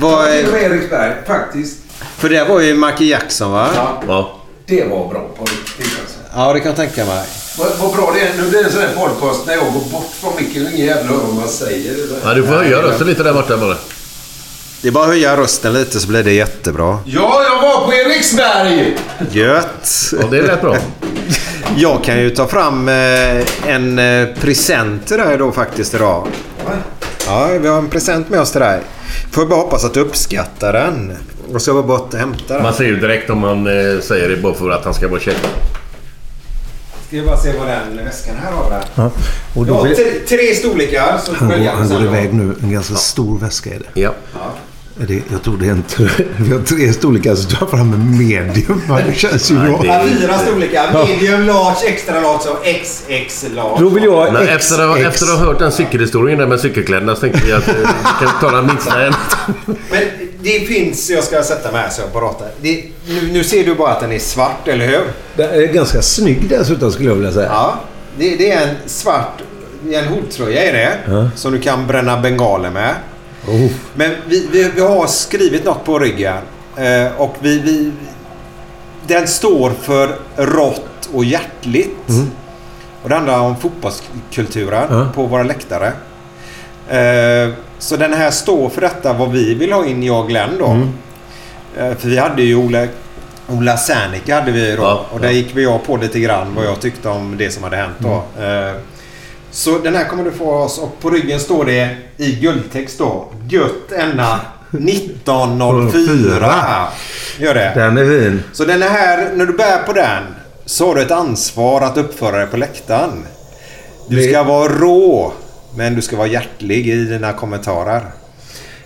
Vad är... Eriksberg, faktiskt. För det var ju Michael Jackson va? Ja. Det var bra på riktigt alltså. Ja, det kan jag tänka mig. Vad, vad bra det är. Nu blir det en sån här podcast när jag går bort från micken ingen jävla hör vad man säger. Ja, du får höja rösten lite där borta bara. Det är bara att höja rösten lite så blir det jättebra. Ja, jag var på Eriksberg! Gött! Ja, det lät bra. Jag kan ju ta fram eh, en eh, present till dig då faktiskt idag. Ja, vi har en present med oss till dig. Får bara hoppas att du uppskattar den. Och så bara bort och hämta den. Man ser ju direkt om man eh, säger det bara för att han ska vara känd. Ska bara se vad den väskan här har. Ja, och då Ja, vill- tre, tre storlekar. Så Han går, han går iväg nu. En ganska stor väska är det. Ja. Är det jag tror det är en... Vi har tre storlekar så tar jag fram en medium. Det känns ju bra. Ja, fyra storlekar. Medium, large, extra large och XX large. Då vill jag XX. efter, att, efter att ha hört den cykelhistorien där med cykelkläderna så tänkte vi att eh, vi kan ta den minsta en. Det finns, jag ska sätta mig här så jag pratar. Det, nu, nu ser du bara att den är svart, eller hur? Den är ganska snygg dessutom skulle jag vilja säga. Ja. Det, det är en svart, en hoodtröja är det. Ja. Som du kan bränna bengaler med. Oh. Men vi, vi, vi har skrivit något på ryggen. Eh, och vi, vi... Den står för rått och hjärtligt. Mm. Och det handlar om fotbollskulturen Ja. på våra läktare. Så den här står för detta vad vi vill ha in, jag och Glenn då. Mm. Eh, för vi hade ju Ola, Ola Serneke hade vi då. Ja, och där gick vi jag på lite grann vad jag tyckte om det som hade hänt då. Mm. Eh, så den här kommer du få oss och på ryggen står det i guldtext då. Gött enna 1904. Gör det. Den är fin. Så den är här, när du bär på den så har du ett ansvar att uppföra dig på läktaren. Du ska vara rå, men du ska vara hjärtlig i dina kommentarer.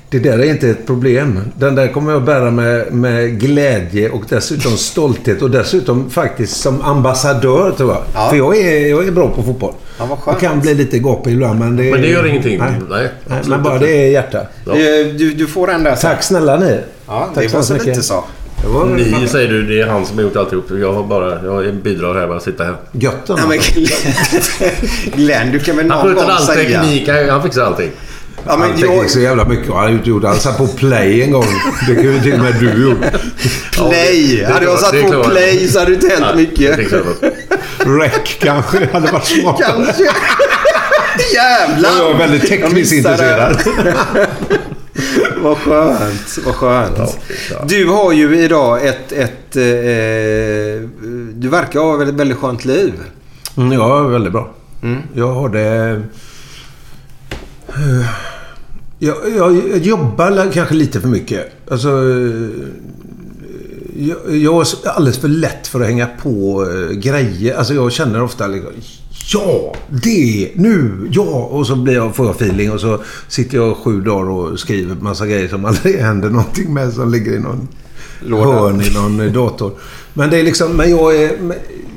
Det där är inte ett problem. Den där kommer jag bära med, med glädje och dessutom stolthet och dessutom faktiskt som ambassadör tror jag. Ja. För jag är, jag är bra på fotboll. Ja, Jag kan bli lite gapig ibland men det... Men det gör ingenting. Nej, Nej, men bara det är hjärta. Ja. Du, du får den där. Tack snälla ni. Ja, Tack det var så mycket. lite så. Ni säger du, det är han som har gjort alltihop. Jag har bara, jag bidrar här med att sitta här. Gött Ja, men Glenn, Glenn, du kan väl Han någon sköter gång all säga... teknik, han han fixar allting. Ja, men Han jag, så jävla mycket. Han har inte gjort. Han satt på play en gång. Det kunde till och med du gjort. play! det är hade jag satt på klart. play så hade det inte hänt Ja, mycket. Rec kanske hade varit smart. Kanske. Jävlar! Jag är väldigt tekniskt intresserad. Vad skönt. Vad skönt. Du har ju idag ett... ett eh, du verkar ha ett väldigt, skönt liv. Mm, ja, väldigt bra. Mm. Jag har det... Eh, Jag, jag, jag jobbar kanske lite för mycket. Alltså... eh, Jag, jag är alldeles för lätt för att hänga på eh, grejer. Alltså jag känner ofta liksom... Ja! Det! Nu! Ja! Och så blir jag, får jag feeling och så sitter jag sju dagar och skriver massa grejer som aldrig händer någonting med. Som ligger i någon Låda. hörn i någon dator. Men det är liksom... Men jag är...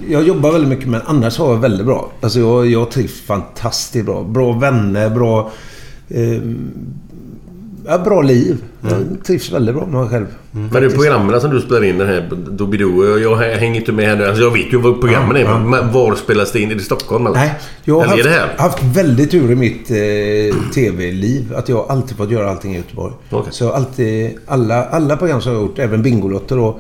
Jag jobbar väldigt mycket men annars har jag väldigt bra. Alltså jag, jag trivs fantastiskt bra. Bra vänner, bra... Eh, ja, bra liv. Jag trivs väldigt bra med mig själv. Men det är programmen som du spelar in den här Doobidoo. Jag hänger inte med här nu. Alltså jag vet ju vad programmen är. Ja, Men var spelas det in? Är det Stockholm eller? Nej, jag har haft, haft väldigt tur i mitt eh, tv-liv. Att jag alltid fått göra allting i Göteborg. Okej. Så jag har alltid, alla, alla program som jag har gjort, även Bingolotter och,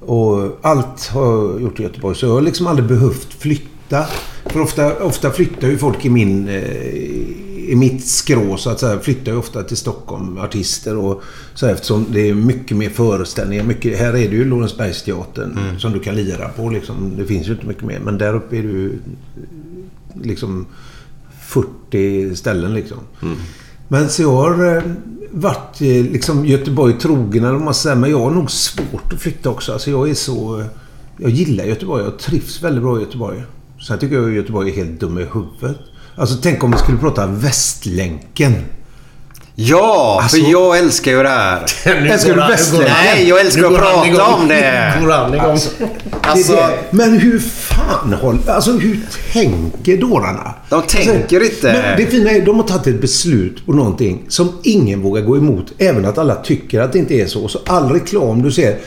och allt har jag gjort i Göteborg. Så jag har liksom aldrig behövt flytta. För ofta, ofta flyttar ju folk i min... Eh, i mitt skrå så att säga flyttar ju ofta till Stockholm, artister och så eftersom det är mycket mer föreställningar. Mycket, här är det ju Lorensbergsteatern som du kan lira på liksom. Det finns ju inte mycket mer. Men där uppe är det ju liksom 40 ställen liksom. Mm. Men så jag har eh, varit eh, liksom Göteborg trogen eller vad man säger. Men jag har nog svårt att flytta också. Alltså jag är så... Jag gillar Göteborg. Jag trivs väldigt bra i Göteborg. Sen tycker jag att Göteborg är helt dum i huvudet. Alltså tänk om vi skulle prata Västlänken. Ja, Alltså- för jag älskar ju det här. Älskar du Västlänken? Nej, jag älskar Nu att prata om det. Går han igång? Alltså, Det alltså, det. Men hur fan håll, Alltså hur tänker dårarna? De tänker inte. Men det fina är de har tagit ett beslut på någonting som ingen vågar gå emot. Även att alla tycker att det inte är så. Så all reklam du ser.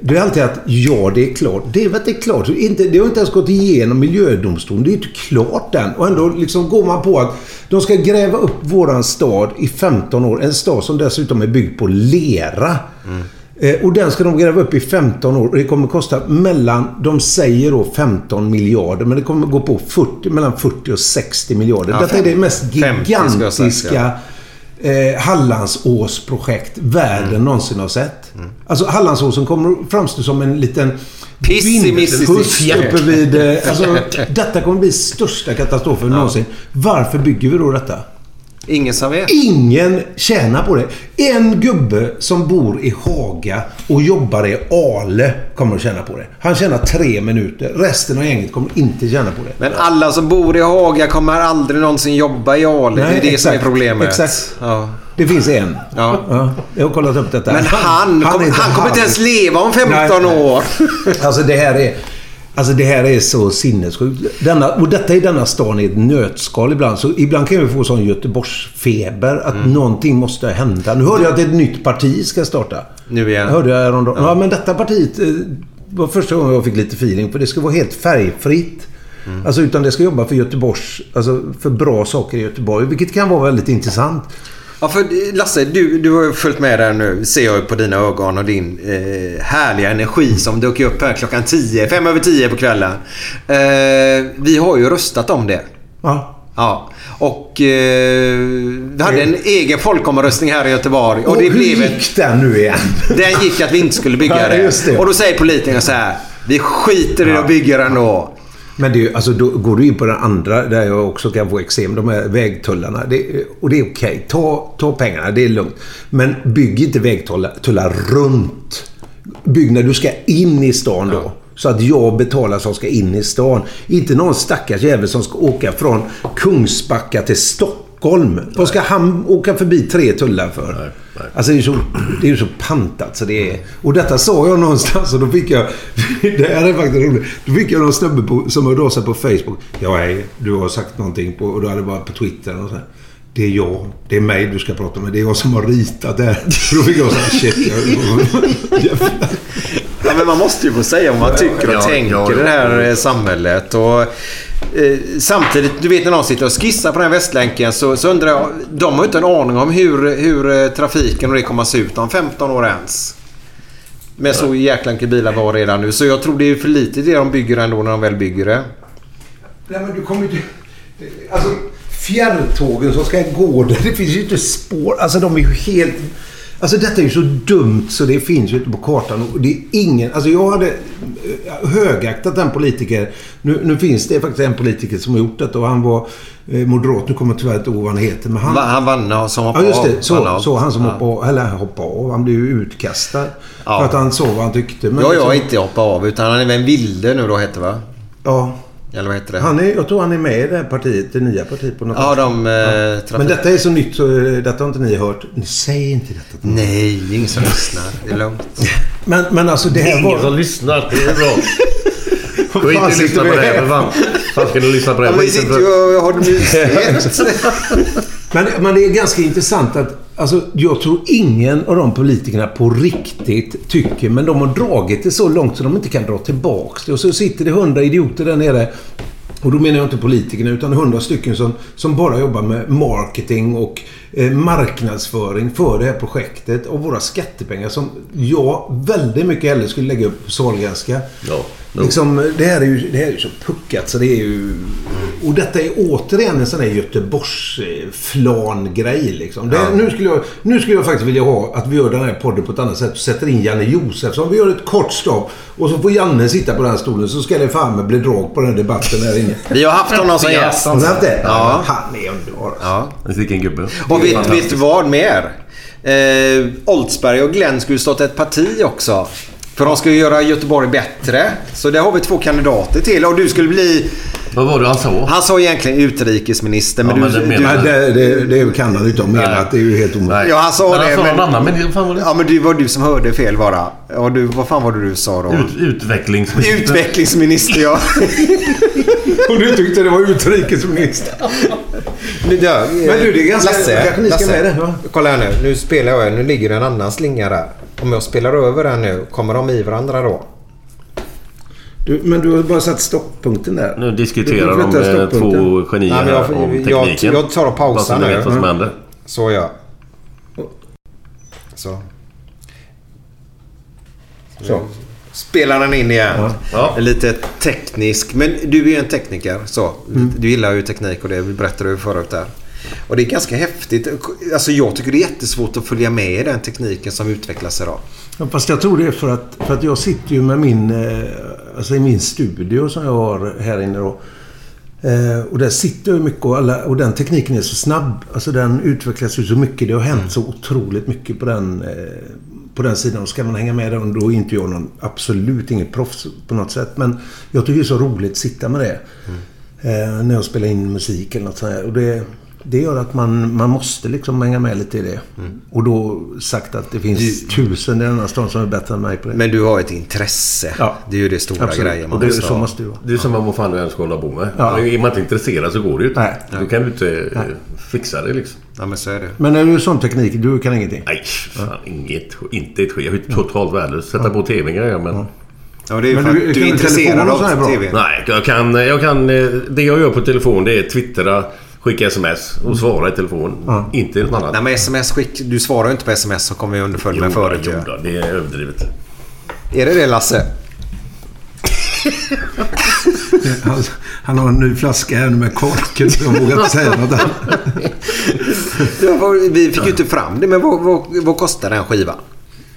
Det är alltid att ja, det är klart. Det är väl inte klart. Inte, det har inte ens gått igenom miljödomstolen. Det är inte klart än. Och ändå liksom går man på att de ska gräva upp våran stad i 15 år. En stad som dessutom är byggd på lera. Eh, Och den ska de gräva upp i 15 år. Och det kommer kosta mellan, de säger då 15 miljarder. Men det kommer gå på 40, mellan 40 och 60 miljarder. Ja, Detta är det mest 50 ska jag säga, gigantiska eh, Hallandsåsprojekt världen Mm. någonsin har sett. Alltså Hallandsåsen kommer framstå som en liten Mississippi. uppe vid... Eh, alltså, detta kommer bli största katastrofen någonsin. Varför bygger vi då detta? Ingen som vet. Ingen tjänar på det. En gubbe som bor i Haga och jobbar i Ale kommer att tjäna på det. Han tjänar tre minuter. Resten av gänget kommer inte tjäna på det. Men alla som bor i Haga kommer aldrig någonsin jobba i Ale. det är Nej, det som är exakt, problemet. exakt. Ja. Det finns en. Ja. jag har kollat upp detta. Men han, är kom, inte han kommer inte ens leva om 15 Nej, nej. år. Alltså det här är... Alltså det här är så sinnessjukt. Denna, och detta är denna stan i ett nötskal ibland. Så ibland kan vi få sån Göteborgsfeber. Att Mm. någonting måste hända. Nu hörde jag att ett nytt parti ska starta. Nu igen. Hörde jag häromdagen. Ja. men detta partiet eh, var första gången jag fick lite feeling. För det ska vara helt färgfritt. Mm. Alltså utan det ska jobba för Göteborgs... Alltså för bra saker i Göteborg. Vilket kan vara väldigt intressant. Ja, för Lasse, du, du har ju följt med där nu. Ser jag på dina ögon och din eh, härliga energi som dök upp här klockan 10. Fem över 10 på kvällen. Eh, vi har ju röstat om det. Ja. Ja. Och eh, vi hade en egen folkomröstning här i Göteborg. Och, Och det hur blev ett, gick den nu igen? Den gick att vi inte skulle bygga Ja, det. just det. Och då säger politikerna så här. Vi skiter i Ja. att bygga den då. Men det, alltså, då går du in på den andra där jag också kan få eksem. De här vägtullarna. Det, och det är okej. Ta, ta pengarna, det är lugnt. Men bygg inte vägtullar tullar runt. Bygg när du ska in i stan då. Så att jag betalar som ska in i stan. Inte någon stackars jävel som ska åka från Kungsbacka till Stockholm. Vad ska han åka förbi tre tullar för? Alltså det är ju så, det är ju så pantat så det är... Och detta sa jag någonstans och då fick jag... Det här är faktiskt roligt. Då fick jag någon snubbe på, som hörde av sig på Facebook. Ja, hej, du har sagt någonting på... Och då hade det varit på Twitter och så här. Det är jag. Det är mig du ska prata med. Det är jag som har ritat det här. Då fick jag så här, shit. Jag, Ja, men man måste ju få säga vad man tycker och Ja, tänker ja, i det här samhället. Och, eh, samtidigt, du vet när någon sitter och skissar på den här Västlänken så, så undrar jag. De har ju inte en aning om hur, hur eh, trafiken och det kommer att se ut om 15 år ens. Med så jäkla mycket bilar var redan nu. Så jag tror det är för lite det de bygger ändå när de väl bygger det. Nej, men du kommer inte... Alltså, fjärrtågen som ska gå där. Det finns ju inte spår. Alltså, de är ju helt... Alltså, detta är ju så dumt så det finns ju inte på kartan. Och det är ingen... Alltså, jag hade eh, högaktat den politiker. Nu, nu finns det faktiskt en politiker som har gjort detta och han var eh, moderat. Nu kommer jag tyvärr inte ihåg vad han heter. Men han... Han vann som Ja, hoppade just av. det. Så, Vann av. så han som Ja. hoppade av. Eller hoppade av. Han blev ju utkastad. Ja. För att han sa vad han tyckte. Men Ja, jag liksom- inte hoppa av utan han är väl en vilde nu då heter va? Ja. Eller vad heter det? Han är, jag tror han är med i det här partiet, det nya partiet på något Ja, sätt. de, eh, trafik- Men detta är så nytt så eh, detta har inte ni hört. Ni säger inte detta. till. Nej, det är ingen som lyssnar. Det är lugnt. Men, men alltså det Det är här ingen var... som lyssnar. Det är bra. Gå inte och lyssna på det här för fan. Fan ska du lyssna på det Ja, här men vi skiten sitter ju och har det mysigt. Men, men det är ganska intressant att alltså, jag tror ingen av de politikerna på riktigt tycker, men de har dragit det så långt så de inte kan dra tillbaks det. Och så sitter det hundra idioter där nere. Och då menar jag inte politikerna utan hundra stycken som, som bara jobbar med marketing och marknadsföring för det här projektet och våra skattepengar som jag väldigt mycket hellre skulle lägga upp på Sahlgrenska. Ja, jo. Liksom, det, här är ju, det här är ju så puckat så det är ju... Och detta är återigen en sån här Göteborgs-flan-grej liksom. Det, Ja. nu, skulle jag, nu skulle jag faktiskt vilja ha att vi gör den här podden på ett annat sätt och sätter in Janne Josefsson. Vi gör ett kort stopp och så får Janne sitta på den här stolen så ska det fan med bli drag på den här debatten här inne. Vi har haft honom som gäst. Har haft det? Ja. Han är underbar. Ja. Vilken gubbe. Och vet, vet du vad mer? Eh, Oldsberg och Glenn skulle starta ett parti också. För de ska ju göra Göteborg bättre. Så där har vi två kandidater till. Och du skulle bli... Vad var det han sa? Han sa egentligen utrikesminister. Men Ja, du... men det du Nej, det, det, det kan han inte ha menat. Det är ju helt omöjligt. Ja, han sa Men han det. sa men... annan, men fan var det? Ja, men det var du som hörde fel bara. Och du, vad fan var det du sa då? Ut, utvecklingsminister. Utvecklingsminister, ja. Och du tyckte det var utrikesminister. Men, ja, Men du, det är ganska- Lasse, kanske ni ska Lasse, med det, va? Kolla här nu. Nu spelar jag. Nu ligger det en annan slinga där. Om jag spelar över den nu, kommer de i varandra då? Du, men du har bara satt stopppunkten där. Nu diskuterar de eh, två genier Nej, men jag- här om jag- tekniken. jag tar och pausar nu. vet vad som Mm. händer. Så ja. Så. Så. Spelar den in igen. Ja. Lite teknisk. Men du är ju en tekniker. Så. Mm. Du gillar ju teknik och det berättade du förut där. Och det är ganska häftigt. Alltså jag tycker det är jättesvårt att följa med i den tekniken som utvecklas idag. Ja, fast jag tror det är för att, för att jag sitter ju med min... Eh, alltså i min studio som jag har här inne då. Eh, och där sitter jag ju mycket och, alla, och den tekniken är så snabb. Alltså den utvecklas ju så mycket. Det har hänt så otroligt mycket på den, eh, på den sidan. Och ska man hänga med där, då är inte jag någon, absolut inget proffs på något sätt. Men jag tycker det är så roligt att sitta med det. Eh, när jag spelar in musik eller något sånt här. Och det, det gör att man, man måste liksom hänga med lite i det. Och då sagt att det finns tusen i denna stan som är bättre än mig på det. Men du har ett intresse. Ja. Det är ju det stora Absolut. grejen. Och Man det, måste så måste det vara. Det är som vad fan du än ska hålla på med. Ja. Är man inte intresserad så går det ju inte. Nej. Då kan du inte eh, fixa det liksom. Ja, men så är det. Men är du sån teknik? Du kan ingenting? Nej, fan inget. Inte ett skit. Jag är totalt värdelös. Sätta på tvn grejer men... Ja, det är ju Men för du- att du är du intresserad och av? TV. Nej, jag kan, jag kan... eh, Det jag gör på telefon det är twittra, skicka sms och svara i telefon. Inte något annat. Nej, men sms skick... Du svarar ju inte på sms så kommer vi underföljd med förut. jo, då, det är överdrivet. Är det det Lasse? Han, han har en ny flaska här med korken så jag vågar inte säga något annat. Vi fick ju inte fram det. Men vad, vad, vad kostar den skivan?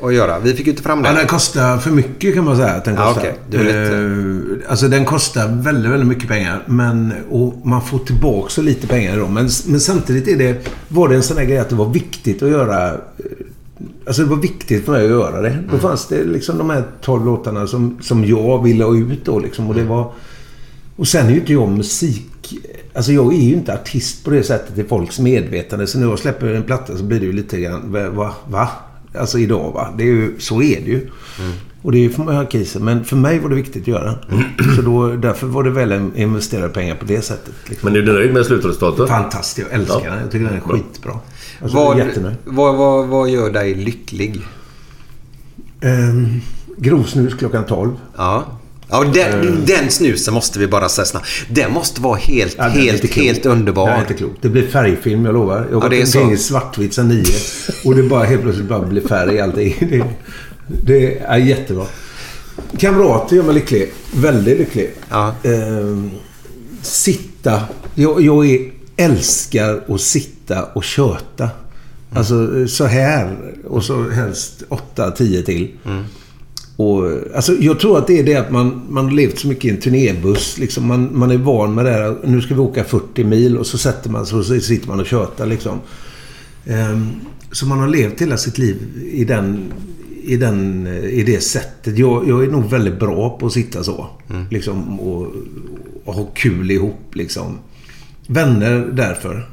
Att göra? Vi fick ju inte fram Ja, det. den kostar för mycket kan man säga att den Ja, kostar. Du är lite- alltså den kostar väldigt, väldigt mycket pengar. Men, och man får tillbaka så lite pengar då. Men, men samtidigt är det, var det en sån här grej att det var viktigt att göra... eh, Alltså det var viktigt för mig att göra det. Då fanns det liksom de här 12 låtarna som, som jag ville ha ut då liksom. Och det var... Och sen är ju inte jag musik... Alltså jag är ju inte artist på det sättet i folks medvetande. Så när jag släpper en platta så blir det ju lite grann... Va? va? Alltså idag va? Det är ju, så är det ju. Och det är ju för många kriser. Men för mig var det viktigt att göra. Så då, därför var det väl investerade pengar på det sättet. Liksom. Men är du nöjd med slutresultatet? Fantastiskt. Jag älskar Ja. den. Jag tycker den är skitbra. Alltså, vad, är vad, vad, vad gör dig lycklig? Um, grovsnus klockan 12. Ja. Ja, den, Eh. den snusen måste vi bara säga snabbt. Den måste vara helt, Ja, helt, helt underbar. Den är inte klok. Det blir färgfilm, jag lovar. Jag har Ja, det är gått omkring i svartvitt sedan nio. Och det bara helt plötsligt bara blir färg i allting. Det, det är jättebra. Kamrater gör mig lycklig. Väldigt lycklig. Ja. Ehm, sitta. Jag, jag är, älskar att sitta och köta. Alltså så här. Och så helst 8-10 till. Och, alltså, jag tror att det är det att man, man har levt så mycket i en turnébuss. Liksom man, man är van med det här. Nu ska vi åka 40 mil och så sätter man sig och så sitter man och tjötar. Liksom. Ehm, så man har levt hela sitt liv i, den, i, den, i det sättet. Jag, jag är nog väldigt bra på att sitta så. Liksom, och, och ha kul ihop. Liksom. Vänner därför.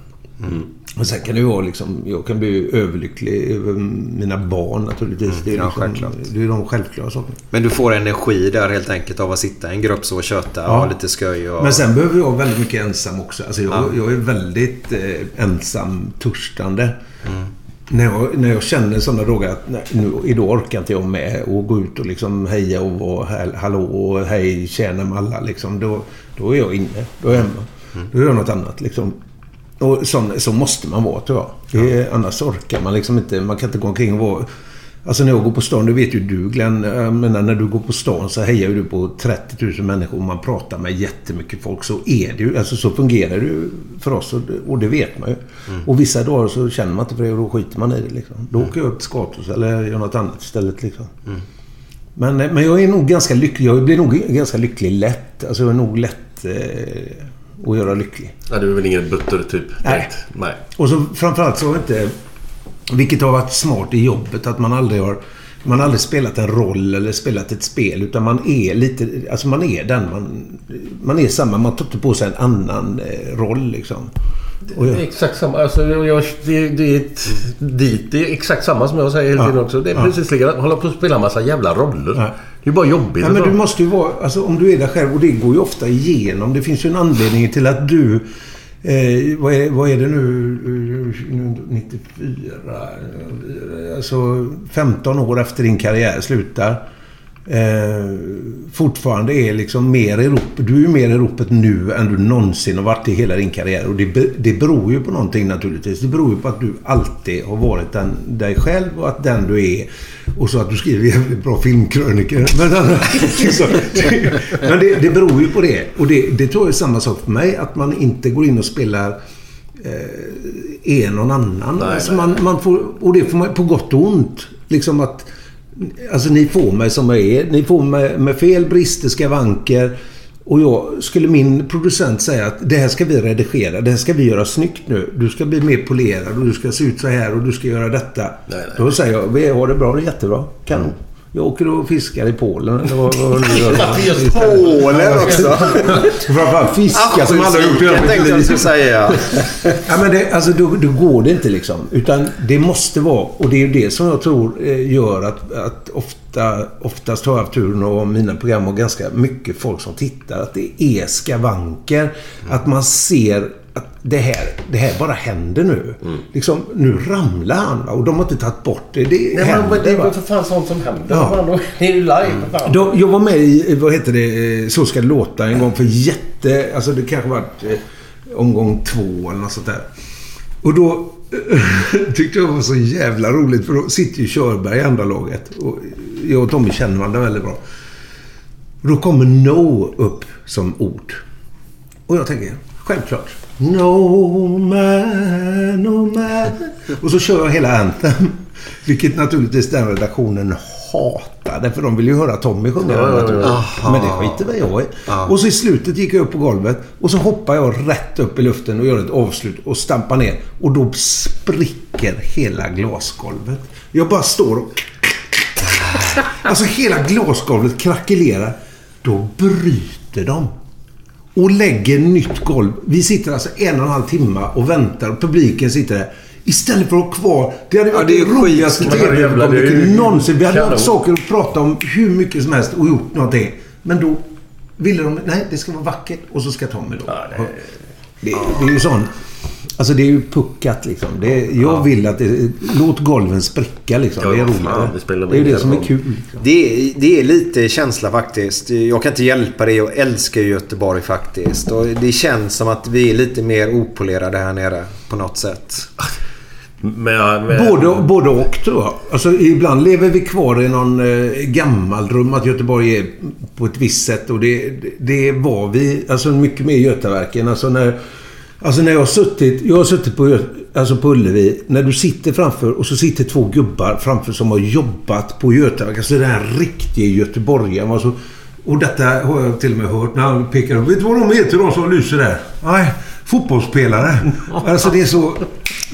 Och sen kan det ju vara liksom, jag kan bli överlycklig över mina barn naturligtvis. Det är, ja, liksom, självklart. det är de självklara sakerna. Men du får energi där helt enkelt av att sitta i en grupp så och köta och Ja. ha lite skoj. Och... Men sen behöver jag väldigt mycket ensam också. Alltså jag, Ja. jag är väldigt eh, ensam törstande. När, jag, när jag känner sådana dagar att nej, nu, idag orkar inte jag med och gå ut och liksom heja och vara hall- hallå och hej tjena med alla. Liksom, då, då är jag inne. Då är jag hemma. Då gör jag något annat. Liksom. Och så, så måste man vara tror jag. Det är, annars orkar man liksom inte. Man kan inte gå omkring och vara... Alltså när jag går på stan, det vet ju du Glenn. Jag menar, när du går på stan så hejar ju du på 30 000 människor och man pratar med jättemycket folk. Så är det ju. Alltså så fungerar det ju för oss och, och det vet man ju. Mm. Och vissa dagar så känner man inte för det och då skiter man i det liksom. Då åker jag upp till Skatos eller gör något annat istället liksom. Mm. Men, men jag är nog ganska lycklig. Jag blir nog ganska lycklig lätt. Alltså jag är nog lätt eh, att göra lycklig. Ja, du är väl ingen butter typ? Nej. Nej. Och så framförallt så har inte... Vilket har varit smart i jobbet. Att man aldrig har... Man har aldrig spelat en roll eller spelat ett spel. Utan man är lite... Alltså man är den man... Man är samma. Man tar inte på sig en annan eh, roll liksom. Och Det är jag, exakt samma. Alltså, jag, det, det är ett, dit. Det är exakt samma som jag säger hela Ja. tiden också. Det är Ja. precis likadant. Hålla på att spela en massa jävla roller. Ja. Det är bara jobbigt. Ja, men du måste ju vara... Alltså om du är där själv och det går ju ofta igenom. Det finns ju en anledning till att du... Eh, vad, är, vad är det nu? eh, 94? eh, Alltså 15 år efter din karriär slutar. Eh, fortfarande är liksom mer i ropet. Du är mer i ropet nu än du någonsin har varit i hela din karriär. Och det, det beror ju på någonting naturligtvis. Det beror ju på att du alltid har varit den, dig själv och att den du är. Och så att du skriver jävligt bra filmkrönikor. Men, liksom, men det, det beror ju på det. Och det, det tror jag är samma sak för mig. Att man inte går in och spelar eh, är någon annan. Nej, alltså man, man får, och det får man på gott och ont. Liksom att... Alltså ni får mig som jag är. Ni får mig med fel, brister, skavanker. Och jag, skulle min producent säga att det här ska vi redigera. Det här ska vi göra snyggt nu. Du ska bli mer polerad och du ska se ut så här och du ska göra detta. Då säger jag, vi har det bra, det är jättebra. Kanon. Jag åker och fiskar i Polen. Eller vad, vad du gör. Polen också. Framförallt fiska som alla har gjort i hela mitt liv. säga. Ja, men det, alltså, då, då går det inte liksom. Utan det måste vara. Och det är ju det som jag tror eh, gör att, att ofta, oftast har jag haft turen och mina program har ganska mycket folk som tittar. Att det är skavanker. Att man ser att det här, det här bara händer nu. Liksom, nu ramlar han och de har inte tagit bort det. Det Nej, händer men det är för fan sånt som händer. Ja. Det är ju live. Fan. Då, jag var med i, vad heter det, Så ska det låta en gång för jätte... Alltså det kanske var eh, omgång två eller något sånt där. Och då tyckte jag det var så jävla roligt för då sitter ju Körberg i andra laget. Och jag och Tommy känner varandra väldigt bra. Och då kommer No upp som ord. Och jag tänker, självklart. No man, no man. Och så kör jag hela Anthem. Vilket naturligtvis den redaktionen hatade. För de vill ju höra Tommy sjunga. Aha. Men det skiter väl jag i. Och så i slutet gick jag upp på golvet. Och så hoppar jag rätt upp i luften och gör ett avslut och stampar ner. Och då spricker hela glasgolvet. Jag bara står och... Alltså hela glasgolvet krackelerar. Då bryter de. Och lägger nytt golv. Vi sitter alltså en och en halv timme och väntar och publiken sitter där. Istället för att ha kvar... Det hade varit det är det roligaste tv-ögonblicket Det är ju någonsin. Vi hade haft saker att prata om hur mycket som helst och gjort någonting. Men då ville de... Nej, det ska vara vackert. Och så ska Tommy då. det... Det, det är ju sån... Alltså det är ju puckat liksom. Det är, jag vill att det... Låt golven spricka liksom. Ja, det är roligare. det spelar det är ju det som är kul. Liksom. Det är, det är lite känsla faktiskt. Jag kan inte hjälpa det. Jag älskar Göteborg faktiskt. Och det känns som att vi är lite mer opolerade här nere på något sätt. Men, men, Både, både och tror jag. Alltså, ibland lever vi kvar i någon eh, gammal rum att Göteborg är på ett visst sätt. Och det, det var vi. Alltså mycket mer Götaverken. Alltså när, alltså när jag har suttit... Jag har suttit på, alltså på Ullevi. När du sitter framför och så sitter två gubbar framför som har jobbat på Götaverken. Alltså den här riktiga göteborgaren. Alltså, och detta har jag till och med hört när han pekar upp. Vet du vad de heter de som lyser där? Nej, fotbollsspelare. Alltså det är så...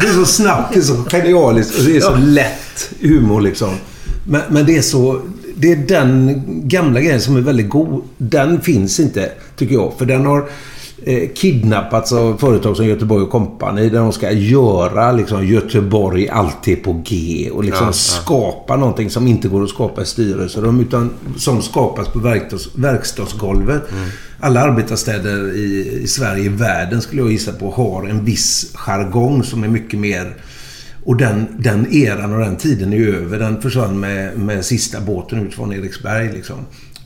Det är så snabbt, det är så genialiskt och det är så lätt humor liksom. Men, men det är så... Det är den gamla grejen som är väldigt god. Den finns inte, tycker jag. För den har eh, kidnappats av företag som Göteborg och Company. Där de ska göra liksom, Göteborg alltid på G. Och liksom Ja, ja. skapa någonting som inte går att skapa i styrelserum. Utan som skapas på verkstads, verkstadsgolvet. Mm. Alla arbetarstäder i, i Sverige, i världen skulle jag gissa på, har en viss jargong som är mycket mer... Och den, den eran och den tiden är över. Den försvann med, med sista båten ut från Eriksberg. Liksom.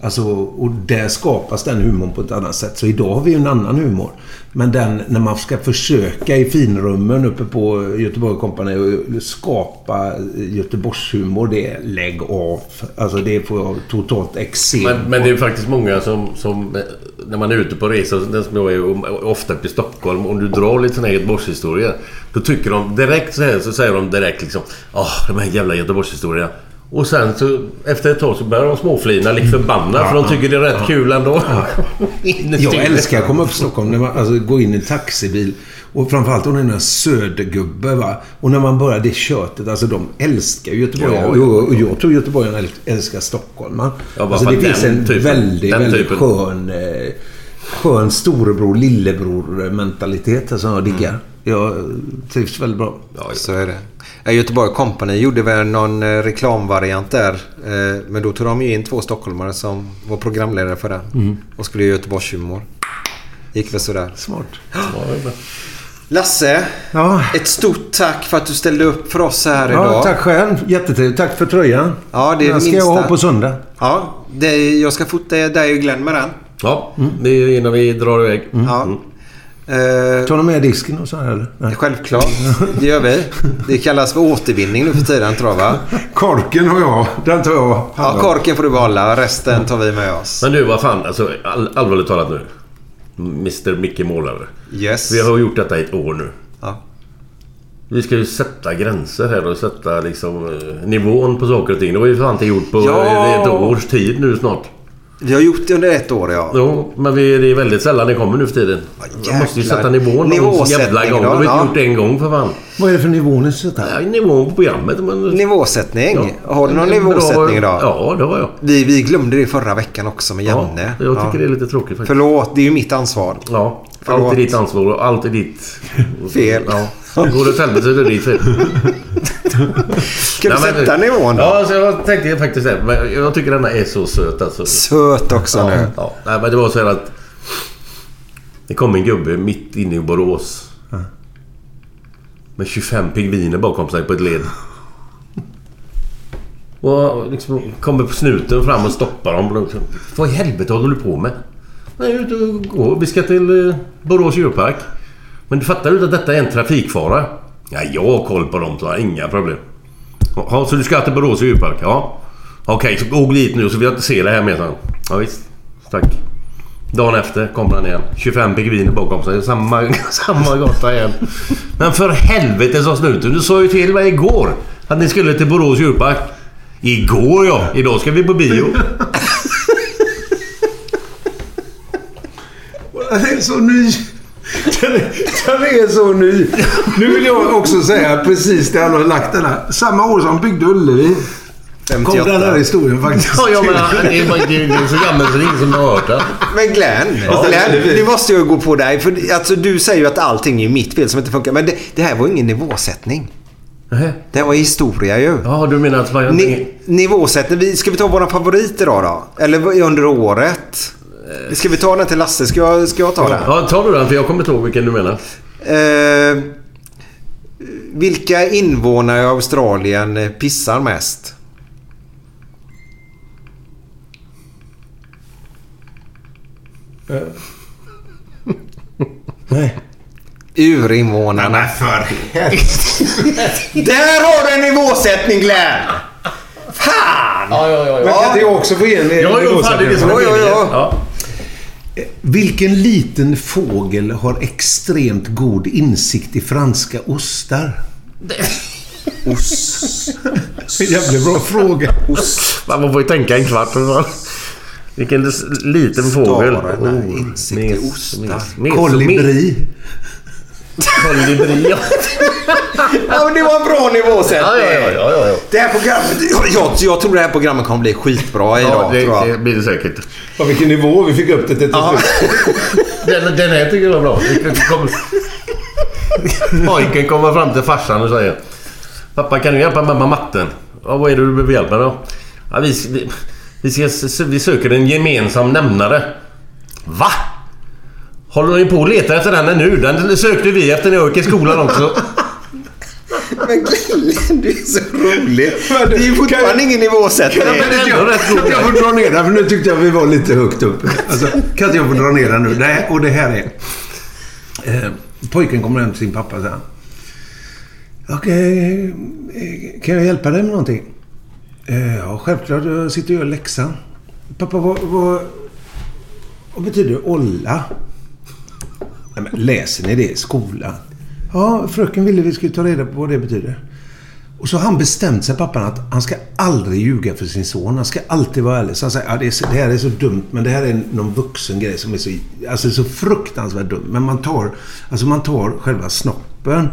Alltså, och där skapas den humorn på ett annat sätt. Så idag har vi ju en annan humor. Men den, när man ska försöka i finrummen uppe på Göteborg Company skapa Göteborgshumor, det är lägg av. Alltså det får jag totalt eksem Men, men det är faktiskt många som, som... eh, När man är ute på den som jag är ofta uppe i Stockholm. Om du drar lite sån här Göteborgshistoria. Då tycker de direkt så här, så säger de direkt liksom... Åh, de här jävla Göteborgshistorierna. Och sen så efter ett tag så börjar de småflina lik förbannat för de tycker det är rätt kul ändå. Jag älskar att komma upp till Stockholm. När man alltså, går in i en taxibil. Och framförallt om det är en södergubbe. Va? Och när man börjar det köttet. Alltså de älskar Göteborg. Ja, och, ja, och jag tror göteborgarna äl- älskar Stockholm. Man. Ja, alltså, det finns en typen- väldigt, väldigt typen. skön... Eh, skön storebror, lillebror mentalitet som jag diggar. Jag trivs väldigt bra. Så är det. Ja, Göteborg Company gjorde väl någon eh, reklamvariant där. Eh, Men då tog de ju in två stockholmare som var programledare för den. Mm. Och skulle göra Göteborgshumor. Gick väl sådär. Smart. Lasse, ett stort tack för att du ställde upp för oss här Ja, idag. tack själv. Jättetrevligt. Tack för tröjan. Ja, det är Den ska minsta. jag ha på söndag. Ja, det, jag ska fota dig och Glenn med den. Ja, det är innan vi drar iväg. Ja. Eh, Tar du med disken och så här eller? Nej. Självklart, det gör vi. Det kallas för återvinning nu för tiden tror jag va? Korken har jag. Den tar jag. Ja, korken får du behålla. Resten tar vi med oss. Men du, vad fan. Alltså, all, allvarligt talat nu. Mr Micke Målare. Yes. Vi har gjort detta i ett år nu. Ja. Vi ska ju sätta gränser här och sätta liksom eh, nivån på saker och ting. Det har vi fan inte gjort på Ja. ett års tid nu snart. Vi har gjort det under ett år ja. Jo, men vi, det är väldigt sällan det kommer nu för tiden. Man måste ju sätta nivån någon jävla gång. Då, har vi inte ja. gjort det en gång för fan. Vad är det för nivå ni sätter? Ja, nivån på programmet. Men... Nivåsättning. Har du någon nivåsättning idag? Ja, det har jag. Vi, vi glömde det förra veckan också med Ja, Janne. jag tycker det är lite tråkigt faktiskt. Förlåt, det är ju mitt ansvar. Ja, Förlåt. allt är ditt ansvar och allt är ditt... Fel. Ja. Går det åt helvete så är det ditt fel. Ska du sätta nivån då? Ja, alltså jag tänkte faktiskt det. Men jag tycker denna är så söt alltså. Söt också ja, nu. Ja. Nej, men det var så här att... Det kom en gubbe mitt inne i Borås. Med 25 pingviner bakom sig på ett led. Och liksom kommer på snuten fram och stoppar dem. Vad i helvete håller du på med? Nej, jag är ute och går. Vi ska till eh, Borås djurpark. Men du fattar ju att detta är en trafikfara? Ja, jag har koll på dem så jag har inga problem. Ja, så du ska till Borås djurpark? Ja. Okej, så gå dit nu så vi inte se det här mer sen. Ja, visst. Tack. Dagen efter kommer han igen. 25 pingviner bakom sig. Samma, samma gata igen. Men för helvete sa snuten. Du sa ju till mig igår att ni skulle till Borås djurpark. Igår ja. Idag ska vi på bio. Det är så ny. Den är, den är så ny. Nu vill jag också säga precis där han har lagt den här. Samma år som byggde Ullevi. Kom 58. den här historien faktiskt. Ja, jag menar, det är, det så gammalt så det är ingen som har hört det. Men Glenn, Ja, Glenn det nu måste jag gå på dig. För alltså, du säger ju att allting är mitt fel som inte funkar. Men det, det här var ingen nivåsättning. Det här var historia ju. Ja, du menar att man... Ni, nivåsättning. Ska vi ta våra favoriter idag då? Eller under året? Ska vi ta den till Lasse? Ska jag, ska jag ta den? Ja, ta du den för jag kommer inte ihåg vilken du menar. Eh, vilka invånare i Australien eh, pissar mest? Nej. Urinvånarna. för Där har du en nivåsättning Glenn! Fan! Ja, ja, ja. Men kan inte jag också få ge en Ja, jo, fan, det är det som är Ja, ja, ja. Vilken liten fågel har extremt god insikt i franska ostar? Ost. Jävligt bra fråga. Man får ju tänka en kvart. Vilken liten fågel. Stararna, insikt i ostar. Kolibri. Kolibri, ja. Ja, men det var en bra nivåsättning. Ja, ja, ja, ja. Det här programmet... Jag, jag, tror det här programmet kommer bli skitbra idag. ja det, tror jag. det blir det säkert. Ja, vilken nivå vi fick upp det till slut. Den, den här tycker jag var bra. Pojken kommer fram till farsan och säger Pappa kan du hjälpa med matten? Ja, vad är det du behöver hjälp med då? Ja, vi, vi, vi, ska, vi söker en gemensam nämnare. Va? Håller ni på att leta efter den nu? Den sökte vi efter när jag gick i skolan också. Men Glenn, du är så rolig. Det är ju fortfarande ingen nivåsättning. Kan inte jag, kan jag få dra ner den? För nu tyckte jag vi var lite högt upp. Alltså, kan inte jag få dra ner den nu? Nej, och det här är... Eh, pojken kommer hem till sin pappa och säger Okej, eh, kan jag hjälpa dig med någonting? Eh, ja, självklart. Jag sitter och gör läxan. Pappa, vad, vad, vad betyder olla? Nej, men läser ni det i skolan? Ja, fröken ville vi skulle ta reda på vad det betyder. Och så har han bestämt sig, pappan, att han ska aldrig ljuga för sin son. Han ska alltid vara ärlig. Så han säger, ja, det, är, så- det här är så dumt, men det här är någon vuxen grej som är så, alltså, så fruktansvärt dum. Men man tar, alltså, man tar själva snoppen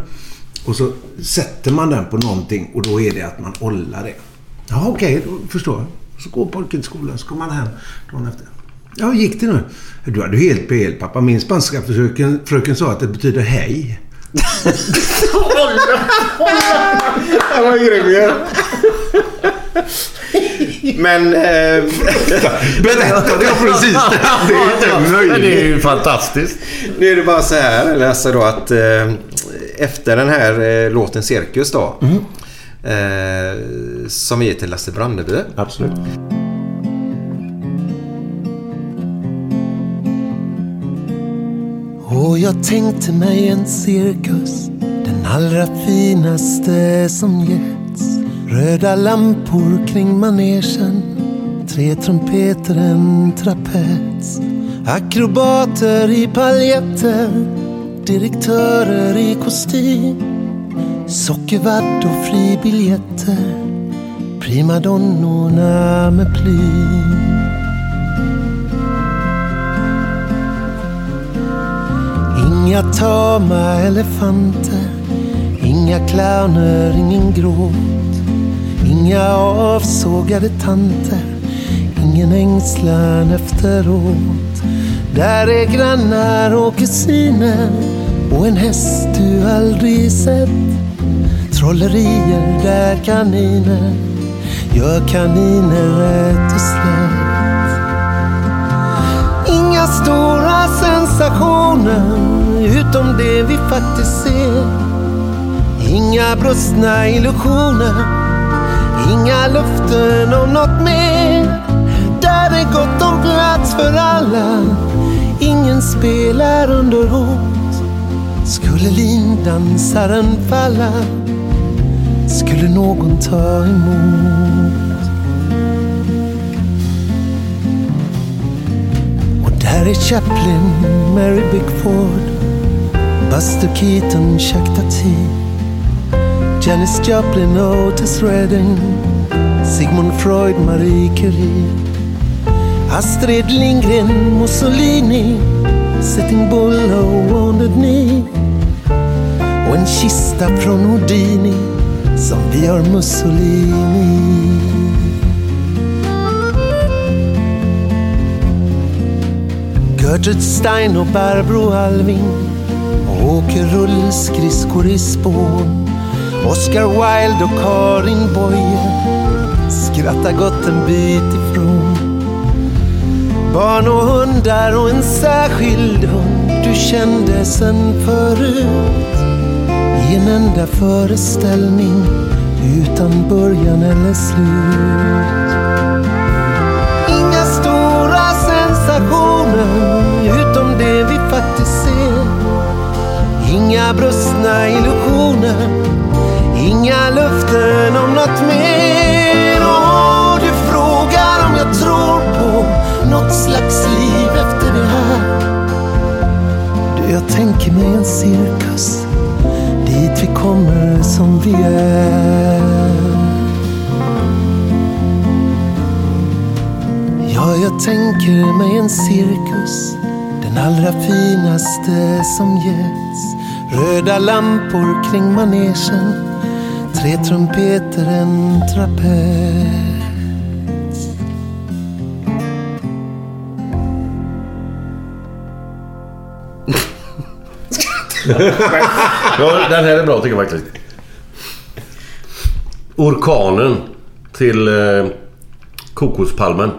och så sätter man den på någonting och då är det att man ollar det. Ja, okej, då förstår jag. Så går pojken till skolan, så kommer han hem dagen efter. Ja, hur gick det nu? Du hade ju helt fel, pappa. Min spanska fröken, fröken sa att det betyder hej. Han var grym ju. Men... Eh, Berättade jag precis det? Är inte möjligt. Det är ju fantastiskt. Nu är det bara så här, läsa då att eh, efter den här eh, låten Cirkus då. Eh, som vi ger till Lasse Brandeby. Absolut. Och jag tänkte mig en cirkus. Den allra finaste som getts. Röda lampor kring manegen. Tre trumpeter, en trapets. Akrobater i paljetter. Direktörer i kostym. Sockervadd och fribiljetter. Primadonnorna med plym Inga tama elefanter Inga clowner, ingen gråt. Inga avsågade tanter Ingen ängslan efteråt. Där är grannar och kusiner Och en häst du aldrig sett. Trollerier där kaniner Gör kaniner rätt och slätt. Inga stora sensationer utom det vi faktiskt ser. Inga brustna illusioner, inga löften om något mer. Där är gott om plats för alla, ingen spelar under hot. Skulle lindansaren falla, skulle någon ta emot. Där är Chaplin, Mary Bigford Buster Keaton, Chuck Tati, Janis Joplin, Otis Redding, Sigmund Freud, Marie Curie, Astrid Lindgren, Mussolini, Sitting Bull Wounded Knee och en kista från Houdini som vi Mussolini. Gertrude Stein och Barbro Alving åker rullskridskor i spån. Oscar Wilde och Karin Boye skrattar gott en bit ifrån. Barn och hundar och en särskild hund du kände sen förut. I en enda föreställning utan början eller slut. Inga brustna illusioner, inga löften om något mer. Och du frågar om jag tror på något slags liv efter det här. Du, jag tänker mig en cirkus dit vi kommer som vi är. Ja, jag tänker mig en cirkus Den allra finaste som getts Röda lampor kring manegen Tre trumpeter, en trapets ja, den här är bra tycker jag faktiskt. Orkanen till eh, kokospalmen.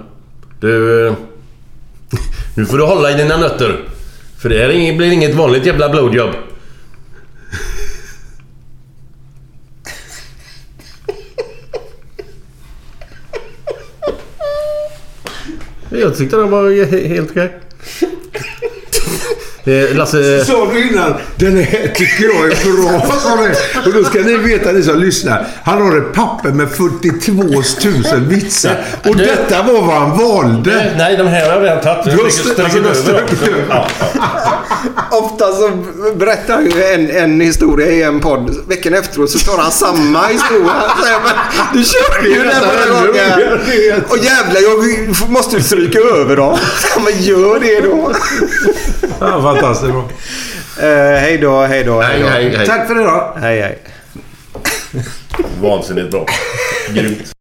Du... Eh, nu får du hålla i dina nötter. För det här är inget- blir inget vanligt jävla blowjob. Tyckte den var helt okej. Eh, Lasse... Sa du innan, den här tycker jag är bra. sa du. Och då ska ni veta, ni som lyssnar. Han har ett papper med 42 000 vitsar. Och Du- detta var vad han valde. Nej, de här har vi redan tagit. Du har st- du har strukit över. Ja. Ofta så berättar han ju en, en historia i en podd. Veckan efteråt så tar han samma historia. Jag, du körde ju den förra gången. Och jävlar, jag måste stryka över dem. Men gör det då. Ja, fantastiskt bra. Uh, hej då, hej då, hej då. Hej, hej, hej. Tack för idag. Hej, hej. Vansinnigt bra. Grymt.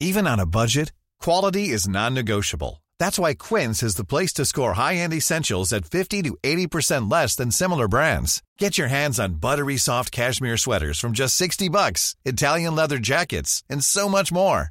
Even on a budget, quality is non-negotiable. That's why Quince is the place to score high-end essentials at 50 to 80% less than similar brands. Get your hands on buttery soft cashmere sweaters from just 60 bucks, Italian leather jackets, and so much more.